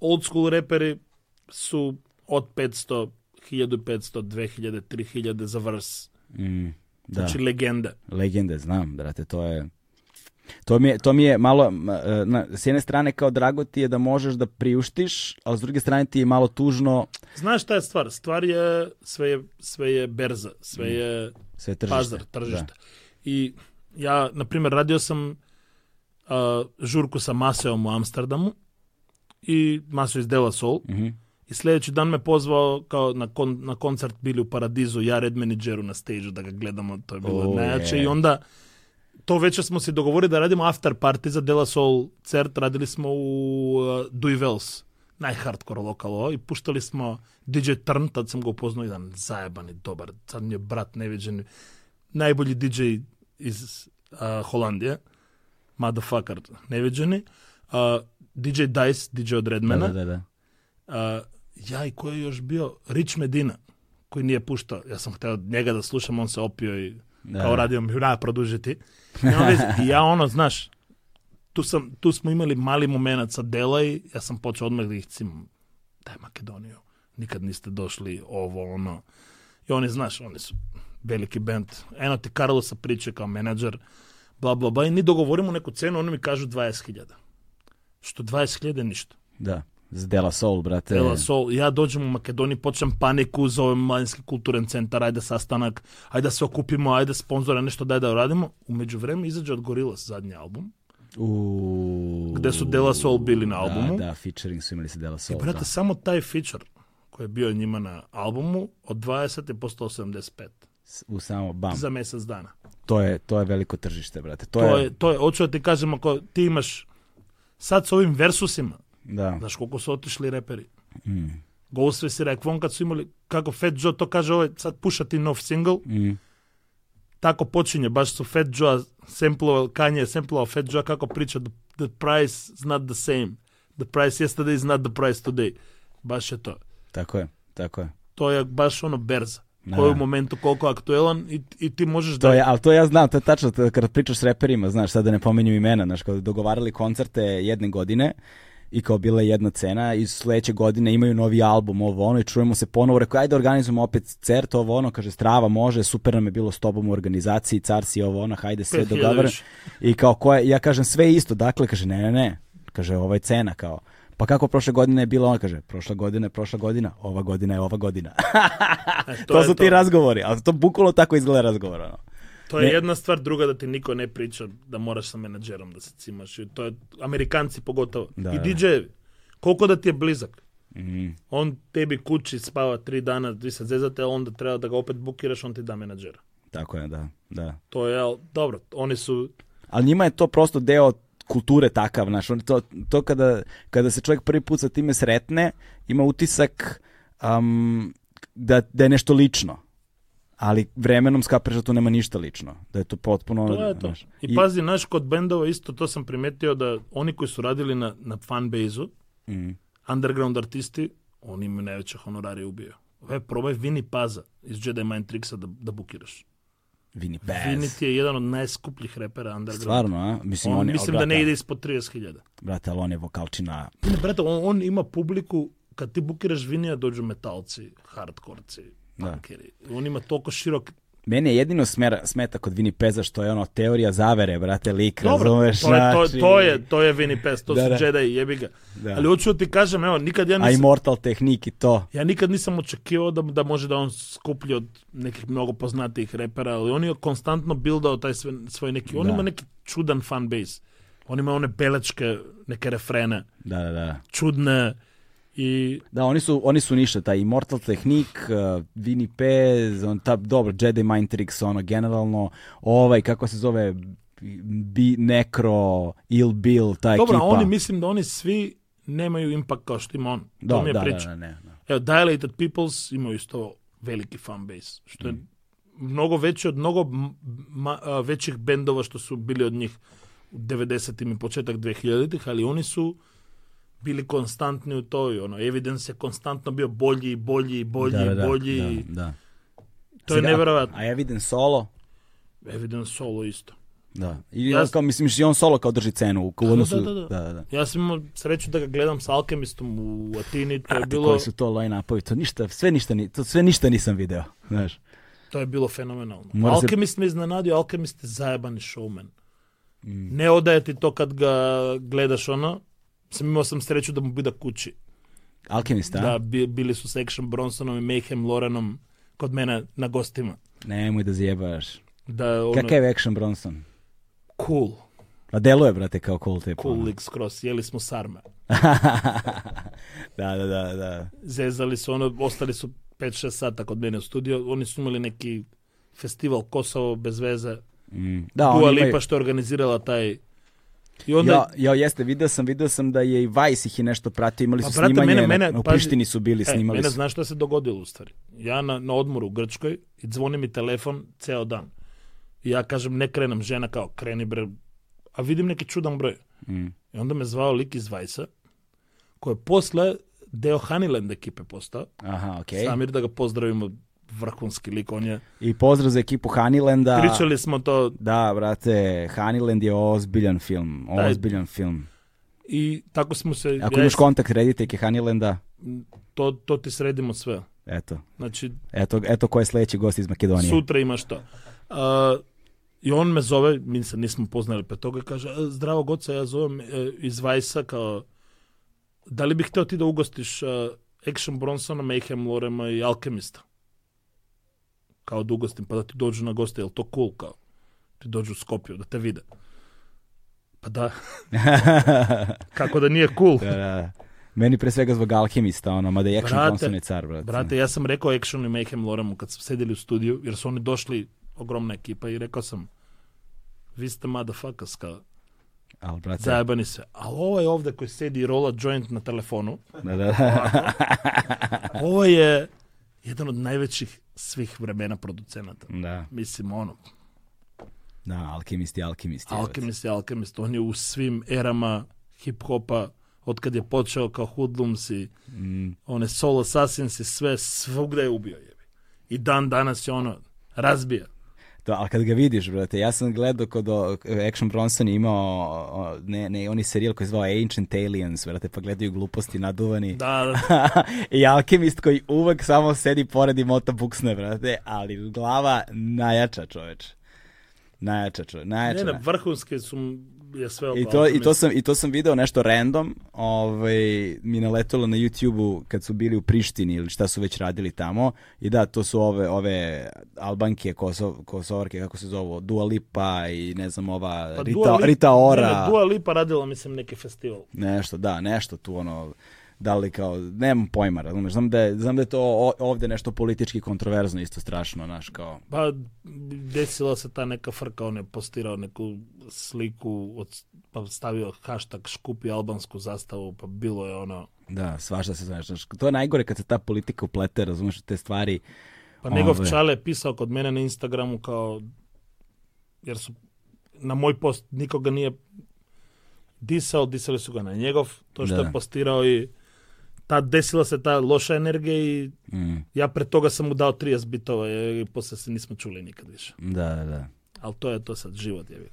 old school reperi su od 500, 1500, 2000, 3000 za vers. Mm, da, Znači, legende. legende, znam, brate, to je... To mi je, to mi je malo, e, na, s jedne strane kao drago ti je da možeš da priuštiš, ali s druge strane ti je malo tužno Znaš šta je stvar? Stvar je, sve je, sve je berza, sve je sve tržište. pazar, tržište. I Ја, на пример, радио сам а, журку со Масео му Амстердаму и Масео издела сол. Mm -hmm. И следеќи ден ме позвал као на, кон, на концерт били у Парадизо, ја ред менеджеру на стејджу да го гледамо, тој било oh, најаче. Yeah. И онда, то вече смо се договори да радиме афтер парти за Дела Сол Церт, радили смо у Дуйвелс, најхардкор локало, и пуштали смо Диджей Трн, тад сам го познал, еден заебан и добар, сад ми е брат невиđен, најбољи диджеј из а, Холандија, Motherfucker, невиđени, а, DJ Dice, DJ од Редмена, да, да, да. а, ја и кој још био, Рич Медина, кој ни е пушта, јас сум хотел нега да слушам, он се опио и да. као радио ми, да, продужи ти. и ја оно, знаш, ту, сам, ту смо имали мали моменат со дела и јас сам почел одмах да их цим, дај Македонија, никад не сте дошли, ово, оно. И они, знаш, они су veliki band. Eno ti Carlosa priče kao menadžer, bla, bla, bla. I mi dogovorimo neku cenu, oni mi kažu 20.000. Što 20.000 je ništa. Da, Dela Soul, brate. Dela Sol, ja dođem u Makedoniju, počnem paniku, zovem Mladinski kulturan centar, ajde sastanak, ajde da se okupimo, ajde sponzora, nešto daj da uradimo. U međuvremenu izađe od Gorillaz zadnji album, U... Gde su Dela Soul bili na albumu. Da, da, featuring su imali sa Dela Soul. Brate, da. samo taj feature koji je bio njima na albumu, od 20 je postao 75 S- U samo, bam. za mjesec dana. To je, to je veliko tržište, brate. To, To je, je, to je, hoću da ti kažem, ako ti imaš sad s ovim versusima, da. znaš koliko su otišli reperi. Mm. Ghostface i Raekwon kad su imali, kako Fat Joe to kaže, ovo je sad puša ti nov single, Mm. tako počinje, baš su Fat Joe samplovali, Kanye je samplovao Fat Joe kako priča the, the price is not the same. The price yesterday is not the price today. Baš je to. Tako je, tako je. To je baš ono berza. Koji je u momentu koliko aktuelan i, i ti možeš To da... je, ali to ja znam, to je tačno, to je kada pričaš s reperima, znaš, sad da ne pominjem imena, znaš, kao dogovarali koncerte jedne godine i kao bila je jedna cena i sledeće godine imaju novi album, ovo ono, i čujemo se ponovo, rekao, ajde organizujemo opet cert, ovo ono, kaže, strava, može, super nam je bilo s tobom u organizaciji, car si, ovo ono, hajde sve 5000 dogovaramo. I kao, ko je, ja kažem, sve isto, dakle, kaže, ne, ne, ne, kaže, ovo je cena, kao, pa kako prošle godine je bilo, on kaže, prošla godina je prošla godina, ova godina je ova godina. E, to, je su ti razgovori, ali to bukvalno tako izgleda razgovor, ono. To je Ne. jedna stvar, druga da ti niko ne priča da moraš sa menadžerom da se cimaš. I to je, Amerikanci pogotovo. Da, I da. DJ-evi. Koliko da ti je blizak? Mm. On tebi kući spava tri dana, vi se zezate, onda treba da ga opet bukiraš, on ti da menadžera. Tako je, da, da. To je, dobro, oni su, Ali njima je to prosto deo kulture takav, znaš, oni to, to kada, kada se čovjek prvi put sa time sretne, ima utisak um, da, da je nešto lično. Ali vremenom skapiraš da tu nema ništa lično. Da je to potpuno... to je to. znaš, I, pazi, naš kod bendova isto to sam primetio da oni koji su radili na, na fanbase-u, Mm, underground artisti, oni imaju najveće honorare ubio. E, probaj Vini Paza iz Jedi Mind Tricksa da, da bukiraš. Vini Paz. Vini ti je jedan od najskupljih repera underground. Stvarno, a? Mislim, on, on, je- mislim ali, da ne ide ispod 30.000. Brate, ali on je vokalčina... Ne, brate, on, on ima publiku, kad ti bukiraš Vinija, dođu metalci, hardkorci, Da. punkeri. On ima toliko širok Mene jedino smera, smeta kod Vini Peza što je ono teorija zavere, brate, lik, Dobro, razumeš? to je, to, znači- to je, to je Vinny Pest, to Da, su da. Jedi, jebi ga. Da. Ali hoću ti kažem, evo, nikad ja A nisam, Immortal tehnik i to. ja nikad nisam očekivao da, da može da on skuplji od nekih mnogo poznatijih repera, ali on je konstantno buildao taj sve, svoj neki, on Da. ima neki čudan fan base. On ima one belečke, neke refrene, Da, da, da. čudne i Da, oni su, oni su ništa, taj Immortal tehnik, uh, Vini Pez, on, ta, dobro, Jedi Mind Tricks, ono, generalno, ovaj, kako se zove, Bi, Necro, Il Bill, ta Dobro, ekipa. oni mislim da oni svi nemaju impact kao što ima on. da, to mi je da, priča. da, ne, ne. Evo, Dilated Peoples imaju isto veliki fan base, što je mnogo veći od mnogo ma- a, većih bendova što su bili od njih u 90-im i početak 2000-ih, ali oni su bili konstantni u toj, ono, Evidence je konstantno bio bolji i bolji i bolji da, da, i da, bolji. Da, da. To je Sad, a- Evidence solo, Evidence solo isto. da. I Ja kao, mislim, i on solo kao drži cenu u Da, odnosu. da, da, da. da, da. Ja sam imao sreću da ga gledam sa Alchemistom u Atini, to je bilo, koji su to line-upovi, to ništa, sve ništa, ni, to sve ništa nisam video, znaš. to je bilo fenomenalno. Mora se- Alchemist me iznenadio, Alchemist je zajebani showman. Mm. Ne odaje ti to kad ga gledaš ono, sam imao sam sreću da mu bude kući. Alchemist, a? Da, bi- bili su s Action Bronsonom i Mayhem Lorenom kod mene na gostima. Nemoj da zjebaš. Da, ono, Kakav je Action Bronson? cool, A deluje, brate, kao cool tip. cool lik skroz, jeli smo sarme. da, da, da, da. Zezali su ono, ostali su 5-6 sata kod mene u studio, oni su imali neki festival Kosovo bez veze, Mm. Da, Dua oni imaju... Lipa što je organizirala taj... I onda, Ja, ja, jeste, video sam, video sam da je i Vice ih je nešto pratio, imali Pa, su brate, snimanje, mene- na- mene- u Prištini su bili, E, snimali mene su. znaš što se dogodilo u stvari? Ja na, na odmoru u Grčkoj i zvoni mi telefon ceo dan. I ja kažem, ne krenem, žena kao, kreni bre. A vidim neki čudan broj. Mm. I onda me zvao lik iz Vajsa, koji je posle deo Honeyland ekipe postao. Aha, okej. Samir da ga pozdravimo, vrhunski lik, on je... I pozdrav za ekipu Honeylanda. Pričali smo to Da, brate, Honeyland je ozbiljan film, Da, ozbiljan film. i tako smo se... Ako ja imaš kontakt rediteljke Honeylanda, to, to ti sredimo sve. eto, Znači, eto, eto ko je sledeći gost iz Makedonije. Sutra imaš to. A, I on me zove, mi se nismo poznali pre toga, kaže, "E, zdravo Goca, ja zovem e, iz Vajsa, kao, da li bih hteo ti da ugostiš a, Action Bronsona, Mayhem Lorema i Alchemista? Kao da ugostim, pa da ti dođu na goste, je to cool, kao? Ti dođu u Skopju, da te vide. Pa da, kako da nije cool? da, da. Meni pre svega zbog Alchemista, ono, mada je Action Brate, je car, brate. Brate, ja sam rekao Action i Mayhem Loremu kad smo sedeli u studiju, jer su oni došli, ogromna ekipa, i rekao sam, vi ste motherfuckers, kao, Al, brate, zajebani se. A ovo je ovde koji sedi i rola joint na telefonu, da, da, da. ovo je jedan od najvećih svih vremena producenata. da, Mislim, ono, da, Alchemist je Alchemist. je, brate. Alchemist je Alchemist, on je u svim erama hip-hopa, od kad je počeo kao Hoodlums i Mm, one Soul Assassins i sve, svugde je ubio jebi. I dan danas je ono, razbija. To, ali kad ga vidiš, brate, ja sam gledao kod o, Action Bronson je imao o, ne, ne, oni serijal koji se zvao Ancient Aliens, brate, pa gledaju gluposti naduvani. Da, da, I Alchemist koji uvek samo sedi pored i mota buksne, brate, ali glava najjača čoveč. Najjača čoveč, najjača. Ne, ne, vrhunske su je sve I to, i, to sam, I to sam video nešto random, ovaj, mi naletalo na YouTube-u kad su bili u Prištini ili šta su već radili tamo. I da, to su ove, ove Albanke, Kosov, Kosovarke, kako se zovu, Dua Lipa i ne znam ova Pa Rita, Dua Lip- Rita Ora. Ne, ne, Dua Lipa radila, mislim, neki festival. Nešto, da, nešto tu ono, da li kao, nemam pojma, razumeš, znam da je, znam da je to ovde nešto politički kontroverzno, isto strašno, znaš, kao, Pa desila se ta neka frka, on je postirao neku sliku, od, pa stavio hashtag škupi albansku zastavu, pa bilo je ono... da, svašta se znaš, to je najgore kad se ta politika uplete, razumeš, te stvari, Pa njegov Ove. čale je pisao kod mene na Instagramu kao, jer su na moj post nikoga nije disao, disali su ga na njegov, to što Da. je postirao i ta, desila se ta loša energija i mm, ja pre toga sam mu dao 30 bitova i posle se nismo čuli nikad više. da, da, da. Ali to je to sad život, je.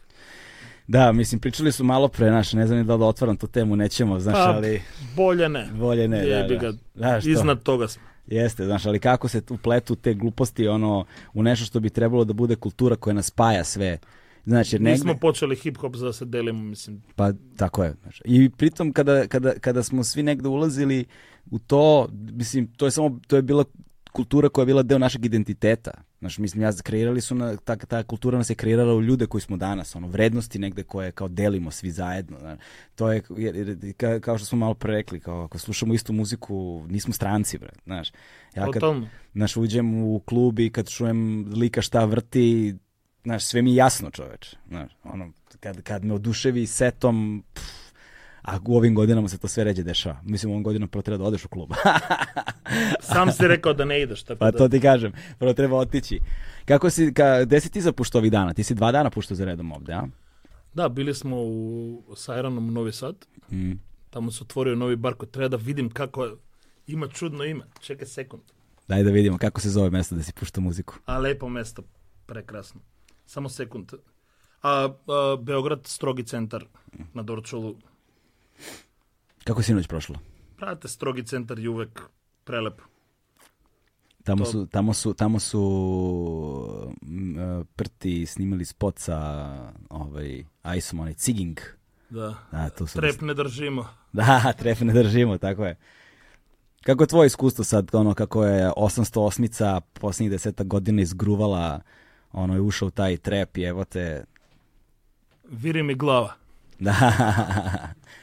Da, mislim, pričali su malo pre, znaš, ne znam ni da li da otvaram tu temu, nećemo, znaš, Pa, ali Bolje ne. bolje ne, da, Jebi da. ga. Da, što? Iznad toga smo. Jeste, znaš, ali kako se upletu te gluposti ono, u nešto što bi trebalo da bude kultura koja nas spaja sve. Znači, negde... Nismo počeli hip-hop za da se delimo, mislim. Pa tako je. Znaš. I pritom kada, kada, kada smo svi negde ulazili u to, mislim, to je samo, to je bila kultura koja je bila deo našeg identiteta. Znaš, mislim, ja kreirali su, na, ta, ta kultura nas je kreirala u ljude koji smo danas, ono, vrednosti negde koje kao delimo svi zajedno. Znaš. To je, ka, kao što smo malo pre rekli, kao ako slušamo istu muziku, nismo stranci, bre, znaš. Ja kad, znaš, uđem u klub i kad čujem lika šta vrti, znaš, sve mi je jasno, čoveč. Znaš, ono, kad, kad me oduševi setom, pff, a u ovim godinama se to sve ređe dešava. Mislim, u ovim godinama prvo treba da odeš u klub. Sam si rekao da ne ideš, tako pa da... to ti kažem, prvo treba otići. Kako si, ka, gde si ti zapuštao ovih dana? Ti si dva dana puštao za redom ovde, a? Da, bili smo u Sajranom u Novi Sad. Mm. Tamo se otvorio novi bar koji treba da vidim kako. Ima čudno ime. Čekaj sekund. Daj da vidimo kako se zove mesto da si pušta muziku. A lepo mesto. Prekrasno. Samo sekund. A, a Beograd, strogi centar na Dorčulu. Kako si noć prošlo? Prate, strogi centar je uvek prelepo. Tamo To- su, tamo su, tamo su e, prti snimali spot sa ovaj, Isom, onaj Ciging. Da. Da, to su Trep ne držimo. Da, tref ne držimo, tako je. Kako je tvoje iskustvo sad, ono, kako je 808-ica posljednjih deseta godina izgruvala, ono, je ušao u taj trep i evo te... Viri mi glava. Da,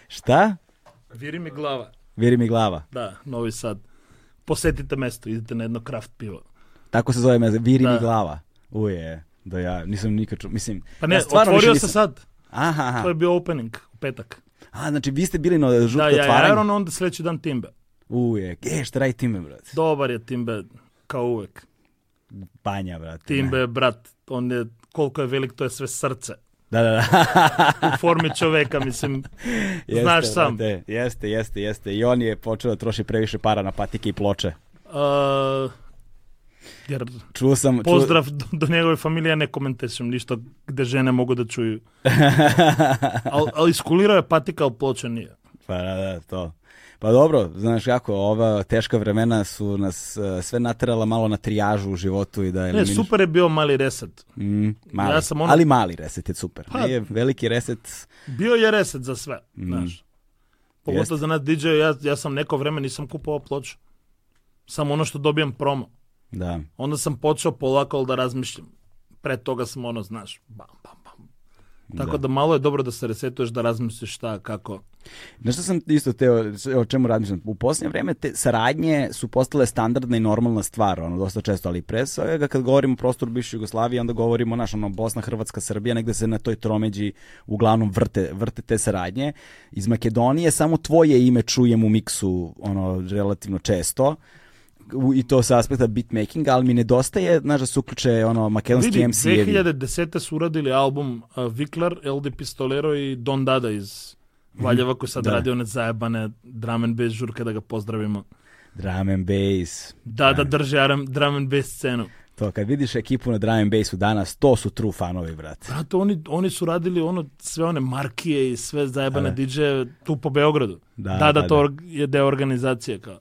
šta? Viri mi glava. Viri mi glava. Da, Novi Sad. Posetite mesto, idite na jedno kraft pivo. Tako se zove viri mi Da. glava. Uje, da ja nisam nikad čuo, mislim... Pa ne, ja otvorio se nisam- sad. Aha, aha. To je bio opening u petak. A, znači vi ste bili na žutko Da, ja otvaranje? Iron, onda sledeći dan Timbe. Uje, e, šta radi time, brate? Dobar je Timbe, kao uvek. Banja, brate. Timbe, brat, on je, koliko je velik, to je sve srce. Da, da, da. U formi čoveka, mislim, Jeste, znaš sam. brate, Jeste, jeste, jeste. I on je počeo da troši previše para na patike i ploče. Uh, jer Čuo sam... Čuo... pozdrav do, do njegove familije, ne komentešem ništa gde žene mogu da čuju. Al, ali iskulirao je patika, ali ploča nije. Pa da, da, to. Pa dobro, znaš kako, ova teška vremena su nas eh, sve naterala malo na trijažu u životu i da Ne, eliminiš... super je bio mali reset. Mm, mali. Ja sam ono- Ali mali reset je super. Pa- Nije veliki reset... Bio je reset za sve, Mm. znaš. Jeste. Pogotovo za nas DJ, ja, ja sam neko vreme nisam kupovao ploču. Samo ono što dobijem promo. Da. Onda sam počeo polako da razmišljam. Pre toga sam ono, znaš, bam, bam, bam. Tako da. malo je dobro da se resetuješ, da razmisliš šta, kako. Nešto sam isto teo, o čemu razmišljam. U posljednje vreme te saradnje su postale standardna i normalna stvar, ono, dosta često, ali pre svega kad govorimo o prostoru bivše Jugoslavije, onda govorimo, naš, ono, Bosna, Hrvatska, Srbija, negde se na toj tromeđi uglavnom vrte, vrte te saradnje. Iz Makedonije samo tvoje ime čujem u miksu, ono, relativno često, i to sa aspekta beatmakinga, ali mi nedostaje, znaš, da se uključe, ono, makedonski Vidi, MC-evi. 2010. su uradili album uh, Viklar, LD Pistolero i Don Dada iz Valjeva koji sad Da. radi one zajebane drum and bass žurke da ga pozdravimo. Drum and bass. Da, da drži drum and bass scenu. To, kad vidiš ekipu na drum and bassu danas, to su true fanovi, brate. Brate, oni, oni su radili ono, sve one markije i sve zajebane Da, da. DJ tu po Beogradu. Da, Da, da, da, to da. je deo organizacije kao.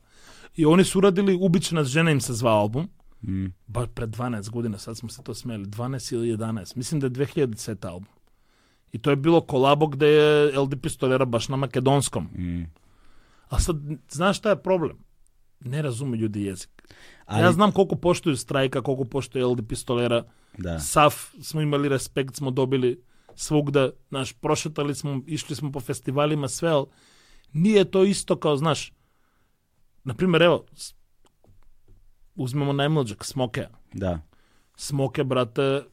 I oni su uradili Ubiće nas žena im se zvao album. Mm. Baš pred 12 godina, sad smo se to smeli. 12 ili 11. Mislim da je 2010 album. И тоа е било колабо каде ЛДП столера баш на македонском. Mm. А сад, знаеш што е проблем? Не разуме луѓе јазик. Али... Јас знам колку поштоју страјка, колку поштоју ЛДП столера. Да. Сав, смо имали респект, смо добили свогда, знаеш, прошетали сме, ишли сме по фестивалима, свел. Ние тоа исто као, знаеш, например, ево, узмемо najmlađeg, Смоке. Да. Смоке брате.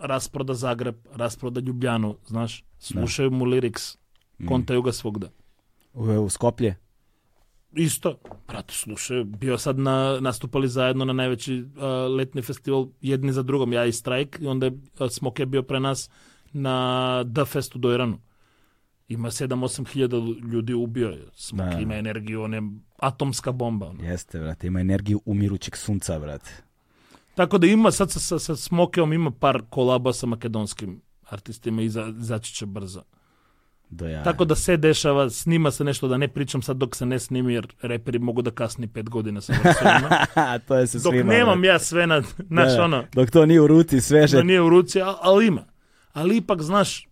Rasproda Zagreb, rasproda Ljubljanu, znaš, slušaju mu lyrics, kontaju ga svugda. U, u Skoplje. Isto, brate, slušaju, bio sad na, nastupali zajedno na najveći uh, letni festival, jedni za drugom, ja i Strike, i onda je uh, Smoke bio pre nas na The Festu do Iranu. Ima 7-8 hiljada ljudi ubio je. Smoke Da. ima energiju, on je atomska bomba. Ono. Jeste, brate. Ima energiju umirućeg sunca, brate. Tako da ima, sad sa, sa, sa Smokeom ima par kolaba sa makedonskim artistima i za, izaći će brzo. Do jaja. Tako da se dešava, snima se nešto da ne pričam sad dok se ne snimi jer reperi mogu da kasni pet godina sa to je se Dok svima. nemam ja sve na, naš Da, da. ono, Dok to nije u ruci sveže. da nije u ruci, al- ali ima. Ali ipak, znaš,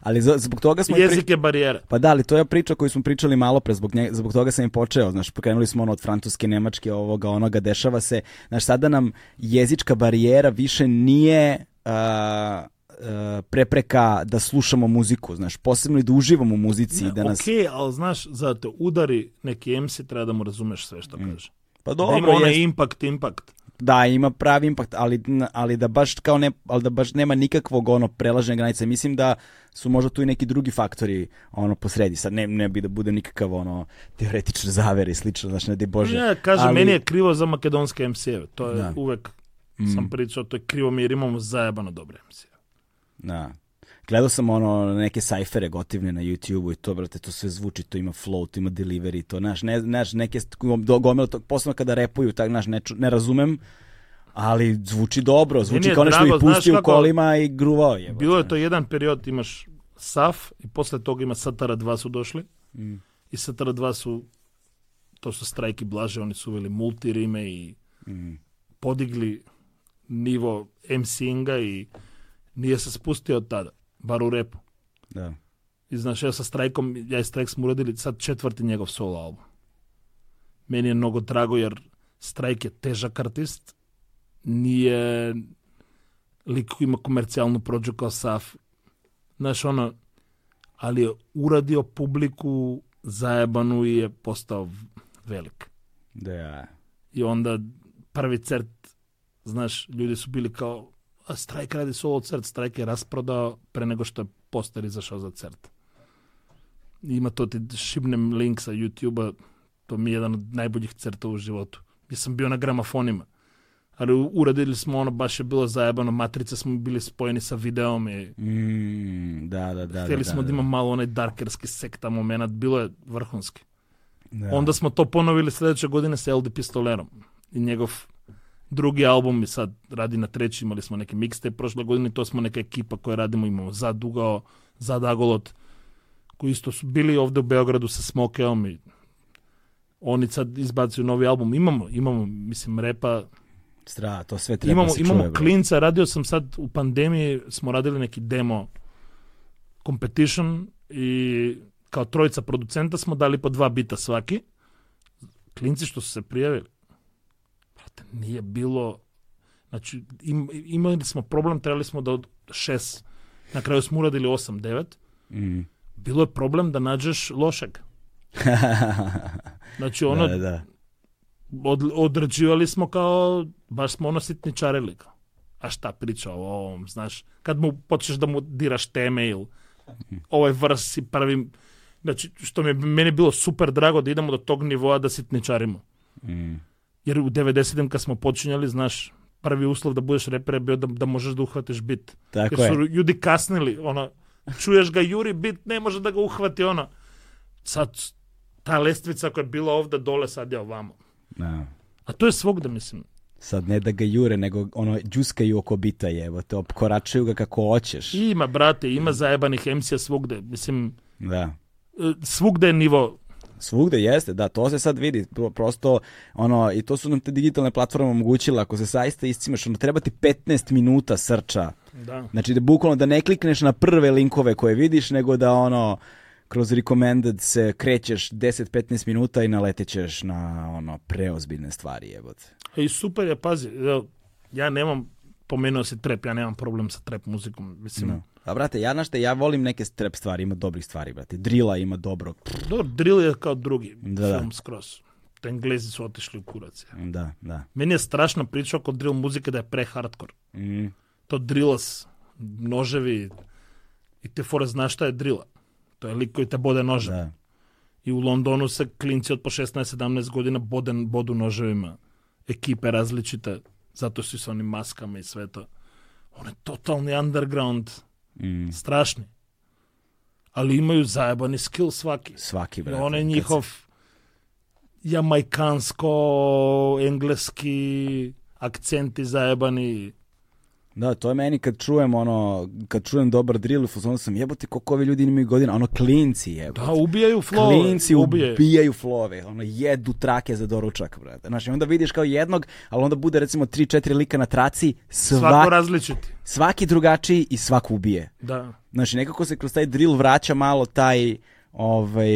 Ali za- zbog toga smo i pri- jezik je barijera. Pa da, ali to je priča koju smo pričali malo pre, zbog, nje, zbog toga sam i počeo, znaš, pokrenuli smo ono od francuske, nemačke, ovoga, onoga, dešava se, znaš, sada nam jezička barijera više nije a, prepreka da slušamo muziku, znaš, posebno i da uživamo u muzici i da nas... Ok, ali znaš, zato udari neki MC, treba da mu razumeš sve što kaže. Pa Da ima dobro, onaj jest- impact, impact. Da, ima pravi impakt, ali, ali da baš kao ne, ali da baš nema nikakvog ono prelaženja granice. Mislim da su možda tu i neki drugi faktori ono posredi. Sad ne, ne bi da bude nikakav ono teoretični zaver i slično, znaš, ne di Bože. Ja, kažem, ali- meni je krivo za makedonske MC-eve. To je Da. uvek, Mm. sam pričao, to je krivo mi jer imamo zajebano dobre MC-eve. Da. Gledao sam ono neke sajfere gotivne na YouTube-u i to, brate, to sve zvuči, to ima flow, to ima delivery, to, znaš, ne, znaš, neke gomila, to, posebno kada repuju, tak, znaš, ne, ne razumem, ali zvuči dobro, zvuči kao nešto i pusti u kolima i gruvao je. Bilo je to jedan period, imaš SAF i posle toga ima Satara 2 su došli. Mm. I Satara 2 su, to su strajki blaže, oni su uveli multirime i Mm. podigli nivo MC-inga i nije se spustio od tada, bar u repu. Da. I znaš, ja sa Strajkom, ja i Strajk smo uradili sad četvrti njegov solo album. Meni je mnogo drago jer Strajk je težak artist, nije lik koji ima komercijalnu prođu kao Saf. Znaš, ono, ali je uradio publiku zajebanu i je postao velik. Da, ja. I onda prvi cert, znaš, ljudi su bili kao, Страјк ради со од Церт, Страјк е распрода пре него што постери зашо за Церт. Има тоа ти шибнем линк са YouTube-а, тоа ми е еден од најбољих Цртов во животу. Јас сум бил на грамофонима. Али урадили смо оно баше било заебано, матрица сме били споени со видеом и mm, да, да, да. Хтели да, смо да, да има да. мало онај даркерски секта момент, било е врхунски. Да. Онда смо то поновили следеќа година со LD Пистолером и негов drugi album i sad radi na treći, imali smo neki mixtape prošle godine, to smo neka ekipa koja radimo, imamo Zad Dugao, Zad Agolot, koji isto su bili ovde u Beogradu sa Smokeom i oni sad izbacuju novi album. Imamo, imamo, mislim, repa, Stra, to sve treba imamo, se imamo čuje, klinca, radio sam sad u pandemiji, smo radili neki demo competition i kao trojica producenta smo dali po dva bita svaki. Klinci što su se prijavili, nije bilo, znači im, imali smo problem, trebali smo da od šest, na kraju smo uradili osam, devet, Mm. bilo je problem da nađeš lošeg. Znači ono, da, da, od, odrađivali smo kao, baš smo ono sitničarili. Kao. A šta priča o ovom, znaš, kad mu počneš da mu diraš teme ili ovaj vrs si prvi, znači, što mi je meni bilo super drago da idemo do tog nivoa da sitničarimo. Mm. Jer u 90-im kad smo počinjali, znaš, prvi uslov da budeš reper je bio da, da možeš da uhvatiš bit. Tako Jer je. su ljudi kasnili, ono, čuješ ga juri bit, ne može da ga uhvati, ono. Sad, ta lestvica koja je bila ovde dole, sad je ovamo. Da. A to je svogde, mislim. Sad ne da ga jure, nego ono, džuskaju oko bita je, evo te, opkoračuju ga kako hoćeš. Ima, brate, ima zajebanih MC-a svugde. Mislim, Da. e, svugde je nivo. Svugde jeste, da, to se sad vidi, Pro- prosto, ono, i to su nam te digitalne platforme omogućile, ako se saista iscimaš, ono, treba ti 15 minuta srča, Da. znači da bukvalno da ne klikneš na prve linkove koje vidiš, nego da ono, kroz recommended se krećeš 10-15 minuta i naletećeš na ono preozbiljne stvari, jebote. I super je, pazi, ja nemam, pomenuo si trap, ja nemam problem sa trap muzikom. Mislim, No. A brate, ja, znaš ja volim neke trap stvari, ima dobrih stvari, brate. Drila ima dobrog. dobro, drill je kao drugi Da, da. film skroz. Te Englezi su otišli u kurac. ja. Da, da. Meni je strašna priča oko drill muzike da je pre hardcore. Mm, To drillas, noževi i te fore znaš šta je drila. To je lik koji te bode nožem. da. I u Londonu se klinci od po 16-17 godina boden, bodu noževima. Ekipe različite, zato su sa onim maskama i sve to. On je totalni underground, Mm, strašni. Ali imaju zajebani skill svaki. svaki, brate. on je njihov jamajkansko, engleski akcenti zajebani. Da, to je meni kad čujem ono, kad čujem dobar drill, u fazonu sam jebote koliko ovi ljudi imaju godina, ono klinci jebote. Da, ubijaju flow. Klinci ubijaju. ubijaju flove, ono jedu trake za doručak, brate. Znači, onda vidiš kao jednog, ali onda bude recimo 3-4 lika na traci, Svako svaki, različiti. svaki drugačiji i svako ubije. Da. Znači, nekako se kroz taj drill vraća malo taj ovaj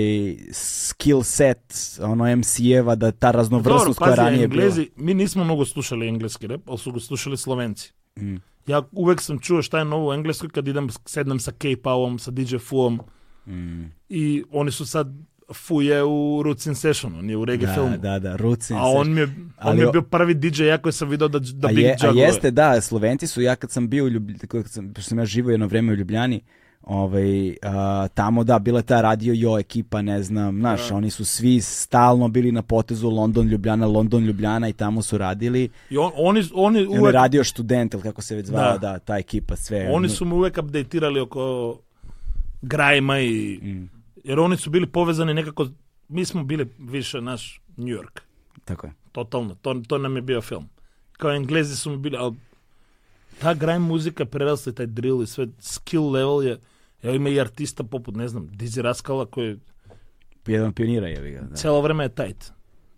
skill set ono MC-eva da ta raznovrsnost koja ranije Englezi, mi nismo mnogo slušali engleski rap, ali su ga slušali Slovenci. Mm. Ja uvek sam čuo šta je novo u Engleskoj kad idem, sednem sa K-Povom, sa DJ Fuom. Mm. i oni su sad Fu je u Roots Session, on je u reggae Da, filmu. da, da, Roots A on mi je, on Ali mi je bio prvi DJ ja koji sam video da, da a, Big je, a jeste, da, Slovenci su, ja kad sam bio u Ljubljani, kad sam, pošto sam ja živo jedno vreme u Ljubljani, ovaj, a, tamo da, bila je ta radio jo ekipa, ne znam, znaš, oni su svi stalno bili na potezu London, Ljubljana, London, Ljubljana i tamo su radili. I on, oni, oni, I on je uvek, radio student, ili kako se već zvala, da, Da. ta ekipa, sve. oni su me uvek updateirali oko grajma i... Mm, Jer oni su bili povezani nekako... Mi smo bili više naš New York. tako je. Totalno. To, to nam je bio film. Kao englezi su mi bili... Ali ta grime muzika prerasla i taj drill i sve skill level je... Evo ima i artista poput, ne znam, Dizzy Raskala koji Jedan pionira je ga. Da. celo vreme je tight.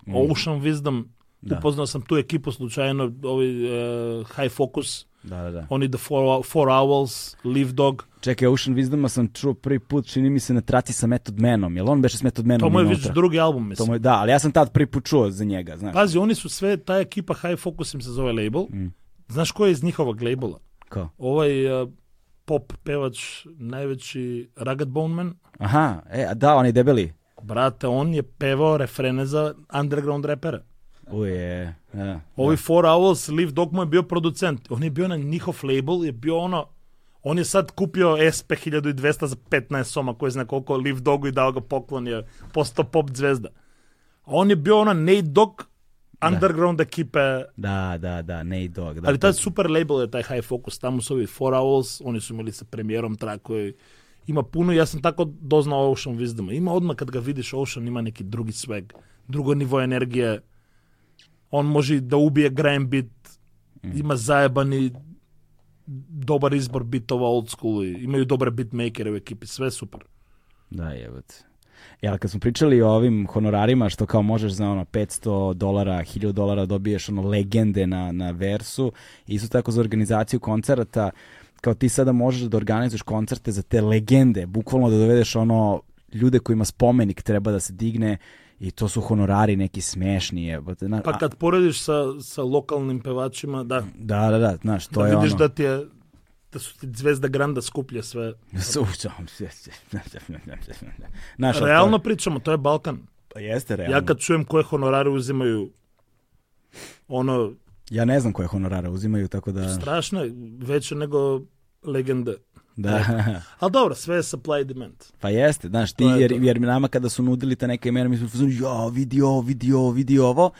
Mm. Ocean Wisdom, Da. upoznao sam tu ekipu slučajno, ovaj uh, High Focus, Da, da, da. oni The Four, four Owls, Leaf Dog, Čekaj, Ocean Wisdoma sam čuo prvi put, čini mi se na traci sa Method Manom. Jel on beše s Method Manom to mu je već drugi album, To mislim. mu je, da, ali ja sam tad prvi put čuo za njega, znaš. Pazi, oni su sve, ta ekipa High Focus im se zove label. Mm. Znaš ko je iz njihovog labela? Kao? Ovaj uh, pop pevač, najveći Rugged Bone Man. Aha, e, a da, on je debeli. Brate, on je pevao refrene za underground repera. Uje, da. Ovi Four Owls, Leaf Dog mu je bio producent. On je bio na njihov label, je bio ono... On je sad kupio SP 1200 za 15 soma, koji zna koliko Leaf Dogu i dao ga poklon, je postao pop zvezda. On je bio ono Nate Dogg, underground ekipe, Da, da, da, Nate Dogg. Da, ali taj super label je taj High Focus, tamo su ovi Four Owls, oni su imali sa premijerom track koji ima puno, ja sam tako doznao Ocean Wisdom. Ima odmah kad ga vidiš Ocean, ima neki drugi swag, drugo nivo energije, on može da ubije grime beat, ima zajebani dobar izbor bitova old school, imaju dobre beatmakere u ekipi, sve super. Da, jebote. Ali kad smo pričali o ovim honorarima, što kao možeš za ono 500 dolara, 1000 dolara dobiješ ono legende na, na versu, isto tako za organizaciju koncerata, kao ti sada možeš da organizuješ koncerte za te legende, bukvalno da dovedeš ono ljude kojima spomenik treba da se digne i to su honorari neki smešni. Na, Pa kad porediš sa, sa lokalnim pevačima, da, da, da, da, znaš, to da je vidiš ono... da ti je da su ti Zvezda Granda skuplje sve. Znaš, ali to- Realno pričamo, to je Balkan. Pa jeste realno. Ja kad čujem koje honorare uzimaju, ono, Ja ne znam koje honorare uzimaju, tako da... strašno je, veće nego legende. da. Ali dobro, sve je supply and demand. Pa jeste, znaš, ti, je jer, to. jer nama kada su nudili ta neka imena, mi smo ja, vidi ovo, vidi ovo, vidi ovo,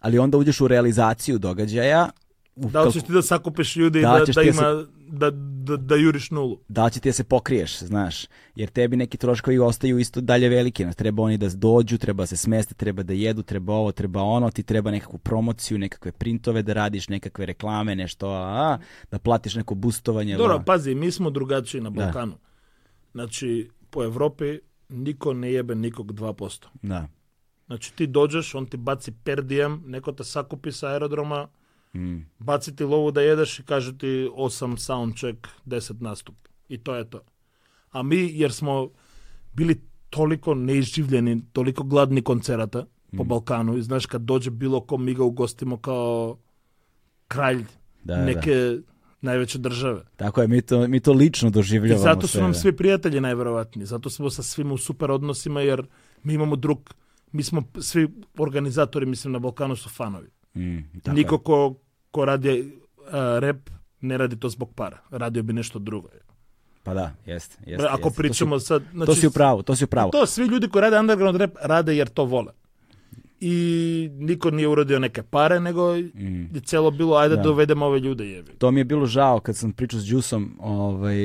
ali onda uđeš u realizaciju događaja, u Da li ćeš ti da sakupiš ljudi Da da, da ti ima, da, da, da juriš nulu? da li će ti da se pokriješ, znaš, jer tebi neki troškovi ostaju isto dalje veliki, znaš, treba oni da dođu, treba da se smeste, treba da jedu, treba ovo, treba ono, ti treba nekakvu promociju, nekakve printove da radiš, nekakve reklame, nešto, a, da platiš neko boostovanje. Dobro, da. pazi, mi smo drugačiji na Da. Balkanu. Znači, po Evropi niko ne jebe nikog 2%. Da. Znači, ti dođeš, on ti baci per diem, neko te sakupi sa aerodroma, Mm. Баци ти лову да јадеш и кажу ти 8 саундчек, 10 наступ. И тоа е тоа. А ми, јер смо били толико неизживлени, толико гладни концерата mm. по Балкану, и знаеш, кад дојде било ко ми го угостимо као краљ да, да. неке да. највеќе државе. Така е, ми то, ми то лично доживљаваме. И зато се, су нам да. сви пријатели најверојатни, зато смо со свим у супер односима, јер ми имамо друг, ми смо сви организатори, мислим, на Балкану со фанови. Mm, tako Niko ko, ko radi uh, rap ne radi to zbog para. Radio bi nešto drugo. Pa da, jeste. jeste Ako jeste. pričamo sad... To, Znači, si, to si u pravu, to si u pravu. To svi ljudi koji rade underground rap rade jer to vole. I niko nije uradio neke pare, nego je celo bilo ajde Mm. Da. da dovedemo ove ljude jevi. To mi je bilo žao kad sam pričao s Đusom, ovaj,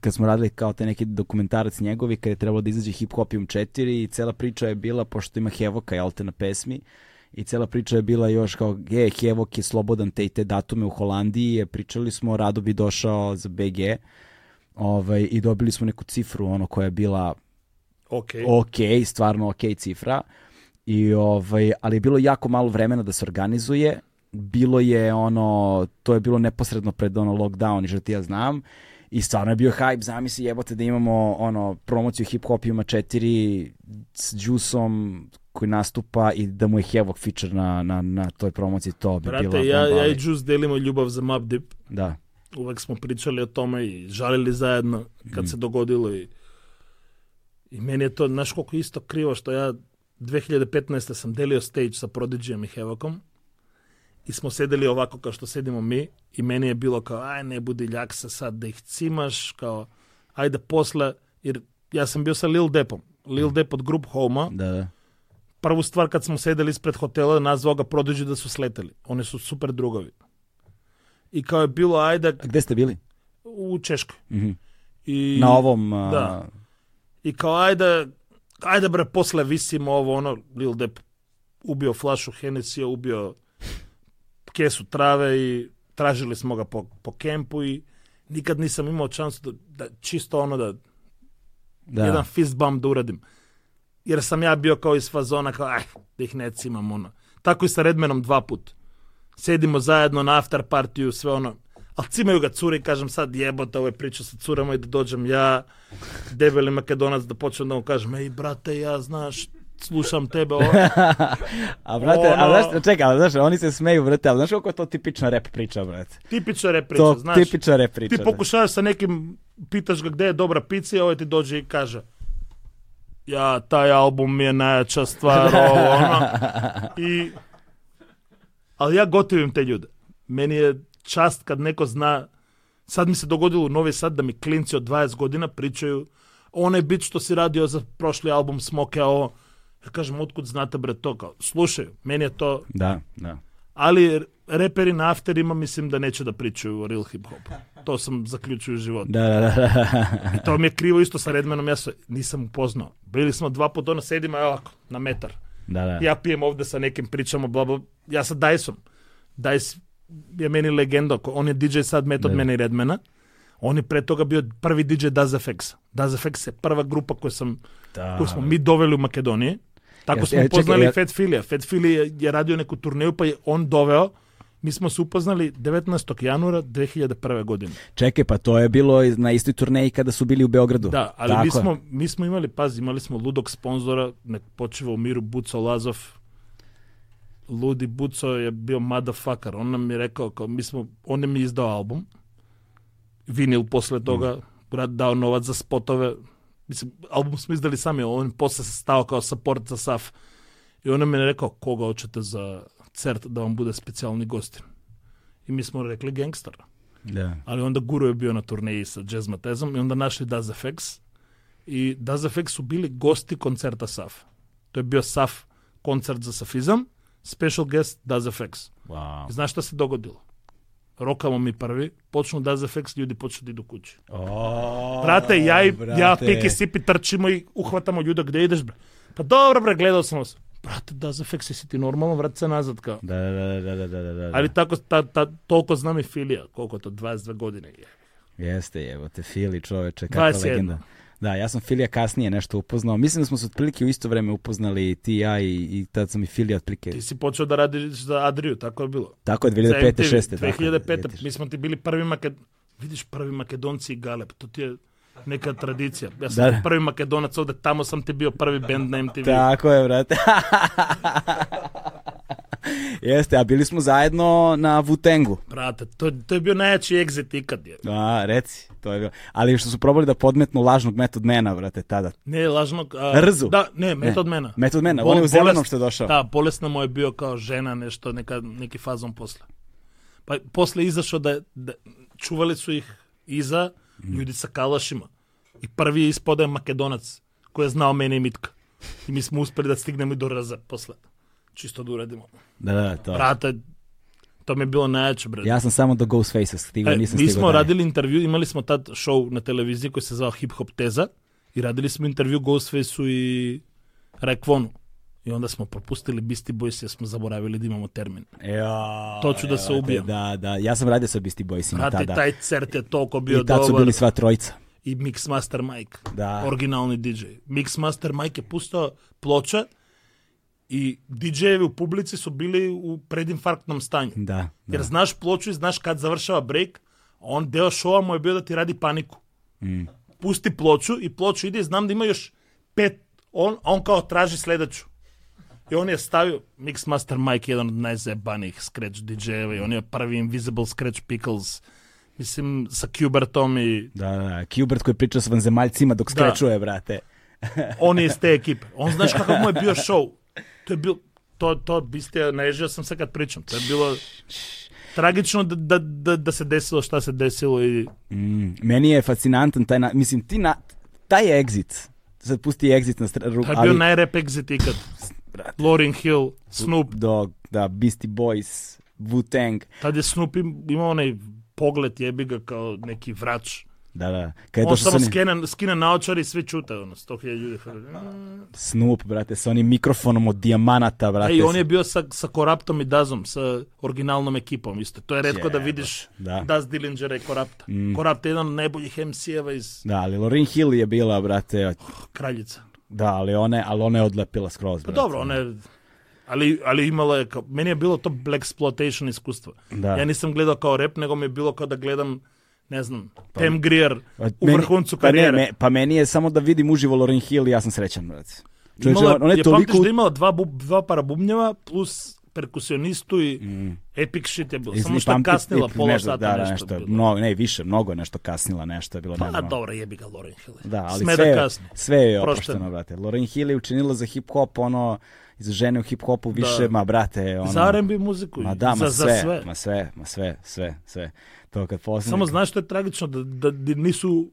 kad smo radili kao te neki dokumentarac njegovi, kad je trebalo da izađe Hip Hopium 4 i cela priča je bila, pošto ima Hevoka, jel te, na pesmi, i cela priča je bila još kao, je, Hevok je slobodan te i te datume u Holandiji, je, pričali smo, rado bi došao za BG, ovaj, i dobili smo neku cifru, ono, koja je bila Ok. ok, stvarno ok cifra. I ovaj, ali je bilo jako malo vremena da se organizuje. Bilo je ono, to je bilo neposredno pred ono lockdown i što ti ja znam. I stvarno je bio hype, zamisli jebote da imamo ono promociju hip hop ima četiri s Juiceom koji nastupa i da mu je Hevok feature na, na, na toj promociji, to bi bila Brate, ja, ja i Juice delimo ljubav za Mobb Deep. Da, Uvek smo pričali o tome i žalili zajedno kad se dogodilo i i meni je to, znaš koliko isto krivo što ja 2015. sam delio stage sa Prodigyjem i Hevokom i smo sedeli ovako kao što sedimo mi i meni je bilo kao, aj ne budi ljaksa sad da ih cimaš, kao, ajde posle, jer ja sam bio sa Lil Depom. Lil Dep od Group Homa, da, da. Prvu stvar kad smo sedeli ispred hotela, nazvao ga Prodigy da su sleteli. Oni su super drugovi. I kao je bilo, ajde, A gde ste bili? u Češkoj. Mhm. I, Na ovom... a, Da. I kao, ajde, ajde bre, posle visimo ovo, ono, Lil Dep ubio flašu Hennessy, ubio kesu trave i tražili smo ga po, po kempu i nikad nisam imao šansu da, da čisto ono da, da. jedan fist bump da uradim. Jer sam ja bio kao iz fazona, kao, aj, da ih ne cimam, ono. Tako i sa Redmanom dva put. Sedimo zajedno na after partiju, sve ono. Ali cimaju ga cure i kažem sad jebote, ovo je priča sa curama i da dođem ja, debeli makedonac, da počnem da mu kažem, ej brate, ja znaš, slušam tebe, ovo. A brate, a Ono- znaš, čekaj, ali znaš, oni se smeju, brate, ali znaš koliko je to tipična rap priča, brate? tipična rep priča, To znaš. tipična rap priča. Ti da. pokušavaš sa nekim, pitaš ga gde je dobra pizza i ovaj ti dođe i kaže ja, taj album mi je najjača stvar, ovo, ono. I, ali ja gotivim te ljude. Meni je čast kad neko zna, sad mi se dogodilo u Novi Sad da mi klinci od 20 godina pričaju onaj bit što si radio za prošli album Smoke, a ovo, ja kažem, otkud znate bre to, kao, slušaju, meni je to, Da, da. ali reperi na afterima mislim da neće da pričaju o real hip hopu. To sam zaključio u životu. Da, da, da, da. To mi je krivo isto sa Redmanom, ja se nisam upoznao. Bili smo dva puta, ono sedimo, evo ovako, na metar. da, da. Ja pijem ovde sa nekim pričamo, bla, bla. Ja sa Dyson. Dice je meni legenda. On je DJ sad met od Da. mene i Redmana. On je pre toga bio prvi DJ Daz FX. Daz FX je prva grupa koju, sam, Da. koju smo mi doveli u Makedoniji. Tako Jeste, smo e, čekaj, upoznali ja- Fat Filija. Fat Fili je, je radio neku turneju, pa je on doveo. Mi smo se upoznali 19. januara 2001. godine. Čekaj, pa to je bilo na istoj turneji kada su bili u Beogradu. Da, ali Tako mi je. smo, mi smo imali, pazi, imali smo ludog sponzora, nek počiva u miru Buco Lazov. Ludi Buco je bio motherfucker. On nam je rekao, kao, mi smo, on je mi izdao album, vinil posle toga, brat dao novac za spotove. Mislim, album smo izdali sami, on posle se stao kao support za SAF. I on nam je rekao, koga hoćete za церт да вам буде специјални гости. И ми смо рекле генгстер. Да. Али онда Гуру е био на турнеи со Джез Матезом и онда нашли Даз Ефекс. И Даз Ефекс су били гости концерта САФ. Тој био САФ концерт за сафизам, спешал гест Даз Ефекс. Wow. И знаеш што се догодило? рокамо ми први, почну да Ефекс, луѓе почнат да до куќи. Брате, ја и ја пики сипи трчимо и ухватамо луѓе, каде идеш бе? Па добро бре, гледал сам се. Brate, Daz FX, jesi ti normalno, vrati se nazad kao. Da, da, da, da, da, da, da, da. Ali tako, ta, ta, toliko znam i Filija, koliko to, 22 godine je. Jeste, evo te Fili čoveče, kakva 21. legenda. Da, ja sam Filija kasnije nešto upoznao. Mislim da smo se otprilike u isto vreme upoznali ti i ja i, i tad sam i Filija otprilike. Ti si počeo da radiš za Adriju, tako je bilo. Tako je, Za 2005. MTV, 6. tako je, 2005. sjetiš. Mi smo ti bili prvi Maked... Vidiš, prvi Makedonci i Galeb, to ti je neka tradicija. Ja sam Da, da. prvi Makedonac ovde, tamo sam ti bio prvi band na MTV. Tako je, brate. Jeste, a bili smo zajedno na Wu-Tangu. Brate, to, to je bio najjači exit ikad. Je. A, reci, to je bilo. Ali što su probali da podmetnu lažnog Method Mana, brate, tada. Ne, lažnog... A, Rzu. Da, ne, metod mena. Method Mana, Bol- on je u zelenom što je došao. Da, bolesna mu je bio kao žena, nešto, neka, neki fazon posle. Pa posle izašao da, da čuvali su ih iza. Ljudi sa kalašima. I prvi je ispodao Makedonac koji je znao mene i Mitka. I mi smo uspeli da stignemo i do Rza posle. Čisto da uradimo. Da, da, to. Brate, to mi je bilo najjače, brate. Ja sam samo do Ghostface stigao, E, nisam mi stigao smo dalje. radili intervju, imali smo tad show na televiziji koji se zvao Hip Hop Teza i radili smo intervju Ghostfaceu i Rekvonu. I onda smo propustili Beastie Boys jer smo zaboravili da imamo termin. Ja, To ću da se evo te, ubijem. Da, da, ja sam radio sa Beastie Boysima Brate, tada. taj cert je toliko bio I tad su dobar. bili sva trojica. I Mixmaster Mike, Da. originalni DJ. Mixmaster Mike je pustao ploča i DJ-evi u publici su bili u predinfarktnom stanju. Da, da. Jer znaš ploču i znaš kad završava break, on deo šova mu je bio da ti radi paniku. Mm. Pusti ploču i ploču ide i znam da ima još pet, on, on kao traži sledeću. I on je stavio Mixmaster Mike, jedan od najzajebanijih scratch DJ-eva i on je prvi Invisible Scratch Pickles, mislim, sa Kubertom i Da, da, Kubert koji priča s vanzemaljcima dok Da. skrečuje, brate. on je iz te ekipe. On znaš kakav mu je bio show. To je bilo, to, to biste, naježio sam se kad pričam. To je bilo tragično da, da, da, da se desilo šta se desilo i Mm, meni je fascinantan taj, na, mislim, ti na, taj exit, sad pusti exit na stranu, to je bio najrep exit ikad. Lauryn Hill, Snoop. Dog, da, Beastie Boys, Wu-Tang, Tad je Snoop im- imao onaj pogled jebi ga kao neki vrač. da, da. Kad On samo skine, skine naočar i svi čute. Ono, 100.000 ljudi. Snoop, brate, sa onim mikrofonom od dijamanata, brate. Ej, on je bio sa, sa Koraptom i Dazom, sa originalnom ekipom isto. To je redko da Jebote, vidiš da. Daz Dillingera i Korapta. Mm. Korapt je jedan od najboljih MC-eva iz Da, ali Lauryn Hill je bila, brate, Kraljica. Da, ali one, ali ona je odlepila skroz, Pa brate. dobro, ona je... Ali, ali imala je, kao, meni je bilo to black exploitation iskustvo. Da. Ja nisam gledao kao rap, nego mi je bilo kao da gledam, ne znam, Pam Grier Pa u meni- vrhuncu pa ne, karijere. me- pa meni je samo da vidim uživo Lauryn Hill i ja sam srećan, brate. Čovječe, Imala, ona je je toliko... pamtiš da imala dva, bub, dva para bubnjeva plus perkusionistu i epic shit je bilo. Samo što je kasnila pola nešto, sata da, da, nešto. nešto, bilo. mnogo, ne, više, mnogo je nešto kasnila, nešto je bilo Pa nenormalno. dobro, jebi ga Lauryn Hill. Da, ali Sme sve, da sve je Prošteno. oprošteno, brate. Lauryn Hill je učinila za hip-hop ono, za žene u hip-hopu više, Da. ma brate, ono... Za R&B muziku. Ma da, ma za, sve, za sve. ma sve, ma sve, sve, sve. To kad posljednje... Samo znaš što je tragično, da, da, da nisu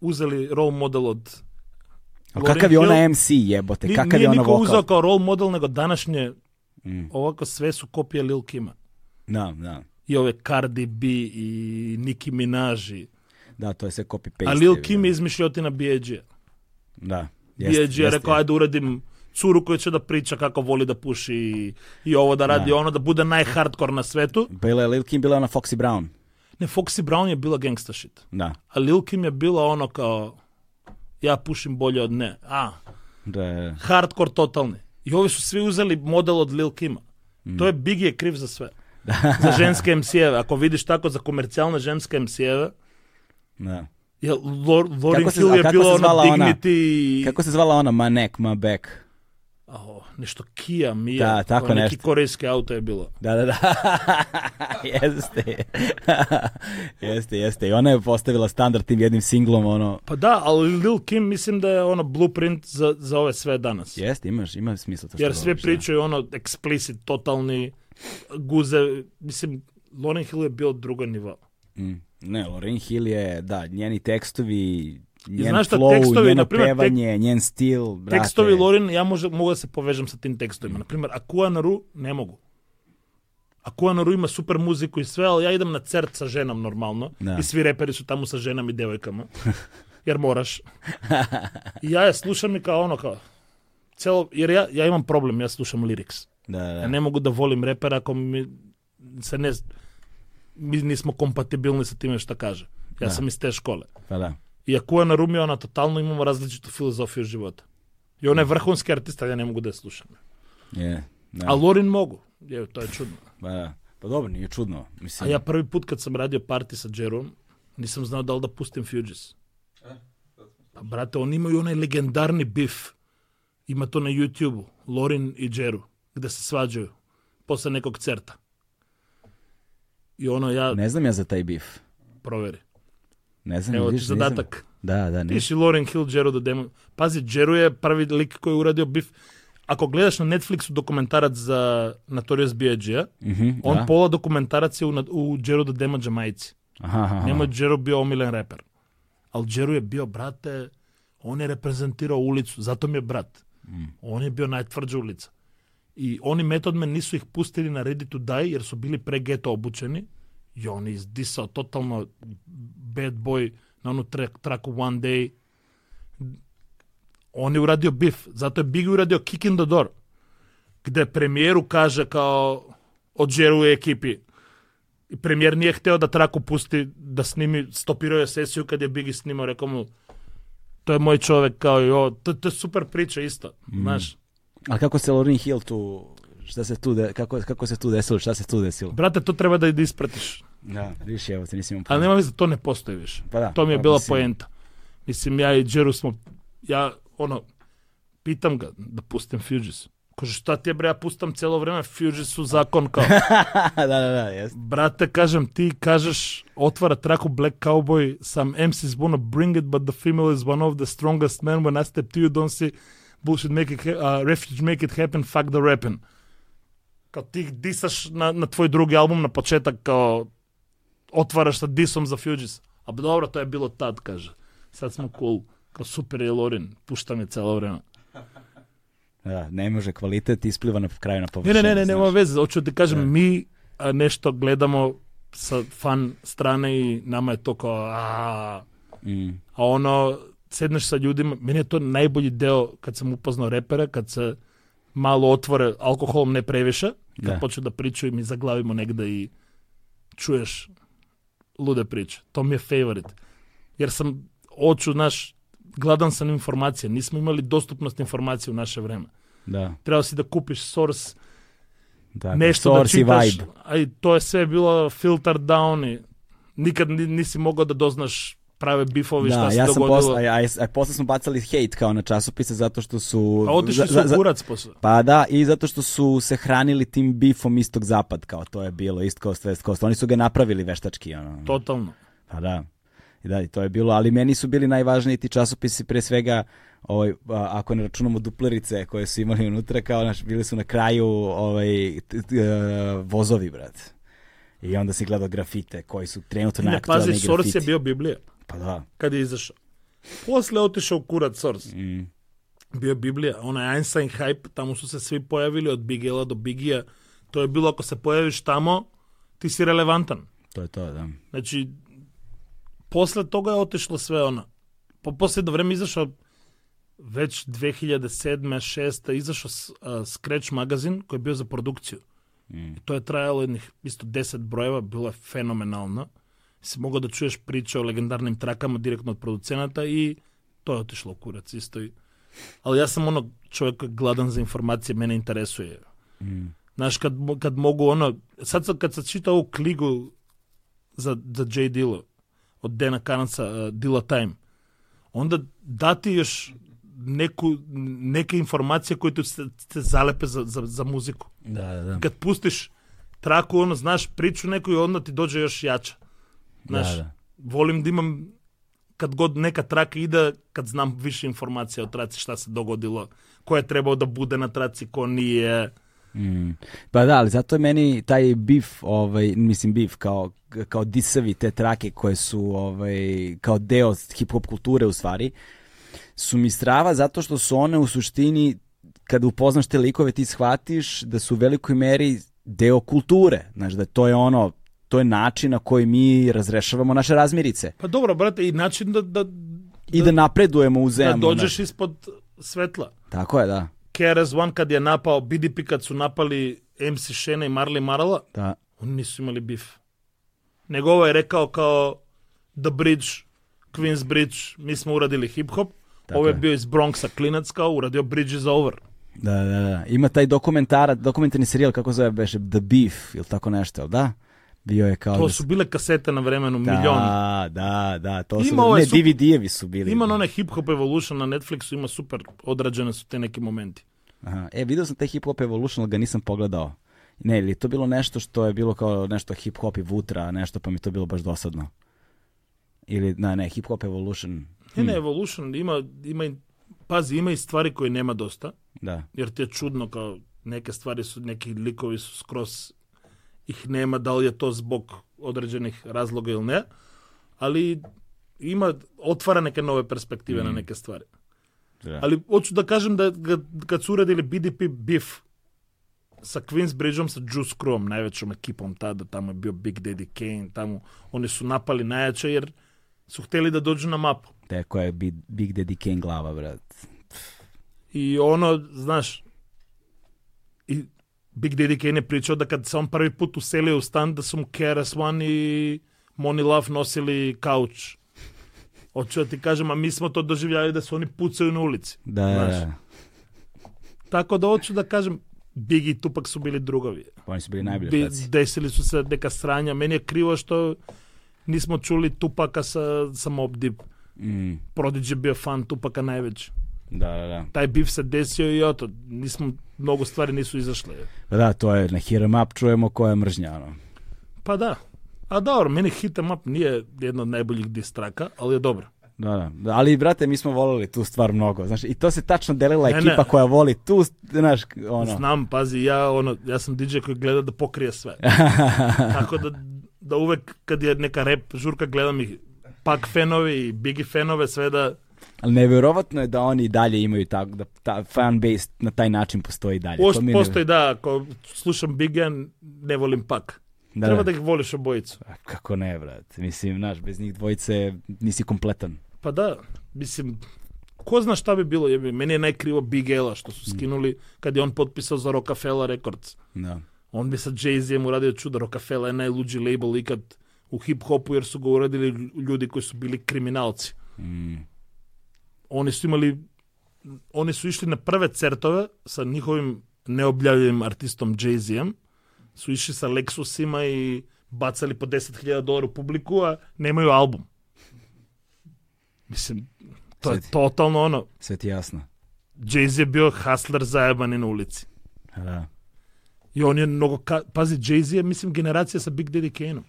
uzeli role model od Ali kakav je ona MC jebote, kakav nije je ona niko vokal? uzeo kao role model, nego današnje Mm. ovako sve su kopije Lil Kima. Da, da. I ove Cardi B i Nicki Minaj. Da, to je sve copy-paste. A Lil je, Kim je izmišljotina B.A.G. Da. B.A.G. je rekao, ajde uradim curu koja će da priča kako voli da puši i, i ovo da radi Da. ono, da bude najhardcore na svetu. Bila je Lil Kim, bila je ona Foxy Brown. Ne, Foxy Brown je bila gangsta shit. Da. A Lil Kim je bila ono kao, ja pušim bolje od ne. A, Da, hardcore totalni. I ovi su svi uzeli model od Lil Kima. Mm. To je je kriv za sve. za ženske MC-eve. Ako vidiš tako za komercijalne ženske MC-eve, da. je Lor, Lauryn Hill je bilo ono ona? Dignity i... Kako se zvala ona Ma Neck, Ma Back? Ao, nešto Kia, Mia. Da, tako neki nešto. korejski auto je bilo. Da, da, da. jeste. jeste, jeste. I ona je postavila standard tim jednim singlom, ono... Pa da, ali Lil Kim mislim da je ono blueprint za, za ove sve danas. Jeste, imaš, ima smisla to što Jer sve govoriš, da. pričaju ono explicit, totalni guze. Mislim, Lauryn Hill je bio drugo nivo. Mm. Ne, Lauryn Hill je, da, njeni tekstovi, Нjen знаеш што текстови, на пример, певање, тек... стил, брате. Текстови Лорин, ја може мога да се повежам со тим текстовима. На пример, Акуанару не могу. Акуанару има супер музику и све, ал ја идам на церт со женам нормално да. и сви репери со таму со женам и девојкама. Јер мораш. И ја ја слушам и као оно као цело јер ја ја имам проблем, ја слушам лирикс. Да, да. Ја не могу да волим репер ако ми се не ми не сме компатибилни со тиме што каже. Јас да. сум из те школе. Па да. I ako je na Rumi, ona totalno imamo različitu filozofiju života. I ona je vrhunski artista, ja ne mogu da je slušam. Je. Da. A Lorin mogu. Je, to je čudno. Pa da. Pa dobro, nije čudno. A Mislim, ja prvi put kad sam radio party sa Jerom, nisam znao da li da pustim Fugees. Pa brate, oni imaju onaj legendarni bif. Ima to na YouTube-u. Lorin i Jeru. Gde se svađaju. Posle nekog certa. I ono ja ne znam ja za taj bif. proveri. Ne znam, Evo ti vidiš, nisam- zadatak. Da, da, ne. Piši Lauren Hill, Jeru the Demon. Pazi, Jeru je prvi lik koji je uradio bif. Ako gledaš na Netflixu dokumentarac za Notorious B.I.G.-a, Mhm, on da. pola dokumentarac je u, u Jeru the Demon majici. Aha, aha. Njemu je Jeru bio omiljen reper. Ali Jeru je bio, brate, on je reprezentirao ulicu, zato mi je brat. Mm. On je bio najtvrđa ulica. I oni Method Man nisu ih pustili na Ready to Die jer su bili pre geto obučeni. I on je izdisao totalno bad boy na onu track, traku One Day. On je uradio beef, zato je Biggie uradio Kick in the Door. gde premijeru kaže kao odžeruje ekipi. I premijer nije hteo da traku pusti da snimi, stopirao je sesiju kad je Biggie snimao, rekao mu to je moj čovek kao i ovo, to, to je super priča isto, znaš. A kako se Lauryn Hill tu, šta se tu, de, kako, kako se tu desilo, šta se tu desilo? Brate, to treba da ispratiš. Da, viš, evo te nisam imao Ali nema veze, to ne postoji više. Pa da, to mi je pa bila mislim- poenta. Mislim, ja i Džeru smo, ja, ono, pitam ga da pustim Fugees. Kaže, šta ti je bre, ja pustam cijelo vreme, Fugees su zakon kao. da, da, da, jest. Brate, kažem, ti kažeš, otvara traku Black Cowboy, some MCs wanna bring it, but the female is one of the strongest men. When I step to you, don't see bullshit, make it, uh, refuge, make it happen, fuck the rapping. Kao ti disaš na, na tvoj drugi album na početak, kao otvaraš sa disom za Fugees. A dobro, to je bilo tad, kaže. Sad smo cool. Kao super je Lorin, pušta me celo vreme. Da, ne može kvalitet ispliva na kraju na površinu. ne, ne, ne, nema veze. Hoću da ti kažem, Da. mi a, nešto gledamo sa fan strane i nama je to kao a, Mm. a ono, sedneš sa ljudima, meni je to najbolji deo kad sam upoznao repere, kad se мало отворе, алкохолом не превише, да. кога почне да причува и ми заглавимо негде и чуеш луде причи. Тоа ми е фаворит. Јер сам очу, наш гладан сам информација. Нисме имали достапност информација во наше време. Да. Треба си да купиш сорс, да, нешто да читаш. Vibe. А и тоа е све било филтер даун и никад не, не си могол да дознаш prave bifovi šta Da, se ja sam dogodilo. posle, a, a, a posle smo bacali hate kao na časopise zato što su... a otišli su za- kurac posle. Pa da, i zato što su se hranili tim bifom istog zapad, kao to je bilo, East Coast, West Coast. Oni su ga napravili veštački, ono. Totalno. Pa da. I da, i to je bilo, ali meni su bili najvažniji ti časopisi, pre svega, ovaj, ako ne računamo duplerice koje su imali unutra, kao naš, bili su na kraju ovaj, t- t- e, vozovi, brate. I onda si gledao grafite koji su trenutno Ne, najaktualniji pazi, grafiti. Source je bio Biblija Pa da. kad je izašao. Posle otišao kurac Source. Mm. Bio je Biblija. Onaj Einstein hype, tamo su se svi pojavili od Bigela do Bigija. To je bilo ako se pojaviš tamo, ti si relevantan. To je to, da. Znači, posle toga je otišlo sve ono. Po posljedno vreme izašao već 2007. 6. izašao a, Scratch magazin koji je bio za produkciju. Mm. I to je trajalo jednih isto 10 brojeva, bilo je fenomenalno. си мога да чуеш прича о легендарним тракама директно од продуцената и тој отишло курац цисто. Але јас сум оно човек кој гладен за информација, мене интересува. Mm. Знаеш, кад, кад могу оно... Сад кад се чита овој клигу за, за Джей Дило, од Дена Канаца, Дила Тајм, онда дати јаш неку, нека информација која се, се залепе за, за, за музику. Да, да, да. Кад пустиш траку, оно, знаеш, причу некој, онда ти дојде јаш јача. Znaš, Da, da. volim da imam kad god neka traka ide, kad znam više informacija o traci, šta se dogodilo, ko je trebao da bude na traci, ko nije. Mm. Pa da, ali zato je meni taj bif, ovaj, mislim bif, kao, kao disavi te trake koje su ovaj, kao deo hip-hop kulture u stvari, su mi strava zato što su one u suštini, kada upoznaš te likove, ti shvatiš da su u velikoj meri deo kulture. Znaš, da to je ono, to je način na koji mi razrešavamo naše razmirice. Pa dobro, brate, i način da, da, I da napredujemo u da zemlju. dođeš znaš. ispod svetla. Tako je, da. KRS-One kad je napao, BDP kad su napali MC Shane i Marley Marala, da. oni nisu imali bif. Nego ovo je rekao kao The Bridge, Queen's Bridge, mi smo uradili hip-hop, ovo je je. bio iz Bronxa klinac kao uradio Bridge is over. Da, da, da. Ima taj dokumentara, dokumentarni serijal, kako zove beše, The Beef, ili tako nešto, da? Bio je kao To da su bile kasete na vremenu, Da, milion. da, da, to Ima su, ovaj ne, super- DVD-evi su bili. Ima onaj Hip Hop Evolution na Netflixu, ima super, odrađene su te neki momenti. Aha. E, vidio sam taj Hip Hop Evolution, ali ga nisam pogledao. Ne, ili to bilo nešto što je bilo kao nešto hip hop i vutra, nešto pa mi to bilo baš dosadno. Ili, ne, ne, Hip Hop Evolution, Ne, ne, Evolution ima, ima, pazi, ima i stvari koje nema dosta, da. jer ti je čudno kao neke stvari su, neki likovi su skroz их нема, дали е тоа збок одредени разлога или не, али има отвара неке нове перспективи mm. на неке ствари. Yeah. Али hoću да кажам да кога се уредиле BDP биф са Квинс Бриджом са Juice Crom, највеќом екипом таа да таму е био Big Daddy Kane, таму они су напали најаче јер су хтели да дојду на мапа. Така е Big Daddy Kane глава, брат. И оно, знаеш, Биг Daddy Кейн е причал дека сам први усели устан стан да сум Керас Ван и Мони Лав носили кауч. Очу да ти кажам, а ми смо тоа доживјали да се они пуцају на улици. Да, да знаеш. Да. Така да очу да кажам, Биги и тупак су били другови. Па они су били најбили Десили су се дека срања. Мене е криво што нисмо чули Тупака са самообдип. Mm. Продиджи био фан Тупака највеќе. Da, da, da. Taj bif se desio i oto, nismo, mnogo stvari nisu izašle. Pa da, to je na Hit Up čujemo koja je mržnja, ono. Pa da. A dobro, meni Hit Up nije jedna od najboljih distraka, ali je dobro. Da, da, da. Ali, brate, mi smo volili tu stvar mnogo. Znaš, I to se tačno delila Ne, ekipa ne. koja voli tu, znaš, ono. Znam, pazi, ja, ono, ja sam DJ koji gleda da pokrije sve. Tako da, da uvek kad je neka rap žurka gledam ih pak fanovi i Biggie fanove, sve da... Ali nevjerovatno je da oni dalje imaju tako, da ta fan base na taj način postoji dalje. Post, To postoji da, ako slušam Biggie, ne volim pak. Da, Treba da. da ih voliš obojicu. A Kako ne, brate. Mislim, znaš, bez njih dvojice nisi kompletan. Pa da, mislim, ko zna šta bi bilo, jebi, meni je najkrivo Big Ela što su skinuli kad je on potpisao za Rockefeller Records. Da. On bi sa Jay-Z-em uradio čudo, Rockefeller je najluđi label ikad u hip-hopu jer su ga uradili ljudi koji su bili kriminalci. Mm. Oni su imali, oni su išli na prve certove sa njihovim neobljavljivim artistom Jay-Z-em, su išli sa Lexusima i bacali po 10.000 dolara u publiku, a nemaju album. Mislim, to je Sad- totalno ono, Sve ti jasno. Jay-Z je bio hustler zajebani na ulici. Da. I on je mnogo, ka... pazi, Jay-Z je, mislim, generacija sa Big Daddy Kane-om.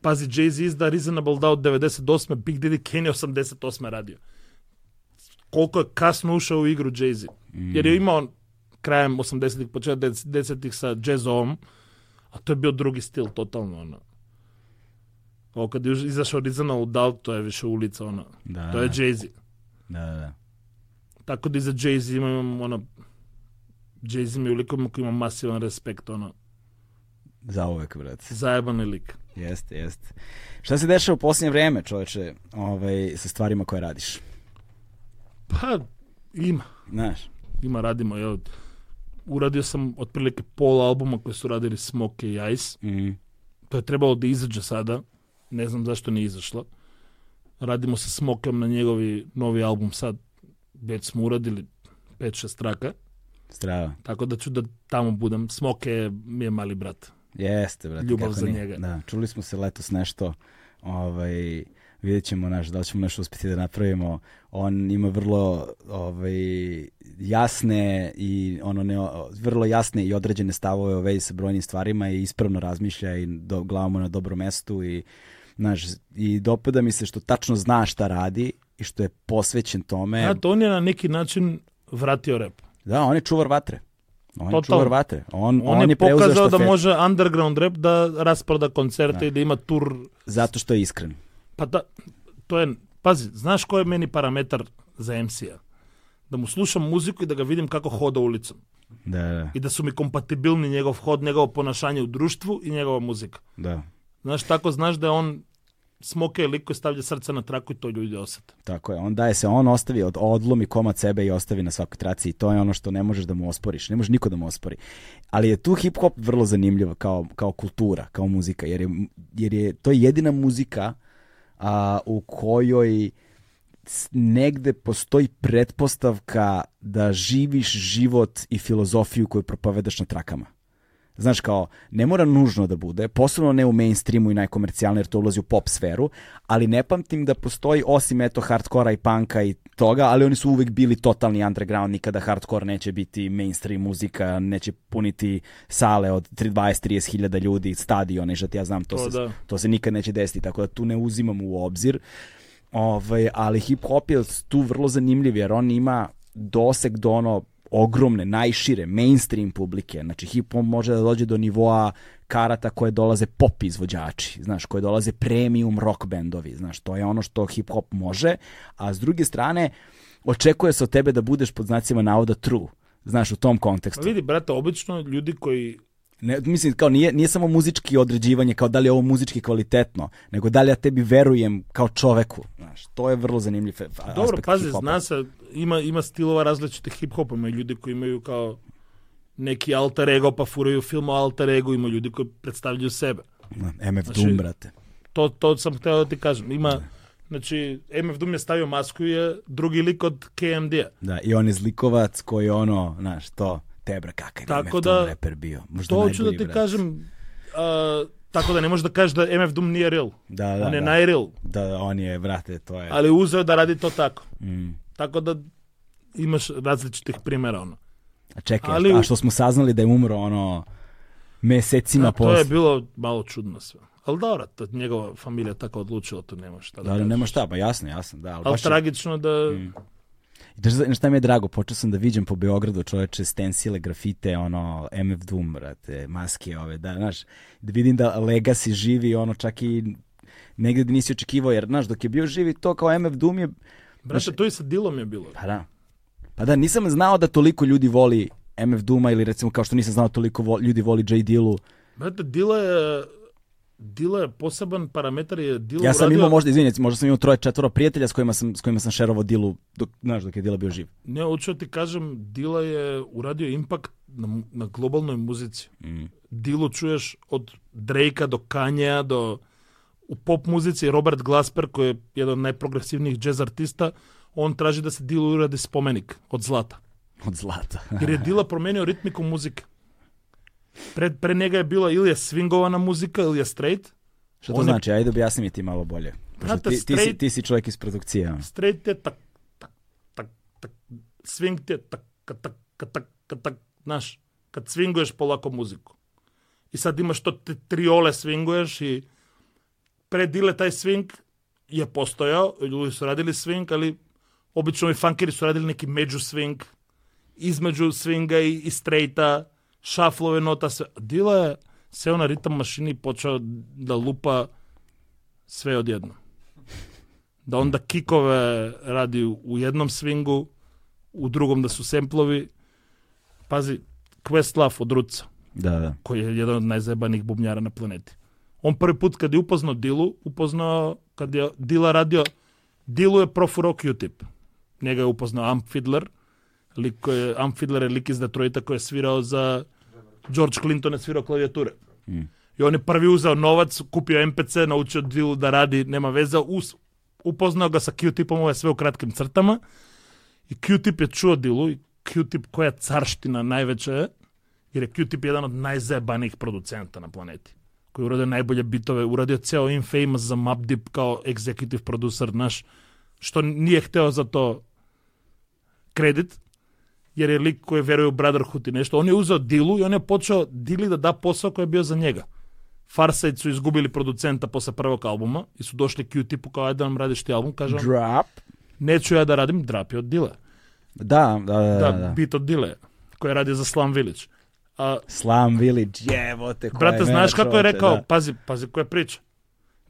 Pazi, Jay-Z izda Reasonable Doubt 98. Big Daddy Kane je 88. radio. Koliko je kasno ušao u igru Jay-Z. Jer je imao krajem 80-ih, početak 10-ih sa jazzom, a to je bio drugi stil, totalno, ono. Ovo kad je izašao Reasonable Doubt, to je više ulica, ono. Da, To je da. Jay-Z. Da, da, da. Tako da i za Jay-Z imam, ono, Jay-Z mi je lik koji ima masivan respekt, ono, Za uvek, brate. zajebani lik. Jeste, jeste. Šta se dešava u posljednje vreme, čoveče, ovaj, sa stvarima koje radiš? Pa, ima. Znaš, Ima, radimo. Ja, uradio sam otprilike pol albuma koje su radili Smoke i Ice. mm, To je trebalo da izađe sada. Ne znam zašto nije izašlo. Radimo sa Smokem na njegovi novi album sad. Već smo uradili 5-6 traka. strava. Tako da ću da tamo budem. Smoke je, mi je mali brat. Jeste, brate. Ljubav za nije. njega. Da, čuli smo se letos nešto, ovaj, vidjet ćemo naš, da li ćemo nešto uspjeti da napravimo. On ima vrlo ovaj, jasne i ono ne, vrlo jasne i određene stavove o vezi sa brojnim stvarima i ispravno razmišlja i do, glavom mu na dobro mestu i Znaš, i dopada mi se što tačno zna šta radi i što je posvećen tome. To on je na neki način vratio rap. Da, on je čuvar vatre. On je Totalno. čuvar vatre. On, On, je, preuzeo pokazao da može underground rap da rasproda koncerte Da. i da ima tur Zato što je iskren. Pa da, to je, pazi, znaš koji je meni parametar za MC-a? Da mu slušam muziku i da ga vidim kako hoda ulicom. Da, da, I da su mi kompatibilni njegov hod, njegovo ponašanje u društvu i njegova muzika. da. Znaš, tako znaš da je on smoke je lik koji stavlja srce na traku i to ljudi osete. Tako je, on daje se, on ostavi, od, odlomi komad sebe i ostavi na svakoj traci i to je ono što ne možeš da mu osporiš, ne može niko da mu ospori. Ali je tu hip hop vrlo zanimljiv kao, kao kultura, kao muzika, jer je, jer je to je jedina muzika a, u kojoj negde postoji pretpostavka da živiš život i filozofiju koju propovedaš na trakama. Znaš kao, ne mora nužno da bude, posebno ne u mainstreamu i najkomercijalnije jer to ulazi u pop sferu, ali ne pamtim da postoji osim eto hardkora i panka i toga, ali oni su uvek bili totalni underground, nikada hardcore neće biti mainstream muzika, neće puniti sale od 20-30 hiljada ljudi, stadione, ti ja znam, to, To se, da. to se nikad neće desiti, tako da tu ne uzimam u obzir. Ovaj, ali hip hop je tu vrlo zanimljiv jer on ima doseg do ono ogromne, najšire, mainstream publike. Znači hip hop može da dođe do nivoa karata koje dolaze pop izvođači, znaš, koje dolaze premium rock bendovi, znaš, to je ono što hip hop može, a s druge strane očekuje se od tebe da budeš pod znacima navoda true, znaš, u tom kontekstu. vidi, brate, obično ljudi koji Ne, mislim, kao nije, nije samo muzički određivanje, kao da li je ovo muzički kvalitetno, nego da li ja tebi verujem kao čoveku. Znaš, to je vrlo zanimljiv e- Dobro, aspekt pazi, zna se, ima, ima stilova različitih hip-hopa, ima ljudi koji imaju kao neki alter ego, pa furaju film o alter ego, ima ljudi koji predstavljaju sebe. MF Znači- Doom, brate. To, to sam hteo da ti kažem. Ima, znači, MF Doom je stavio masku i je drugi lik od KMD-a. Da, i on je zlikovac koji ono, znaš, to, tebra, kakav je MF da- Doom reper bio. Možda To hoću da ti brate. kažem, a, tako da ne možeš da kažeš da MF Doom nije real. Da, da, On je da. najreal, Da, on je, brate, to je... ali uzeo da radi to tako. Mm. Tako da imaš različitih primjera, ono. A čekaj, Ali- a što smo saznali da je umro, ono, mesecima A to posle. je bilo malo čudno sve. Ali dobro, to njegova familija tako odlučila, to nema šta da, Da, da, nema šta, pa jasno, jasno, da. Ali, Ali baš je- tragično da... Mm. I Znaš znaš šta mi je drago, počeo sam da viđem po Beogradu čoveče stensile, grafite, ono, MF Doom, brate, maske ove, da, znaš, da vidim da Legacy živi, ono, čak i negde gde nisi očekivao, jer, znaš, dok je bio živi to kao MF Doom je, Brate, to i sa Dilom je bilo. pa da, pa da, nisam znao da toliko ljudi voli MF Dooma ili recimo kao što nisam znao toliko vo- ljudi voli J. Dillu. Brate, Dila je... Dila je poseban parametar je Dila Ja sam uradio... imao možda, izvinite, možda sam imao troje, četvoro prijatelja s kojima sam, s kojima sam šerovao Dillu, dok, znaš, dok je Dila bio živ. Ne, hoću ti kažem, Dila je uradio impakt na, na globalnoj muzici. Mm. Dilu čuješ od Drakea do Kanja do u pop muzici Robert Glasper koji je jedan od najprogresivnijih jazz artista, on traži da se Dilu uradi spomenik od zlata. Od zlata. Jer je Dila promenio ritmiku muzike. Pre, pre njega je bila ili je swingovana muzika ili je straight. Što to On je- znači? Ajde objasni mi ti malo bolje. Pošto Znate, ti, ti, si, straight- ti si čovjek iz produkcije. Straight je tak, tak, tak, tak. Swing ti je tak, tak, tak, tak, tak, tak, znaš, kad swinguješ polako muziku. I sad imaš to te triole swinguješ i pre Dile taj swing je postojao, ljudi su radili swing, ali obično i funkeri su radili neki među swing, između swinga i, i straighta, šaflove nota, sve. Dila je seo na ritam mašini i počeo da lupa sve odjedno da onda kikove radi u jednom swingu, u drugom da su semplovi. Pazi, Questlove od Ruca, Da, da. koji je jedan od najzajebanijih bubnjara na planeti. On prvi put kad je upoznao Dilu, upoznao kad je Dila radio, Dilu je profurao Q-tip. Njega je upoznao Amp Fiddler, lik koji je, Amp Fiddler je lik iz Detroita koji je svirao za George Clinton je svirao klavijature. Mm. I on je prvi uzeo novac, kupio MPC, naučio Dilu da radi, nema veze, us, upoznao ga sa Q-tipom, ovo je sve u kratkim crtama. I Q-tip je čuo Dilu i Q-tip koja carština najveća je, jer je Q-tip jedan od najzajebanijih producenta na planeti koji je uradio najbolje bitove, uradio ceo Infamous za Map Deep kao executive producer, naš, što nije hteo za to kredit, jer je lik koji veruje u Brotherhood i nešto. On je uzeo Dilu i on je počeo Dili da da posao koji je bio za njega. Farside su izgubili producenta posle prvog albuma i su došli Q-tipu kao ajde da nam radiš ti album, kaže on, Drop. neću ja da radim, drap je od Dile. Da, da, da. Da, da, bit od Dile, koji je radio za Slum Village. A, Slum Village, jevote. koja Brate, je znaš kako je rekao? da. Pazi, pazi koja priča.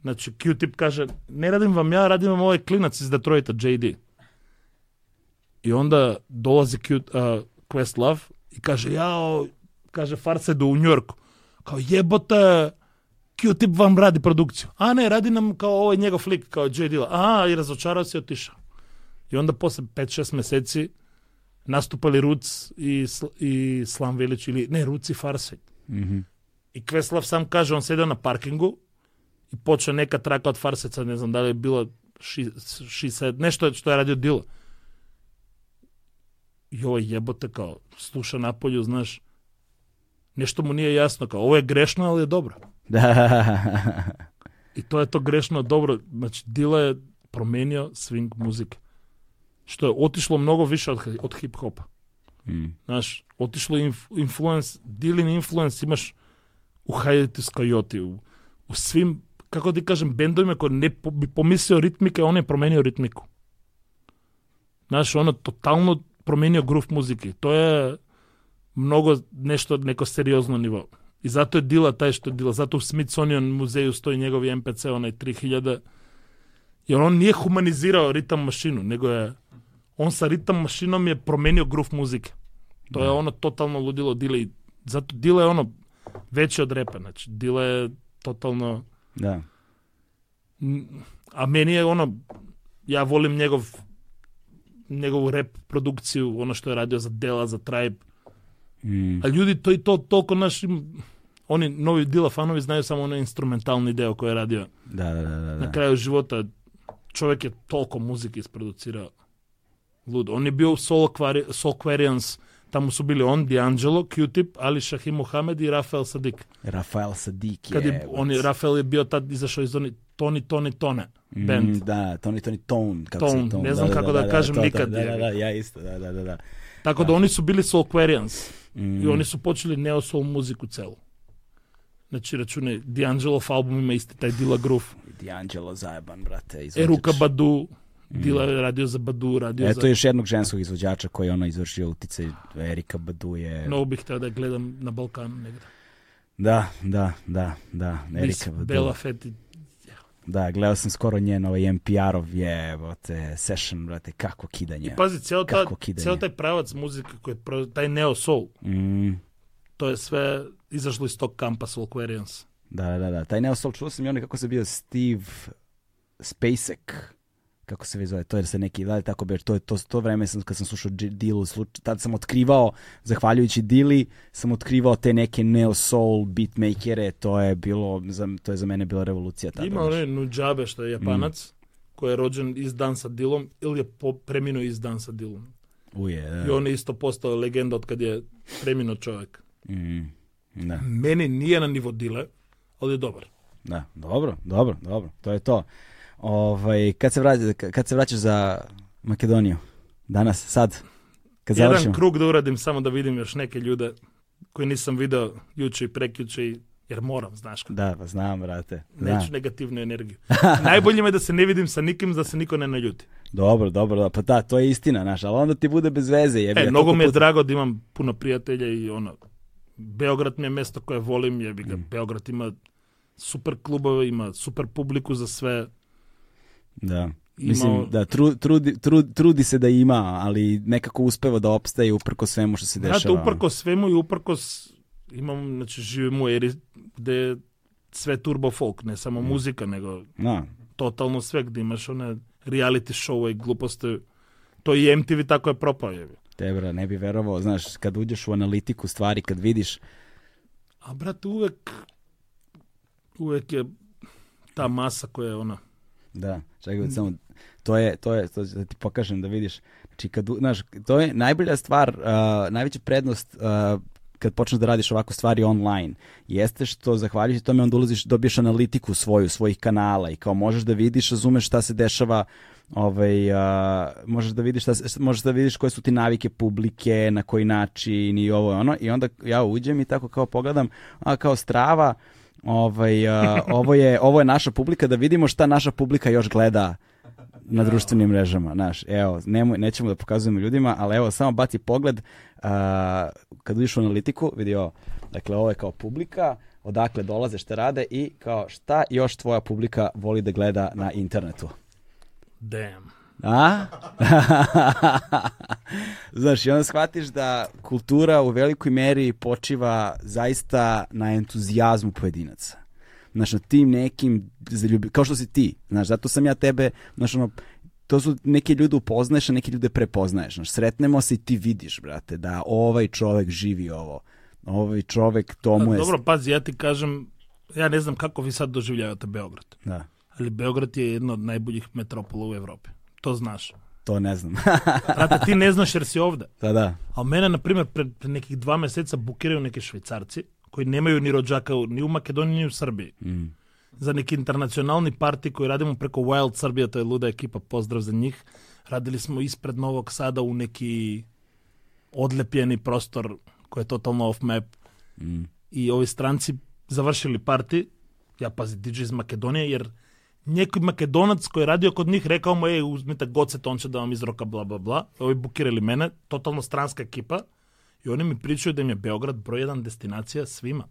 Znači, Q-tip kaže, ne radim vam ja, radim vam ovaj klinac iz Detroita, JD. И онда долази Лав и каже, јао, каже, фар се до Нью-Йорк. Као, јебота, Q-тип вам ради продукција? А не, ради нам као овој негов лик, као Джей Дила. А, и разочарао се отиша. И онда после 5-6 месеци наступали Руц и, и Слам Велич, или не, Руц и Фарсет. Mm -hmm. И Квеслав сам каже, он седел на паркингу и почна нека трака од Фарсеца, не знам дали е била 60, нешто што е радио Дила и јебота као слуша наполју, знаеш, нешто му не е јасно, као ова е грешно, али е добро. Да. И тоа е то грешно добро, значи Дила е променио свинг музика. Што е отишло многу више од, од хип-хопа. Mm. Знаеш, отишло инф, инфлуенс, Дилин инфлуенс имаш у Хајдите с Кајоти, у, у свим, како да кажем, бендовиме кој не би помислио ритмика, он е променио ритмику. Знаеш, оно тотално променио грув музики. Тоа е многу нешто неко сериозно ниво. И затоа е дила тај што дила, затоа Смитсонион музеју стои негови МПЦ онај 3000 Јер он не е хуманизирао ритам машину, него е он са ритам машином е променио грув музика. Тоа е да. оно тотално лудило диле и затоа диле е оно веќе од репа, значи диле е тотално Да. А мене е оно ја волим негов njegovu rap produkciju, ono što je radio za Dela, za Tribe. Mm. A ljudi to i to toliko našim oni novi Dila fanovi znaju samo onaj instrumentalni deo koji je radio. Da, da, da, da. Na da. kraju života čovjek je toliko muzike isproducirao. Ludo. On je bio Aquari- Soul Aquarians, tamo su bili on, D'Angelo, Q-Tip, Ali Shahim Mohamed i Rafael Sadik. Rafael Sadik Kad je... je, on je, Rafael je bio tad izašao iz oni Toni, Toni, Tone Mm, band. Da, Tony, Tony Tone. Kako Tone, se Tone. ne znam kako da kažem to, nikad, Da, da, da, ja isto, da, da, da. da. Tako da oni su bili Soul Aquarians. Mm. I oni su počeli neo soul muziku celu. Znači, račune, D'Angelov album ima isti taj Dilla Groove. D'Angelo zajeban, brate. izvođač. Eruka Badu, Dilla je radio za Badu, radio Eto za... još jednog ženskog izvođača koji je ono izvršio uticaj. Erika Badu je... Mnogo bih htio da gledam na Balkanu negde. Da, da, da, da. Erika Badu. Bela Feti. Da, gledao sam skoro njen ovaj NPR-ov je, brate, session, brate, kako kidanje. I pazi, cijel, ta, cijel taj pravac muzike, koji je taj neo soul, Mm, to je sve izašlo iz tog kampa Soul Aquarians. da, da, da. Taj Neo Soul, čuo sam i onaj kako se bio Steve Spacek. Kako se već zove, to je se neki, da li tako beš, to je to, to vreme sam, kad sam slušao Dilu, sluč, tad sam otkrivao, zahvaljujući Dili, sam otkrivao te neke neo soul beatmakere, to je bilo, za, to je za mene bila revolucija tada. Ima onaj Nujabe što je japanac, Mm. koji je rođen iz dan sa Dilom, ili je po, preminuo iz dan sa Dilom. Uje, da. I on je isto postao legenda od kad je preminuo čovjek. Mm, da. Meni nije na nivo Dile, ali je dobar. Da, dobro, dobro, dobro, to je to. Ovaj, kad, se vraća, kad se vraćaš za Makedoniju? Danas, sad? Kad Jedan završimo? krug da uradim samo da vidim još neke ljude koji nisam video juče i prekjuče i- jer moram, znaš kako. Da, pa znam, brate. Znam. Neću negativnu energiju. Najbolje je da se ne vidim sa nikim, da se niko ne naljuti. Dobro, dobro, da, pa da, to je istina, naš, ali onda ti bude bez veze. Jebi, E, mnogo mi je puta- drago da imam puno prijatelja i ono, Beograd mi je mesto koje volim, jebi ga, Mm. Beograd ima super klubove, ima super publiku za sve. Da. Mislim, da, tru, trudi, tru- trudi se da ima, ali nekako uspeva da opstaje uprko svemu što se Znate, dešava. uprko svemu i uprko imam, znači, živim u eri gde je sve turbo folk, ne samo Mm. muzika, nego Da, totalno sve gde imaš one reality show i gluposti. To i MTV tako je propao, jebi. tebra, ne bi verovao, znaš, kad uđeš u analitiku stvari, kad vidiš, A brate, uvek uvek je ta masa koja je ona da, čekaj, samo, to je, to je, to da ti pokažem da vidiš, znači, kad, znaš, to je najbolja stvar, uh, najveća prednost uh, kad počneš da radiš ovako stvari online, jeste što zahvaljujući tome onda ulaziš, dobiješ analitiku svoju, svojih kanala i kao možeš da vidiš, razumeš šta se dešava ovaj, a, možeš da vidiš šta, možeš da vidiš koje su ti navike publike, na koji način i ovo i ono i onda ja uđem i tako kao pogledam, a kao strava ovaj, a, ovo, je, ovo je naša publika, da vidimo šta naša publika još gleda na društvenim mrežama, znaš, evo, nemoj, nećemo da pokazujemo ljudima, ali evo, samo baci pogled, a, kad uđeš u analitiku, vidi ovo, dakle, ovo je kao publika, odakle dolaze, šta rade i kao šta još tvoja publika voli da gleda na internetu. damn. A? Znaš, i onda shvatiš da kultura u velikoj meri počiva zaista na entuzijazmu pojedinaca. Znaš, na tim nekim, zaljubi- kao što si ti, znaš, zato sam ja tebe, znaš, ono, to su neke ljude upoznaješ, a neke ljude prepoznaješ. Znaš, sretnemo se i ti vidiš, brate, da ovaj čovek živi ovo. Ovaj čovek, to mu je... Dobro, pazi, ja ti kažem, ja ne znam kako vi sad doživljavate Beograd, Da, ali Beograd je jedna od najboljih metropola u Evropi. што знаш. Тоа не знам. Брате, ти не знаш ерси овде. Да, да. А мене, например, пред, пред неки два месеца букирају неки швајцарци, кои немају ни роджака ни у Македонија, ни у Србија. Mm. За неки интернационални парти кои радиме преко Wild Србија, тоа е луда екипа, поздрав за нив. Радили смо испред Новог Сада у неки одлепени простор кој е тотално оф мап Mm. И овие странци завршили парти, ја пази диџи из Македонија, јер некој македонец кој радио код нив рекал му е узмете Гоце Тонче да вам изрока бла бла бла. Овој букирали мене, тотално странска екипа. И они ми причаја да им е Београд број еден дестинација свима.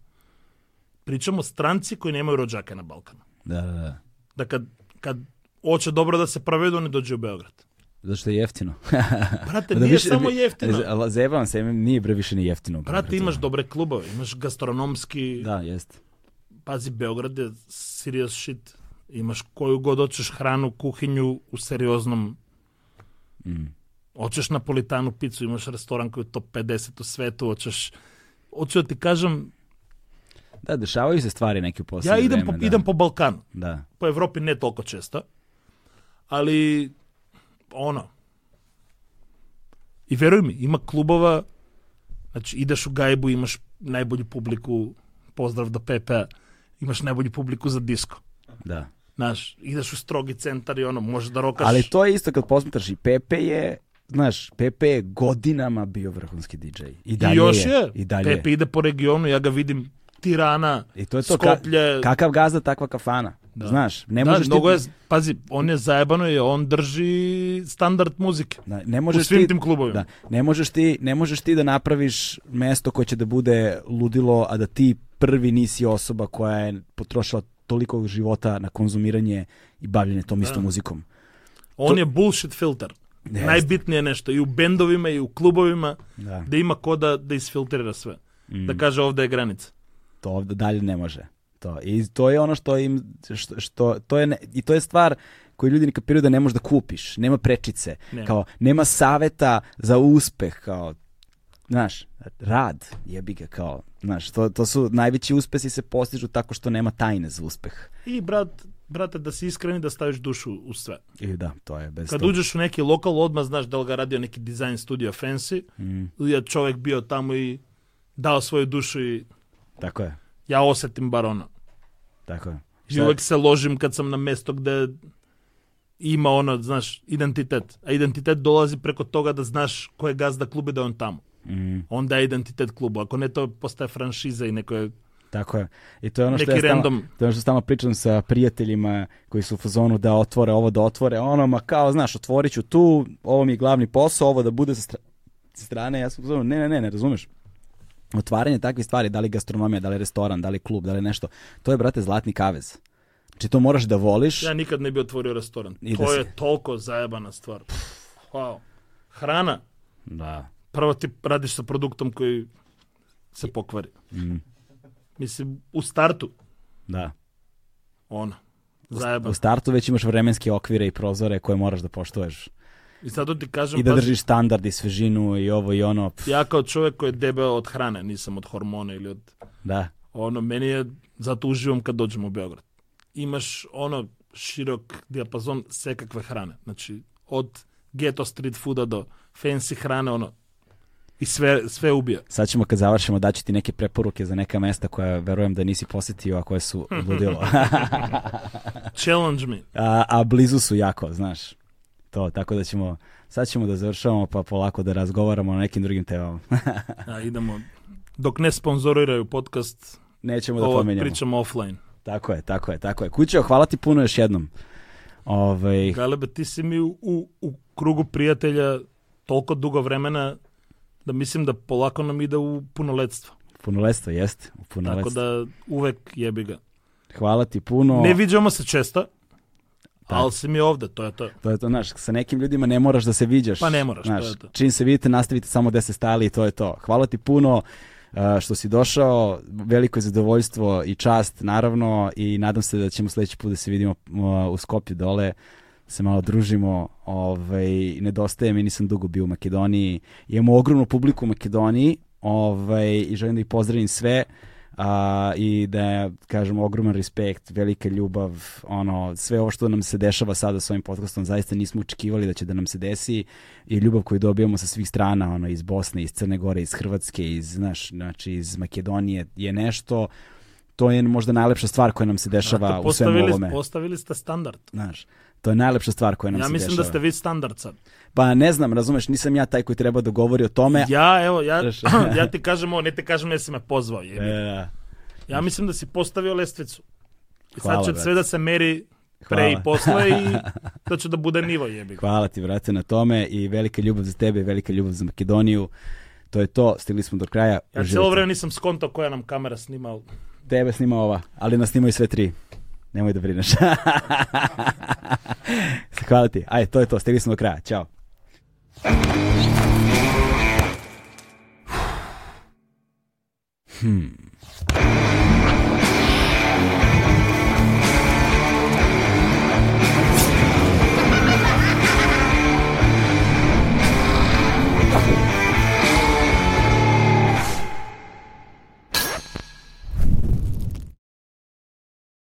Причамо странци кои немаат роджаке на Балкана. Да, да, да. Да кад, кад оче добро да се праведу, не дојде у Београд. Зашто е ефтино. Брате, не е само ефтино. Ала заебам се, не е превише не ефтино. Брате, имаш да. добре клубови, имаш гастрономски... Да, јест. Пази, Београд е serious shit. Imaš koju god hoćeš hranu, kuhinju u serioznom... Mm. Hoćeš napolitanu picu, imaš restoran koji je top 50 u svetu, hoćeš... Hoću da ti kažem, Da, dešavaju se stvari neke u ja idem, vreme, po, da. idem po Balkanu. Da. po Evropi ne toliko često, ali ono, i veruj mi, ima klubova, znači ideš u gajbu, imaš najbolju publiku, pozdrav do Pepe, imaš najbolju publiku za disko. Da. Znaš, ideš u strogi centar i ono, možeš da rokaš... Ali to je isto kad posmetraš i Pepe je, znaš, Pepe je godinama bio vrhunski DJ. I dalje I još je, I dalje Pepe ide po regionu, ja ga vidim Tirana, I to je to, ka- Skoplje, kakav gazda, takva kafana. Da. Znaš, ne da, možeš mnogo ti... je, pazi, on je zajebano je, on drži standard muzike. Da, ne U možeš svim ti, tim klubovima. Da, ne možeš ti, ne možeš ti da napraviš mesto koje će da bude ludilo, a da ti prvi nisi osoba koja je potrošila toliko života na konzumiranje i bavljenje tom istom muzikom. On To- je bullshit filter. Jeste. Najbitnije je nešto i u bendovima i u klubovima Da. da ima ko da, da isfiltrira sve. Mm. Da kaže ovde je granica. To ovde dalje ne može. To. I to je ono što im, što, što to je, ne- i to je stvar koju ljudi ne kapiraju da ne možeš da kupiš. Nema prečice. Nema. Kao, nema saveta za uspeh. Kao, znaš, rad, jebi ga, kao, znaš, to, to su, najveći uspesi se postižu tako što nema tajne za uspeh. I brat, brate, da si iskreni da staviš dušu u sve. I da, to je bez Kad toga. uđeš u neki lokal, odmah znaš da li ga radio neki design studio fancy, Mm, ili je čovjek bio tamo i dao svoju dušu i tako je, ja osetim bar ono. tako je. I uvek se ložim kad sam na mesto gde ima ono, znaš, identitet. A identitet dolazi preko toga da znaš ko je gazda kluba i da je on tamo. Mm, Onda je identitet klubu. Ako ne, to postaje franšiza i neko je tako je. I to je ono što neki ja stalno, random. to je ono što stalno pričam sa prijateljima koji su u fazonu da otvore ovo, da otvore ono, ma kao, znaš, otvorit ću tu, ovo mi je glavni posao, ovo da bude sa, stra- sa strane, ja sam u fazonu, ne, ne, ne, ne razumeš. Otvaranje takvih stvari, da li gastronomija, da li restoran, da li klub, da li nešto, to je, brate, zlatni kavez. Znači, to moraš da voliš. Ja nikad ne bi otvorio restoran. I to da je si- toliko zajebana stvar. Wow. Hrana. Da. Prvo ti radiš sa produktom koji se pokvari. Mm, Mislim, u startu, da. ono, U zajebano. startu već imaš vremenske okvire i prozore koje moraš da poštuješ. I sad ti kažem, I da držiš standard i svežinu i ovo i ono. pf, ja kao čovjek koji je debeo od hrane, nisam od hormona ili od Da. ono, meni je, zato uživam kad dođem u Beograd. Imaš ono širok dijapazon svekakve hrane. Znači, od ghetto street fooda do fancy hrane, ono, i sve, sve ubija. Sad ćemo kad završimo daći ti neke preporuke za neka mesta koja verujem da nisi posetio, a koje su ludilo. Challenge me. a, a blizu su jako, znaš. To, tako da ćemo, sad ćemo da završavamo pa polako da razgovaramo o nekim drugim temama. A, idemo. Dok ne sponzoriraju podcast, Nećemo da pomenjamo. pričamo offline. Tako je, tako je, tako je. Kućeo, hvala ti puno još jednom. Ovaj, Galebe, ti si mi u, u krugu prijatelja toliko dugo vremena da mislim da polako nam ide u punoletstvo. punoletstvo, jeste. U Tako punoletstvo. da uvek jebi ga. Hvala ti puno. Ne viđamo se često, Tak. ali si mi ovde, to je to. To je to, znaš, sa nekim ljudima ne moraš da se viđaš. Pa ne moraš, to znaš, je to. Čim se vidite, nastavite samo gde ste stali i to je to. Hvala ti puno uh, što si došao, veliko je zadovoljstvo i čast, naravno, i nadam se da ćemo sledeći put da se vidimo uh, u Skopju dole, se malo družimo, ovaj, nedostaje mi, nisam dugo bio u Makedoniji, imamo ogromnu publiku u Makedoniji, ovaj, i želim da ih pozdravim sve, a, i da kažem, ogroman respekt, velika ljubav, ono, sve ovo što nam se dešava sada s ovim podcastom, zaista nismo očekivali da će da nam se desi i ljubav koju dobijamo sa svih strana, ono, iz Bosne, iz Crne Gore, iz Hrvatske, iz, znaš, znači, iz Makedonije, je nešto, to je možda najlepša stvar koja nam se dešava Znate, u svemu ovome. postavili ste standard. Znaš, to je najlepša stvar koja nam Ja se mislim dešava. da ste vi standard sad. Pa ne znam, razumeš, nisam ja taj koji treba da govori o tome. Ja, evo, ja, ja ti kažem ovo, ne ti kažem jesi me pozvao. jebi. E, Ja mislim da si postavio lestvicu. I Hvala, sad će brate. sve da se meri pre Hvala. i posle i to će da bude nivo jebi. Hvala ti, brate, na tome i velika ljubav za tebe, velika ljubav za Makedoniju. To je to, stigli smo do kraja. Ja cijelo vreme nisam skontao koja nam kamera snima. Tebe snima ova, ali nas snimaju sve tri. Nemoj da brineš. Hvala ti. Ajde, to je to. Stigli smo do kraja. Ćao. Hmm.